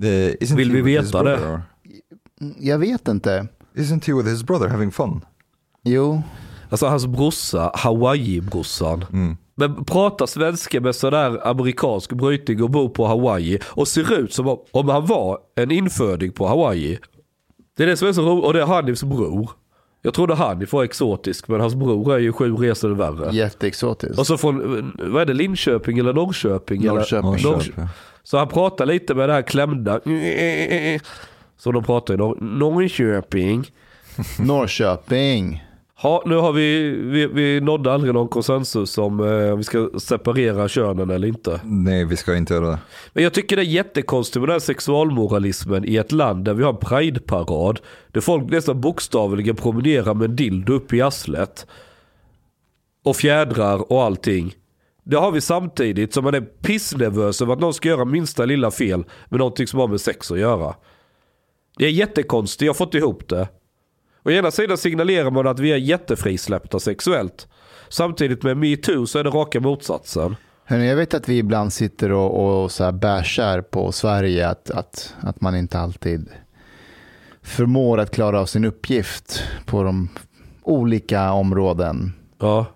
The, isn't Vill vi veta det? brother? Jag vet inte. Isn't he with his brother having fun? Jo, Alltså hans brorsa, Hawaii-brorsan. Men pratar svenska med sådär amerikansk brytning och bor på Hawaii. Och ser ut som om, om han var en inföding på Hawaii. Det är det som är så roligt. Och det är Hanifs bror. Jag trodde Hanif var exotisk men hans bror är ju sju resor värre. jätteexotiskt. Och så från, vad är det, Linköping eller Norrköping? Norrköping. Eller? Norrköping. Så han pratar lite med det här klämda. Så de pratar i Nor- Norrköping. Norrköping. Ja, nu har vi, vi, vi nådde aldrig någon konsensus om eh, vi ska separera könen eller inte. Nej, vi ska inte göra det. Men jag tycker det är jättekonstigt med den här sexualmoralismen i ett land där vi har en prideparad. Där folk nästan bokstavligen promenerar med en dildo upp i arslet. Och fjädrar och allting. Det har vi samtidigt som man är pissnervös över att någon ska göra minsta lilla fel med någonting som har med sex att göra. Det är jättekonstigt, jag har fått ihop det. Å ena sidan signalerar man att vi är jättefrisläppta sexuellt. Samtidigt med metoo så är det raka motsatsen. Hörrni, jag vet att vi ibland sitter och, och så här bashar på Sverige att, att, att man inte alltid förmår att klara av sin uppgift på de olika områden. Ja,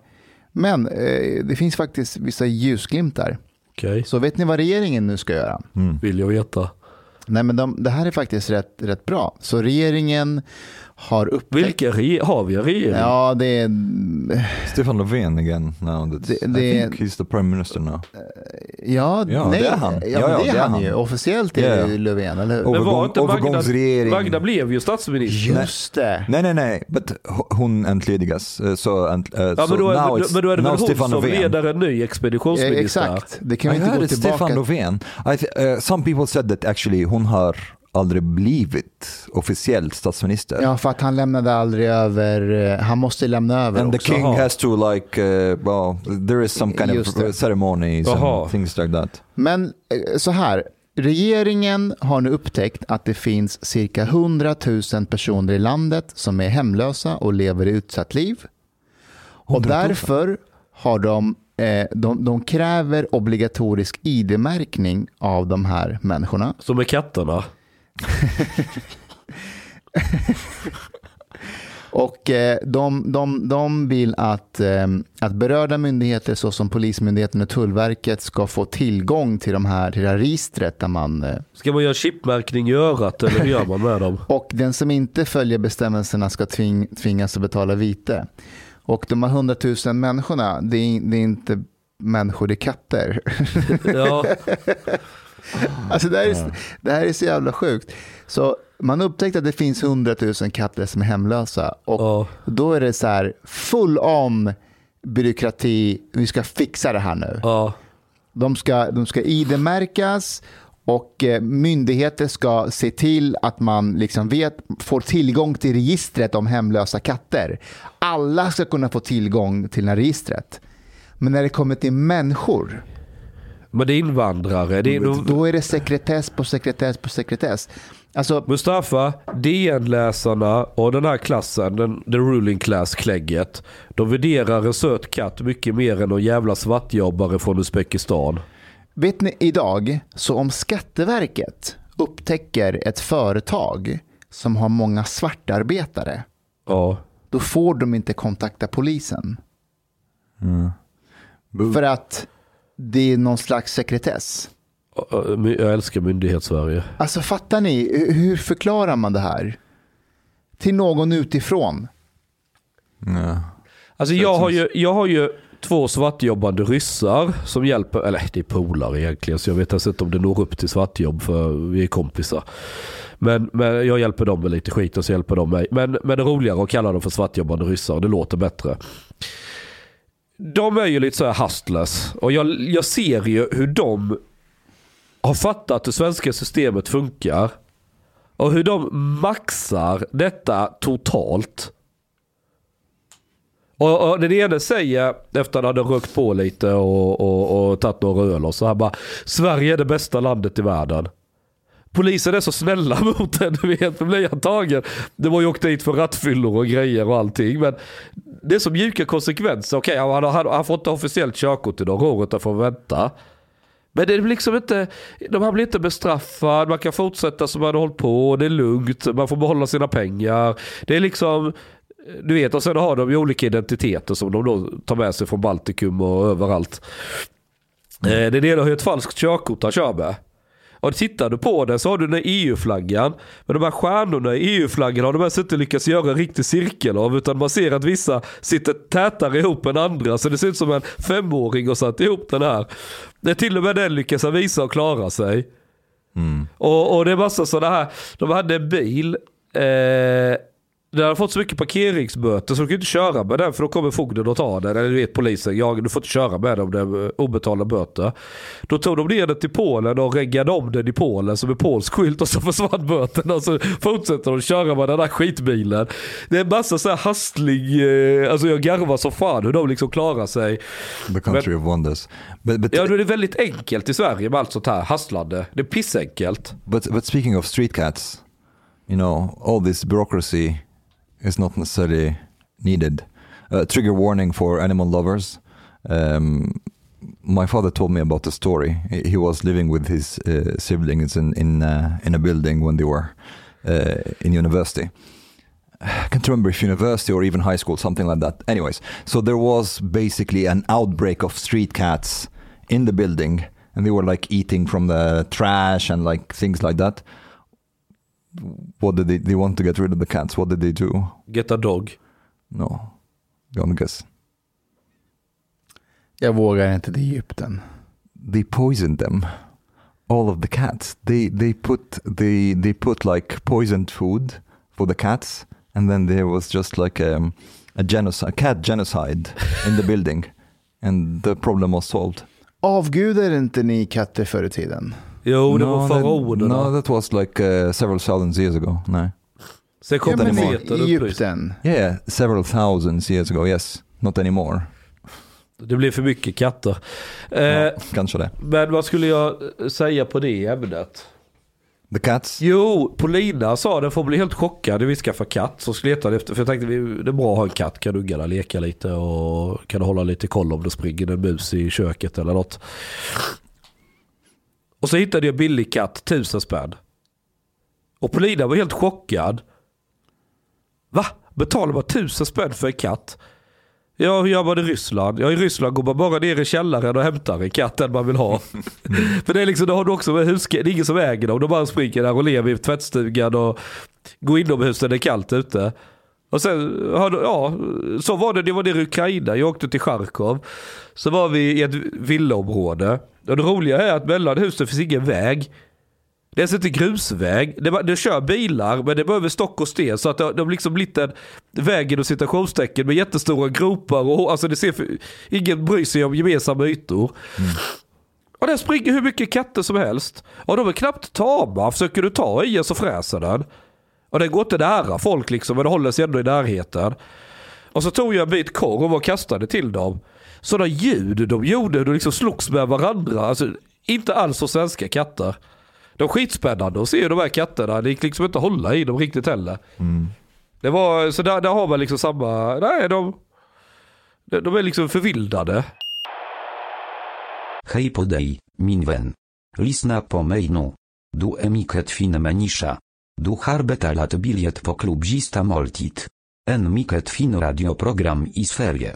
Men eh, det finns faktiskt vissa ljusglimtar. okej. Så vet ni vad regeringen nu ska göra? Vill jag veta. Nej, men de, det här är faktiskt rätt, rätt bra. Så regeringen har upptäckt... Vilken re- har vi regering? Ja, det är... Stefan Löfven now. That's, Det- det- I think he's the prime minister now. Ja, Ja, nej, det är han. Ja, Ja, ja, det är det är han han. ju. Officiellt är Ja. det ju Löfven, eller hur? Men var Övergång- inte Magda, övergångsregering. Magda blev ju statsminister. Just det. Nej, nej, nej. But hon entledigas. Uh, so, ent, uh, Ja, so men, då är, now men, då är det väl hon Stefan som Löfven. leder en ny Eh, expeditionsminister? Exakt. Det kan I vi inte gå tillbaka Stefan Löfven. I th- uh, some people said that actually hon har aldrig blivit officiellt statsminister. Ja, för att han lämnade aldrig över. eh, Han måste lämna över And the också. king Jaha. has to like, uh, well, there is some kind Just of det. ceremonies Jaha. and things like that. Men eh, så här. Regeringen har nu upptäckt att det finns cirka 100 000 personer i landet som är hemlösa och lever i utsatt liv. Och 100 000? därför har de, de, de kräver obligatorisk ID-märkning av de här människorna. Som är katterna. Och eh, de, de, de vill att, eh, att berörda myndigheter såsom Polismyndigheten och Tullverket ska få tillgång till, de här, till det här registret. Där man, eh, Ska man göra chipmärkning i örat eller hur gör man med dem? och den som inte följer bestämmelserna ska tving, tvingas att betala vite. Och de här 100 000 människorna, det är, det är inte människor, är katter. Ja, Alltså det, här är, det här är så jävla sjukt. Så man upptäckte att det finns 100 000 katter som är hemlösa. Och ja. Då är det så här full on byråkrati, vi ska fixa det här nu. ja. De ska, de ska ID-märkas och eh, myndigheter ska se till att man liksom vet, får tillgång till registret om hemlösa katter. Alla ska kunna få tillgång till det här registret. Men när det kommer till människor, Men det är invandrare. Det är, då är det sekretess på sekretess på sekretess. Alltså, Mustafa, DN-läsarna och den här klassen, den, the ruling class klägget. De värderar en söt katt mycket mer än någon jävla svartjobbare från Uzbekistan. Vet ni idag, så om Skatteverket upptäcker ett företag som har många svartarbetare, Ja. då får de inte kontakta polisen. För att det är någon slags sekretess. Jag älskar myndighetssverige. Alltså fattar ni, hur förklarar man det här? Till någon utifrån. Yeah. Alltså jag har, ju, jag har ju två svartjobbande ryssar som hjälper, eller det är polare egentligen så jag vet ens inte om det når upp till svartjobb för vi är kompisar. Men, men jag hjälper dem med lite skit och så hjälper de mig. Men, men det är roligare att kalla dem för svartjobbande ryssar, det låter bättre. De är ju lite så här hustlers och jag, jag ser ju hur de har fattat hur svenska systemet funkar. Och hur de maxar detta totalt. Och, och den ene säger, efter att han hade rökt på lite och, och, och tagit några öl och så här bara Sverige är det bästa landet i världen. Polisen är så snälla mot en, du vet, då blir jag tagen. Det var ju åkt dit för rattfyllor och grejer och allting. Men det är så mjuka konsekvenser. Okej, okay, han, han, han får inte officiellt körkort idag, året får vänta. Men det är liksom inte, de här blir inte bestraffade, man kan fortsätta som man har hållit på, det är lugnt, man får behålla sina pengar. Det är liksom, du vet, och sen har de ju olika identiteter som de då tar med sig från Baltikum och överallt. Eh, den Det ena har ju ett falskt körkort han kör med. Och tittar du på den så har du den EU-flaggan. Men de här stjärnorna i EU-flaggan har de alltså inte lyckats göra en riktig cirkel av. Utan man ser att vissa sitter tätare ihop än andra. Så det ser ut som en femåring och satt ihop den här. Det är till och med den lyckas visa och klara sig. Mm. Och, och det är massa sådana här. De hade en bil. Eh, den hade fått så mycket parkeringsböter så de kunde inte köra med den för då kommer fogden och tar den. Eller du vet polisen, ja, du får inte köra med den om det är obetalda böter. Då tog de ner den till Polen och reggade om den i Polen som är polsk skylt och så försvann böterna. Och så fortsätter de köra med den där skitbilen. Det är en massa så här hastlig, eh, alltså jag garvar så fan hur de liksom klarar sig. The country Men, of wonders. But, but, ja, det är väldigt enkelt i Sverige med allt sånt här hasslande. Det är pissenkelt. But, but speaking of street cats, you know, all this bureaucracy is not necessarily needed. Uh, trigger warning for animal lovers. Um, my father told me about the story. He was living with his uh, siblings in in uh, in a building when they were uh, in university. I can't remember if university or even high school, something like that. Anyways, so there was basically an outbreak of street cats in the building, and they were like eating from the trash and like things like that what did they, they want to get rid of the cats? What did they do? Get a dog. No. On guess. Jag vågar inte till Egypten. They poisoned them. All of the cats. They they put they they put like poisoned food for the cats and then there was just like a, um, a genocide, a cat genocide in the building and the problem was solved. Avgudar inte ni katter förr i tiden? Jo, det no, var faraonerna. No, that was like uh, several thousands years ago. Nej. Sen kom ja, i Egypten? Yeah, several thousands years ago, yes. Not anymore. Det blir för mycket katter. Eh, ja, kanske det. Men vad skulle jag säga på det ämnet? The cats? Jo, Polina sa det, får bli helt chockad när vi skaffar katt. Så skulle leta efter, för jag tänkte det är bra att ha en katt, kan ungarna leka lite och kan hålla lite koll om det springer en mus i köket eller något. Och så hittade jag billig katt, tusen spänn. Och Polina var helt chockad. Va? Betalar man tusen spänn för en katt? Ja, hur gör man i Ryssland? Ja, i Ryssland går man bara ner i källaren och hämtar en katt den man vill ha. för det är liksom, då har du också med hus, det är ingen som äger dem. De bara springer där och lever i tvättstugan och går inomhus när det är kallt ute. Och sen, ja, så var det, det var nere i Ukraina, jag åkte till Charkov. Så var vi i ett villaområde. Och det roliga är att mellan husen finns ingen väg. Det är alltså inte grusväg. Det, det kör bilar men det behöver stock och sten. Så att det, det har liksom blivit en väg inom citationstecken med jättestora gropar. Och, alltså det ser för, ingen bryr sig om gemensamma ytor. Mm. Och där springer hur mycket katter som helst. Och de är knappt tama. Försöker du ta i så fräser den. Och den går inte nära folk liksom men det håller sig ändå i närheten. Och så tog jag en bit korv och kastade till dem sådana ljud de gjorde. De liksom slogs med varandra. Alltså, inte alls som svenska katter. De är skitspännande att se de här katterna. Det gick liksom inte att hålla i dem riktigt heller. Mm. Det var, så där, där har man liksom samma, nej de, de är liksom förvildade. Hej på dig, min vän. Lyssna på mig nu. Du är mycket fin människa. Du har betalat bilet på klubbzista måltid. En mycket fin radioprogram i Sverige.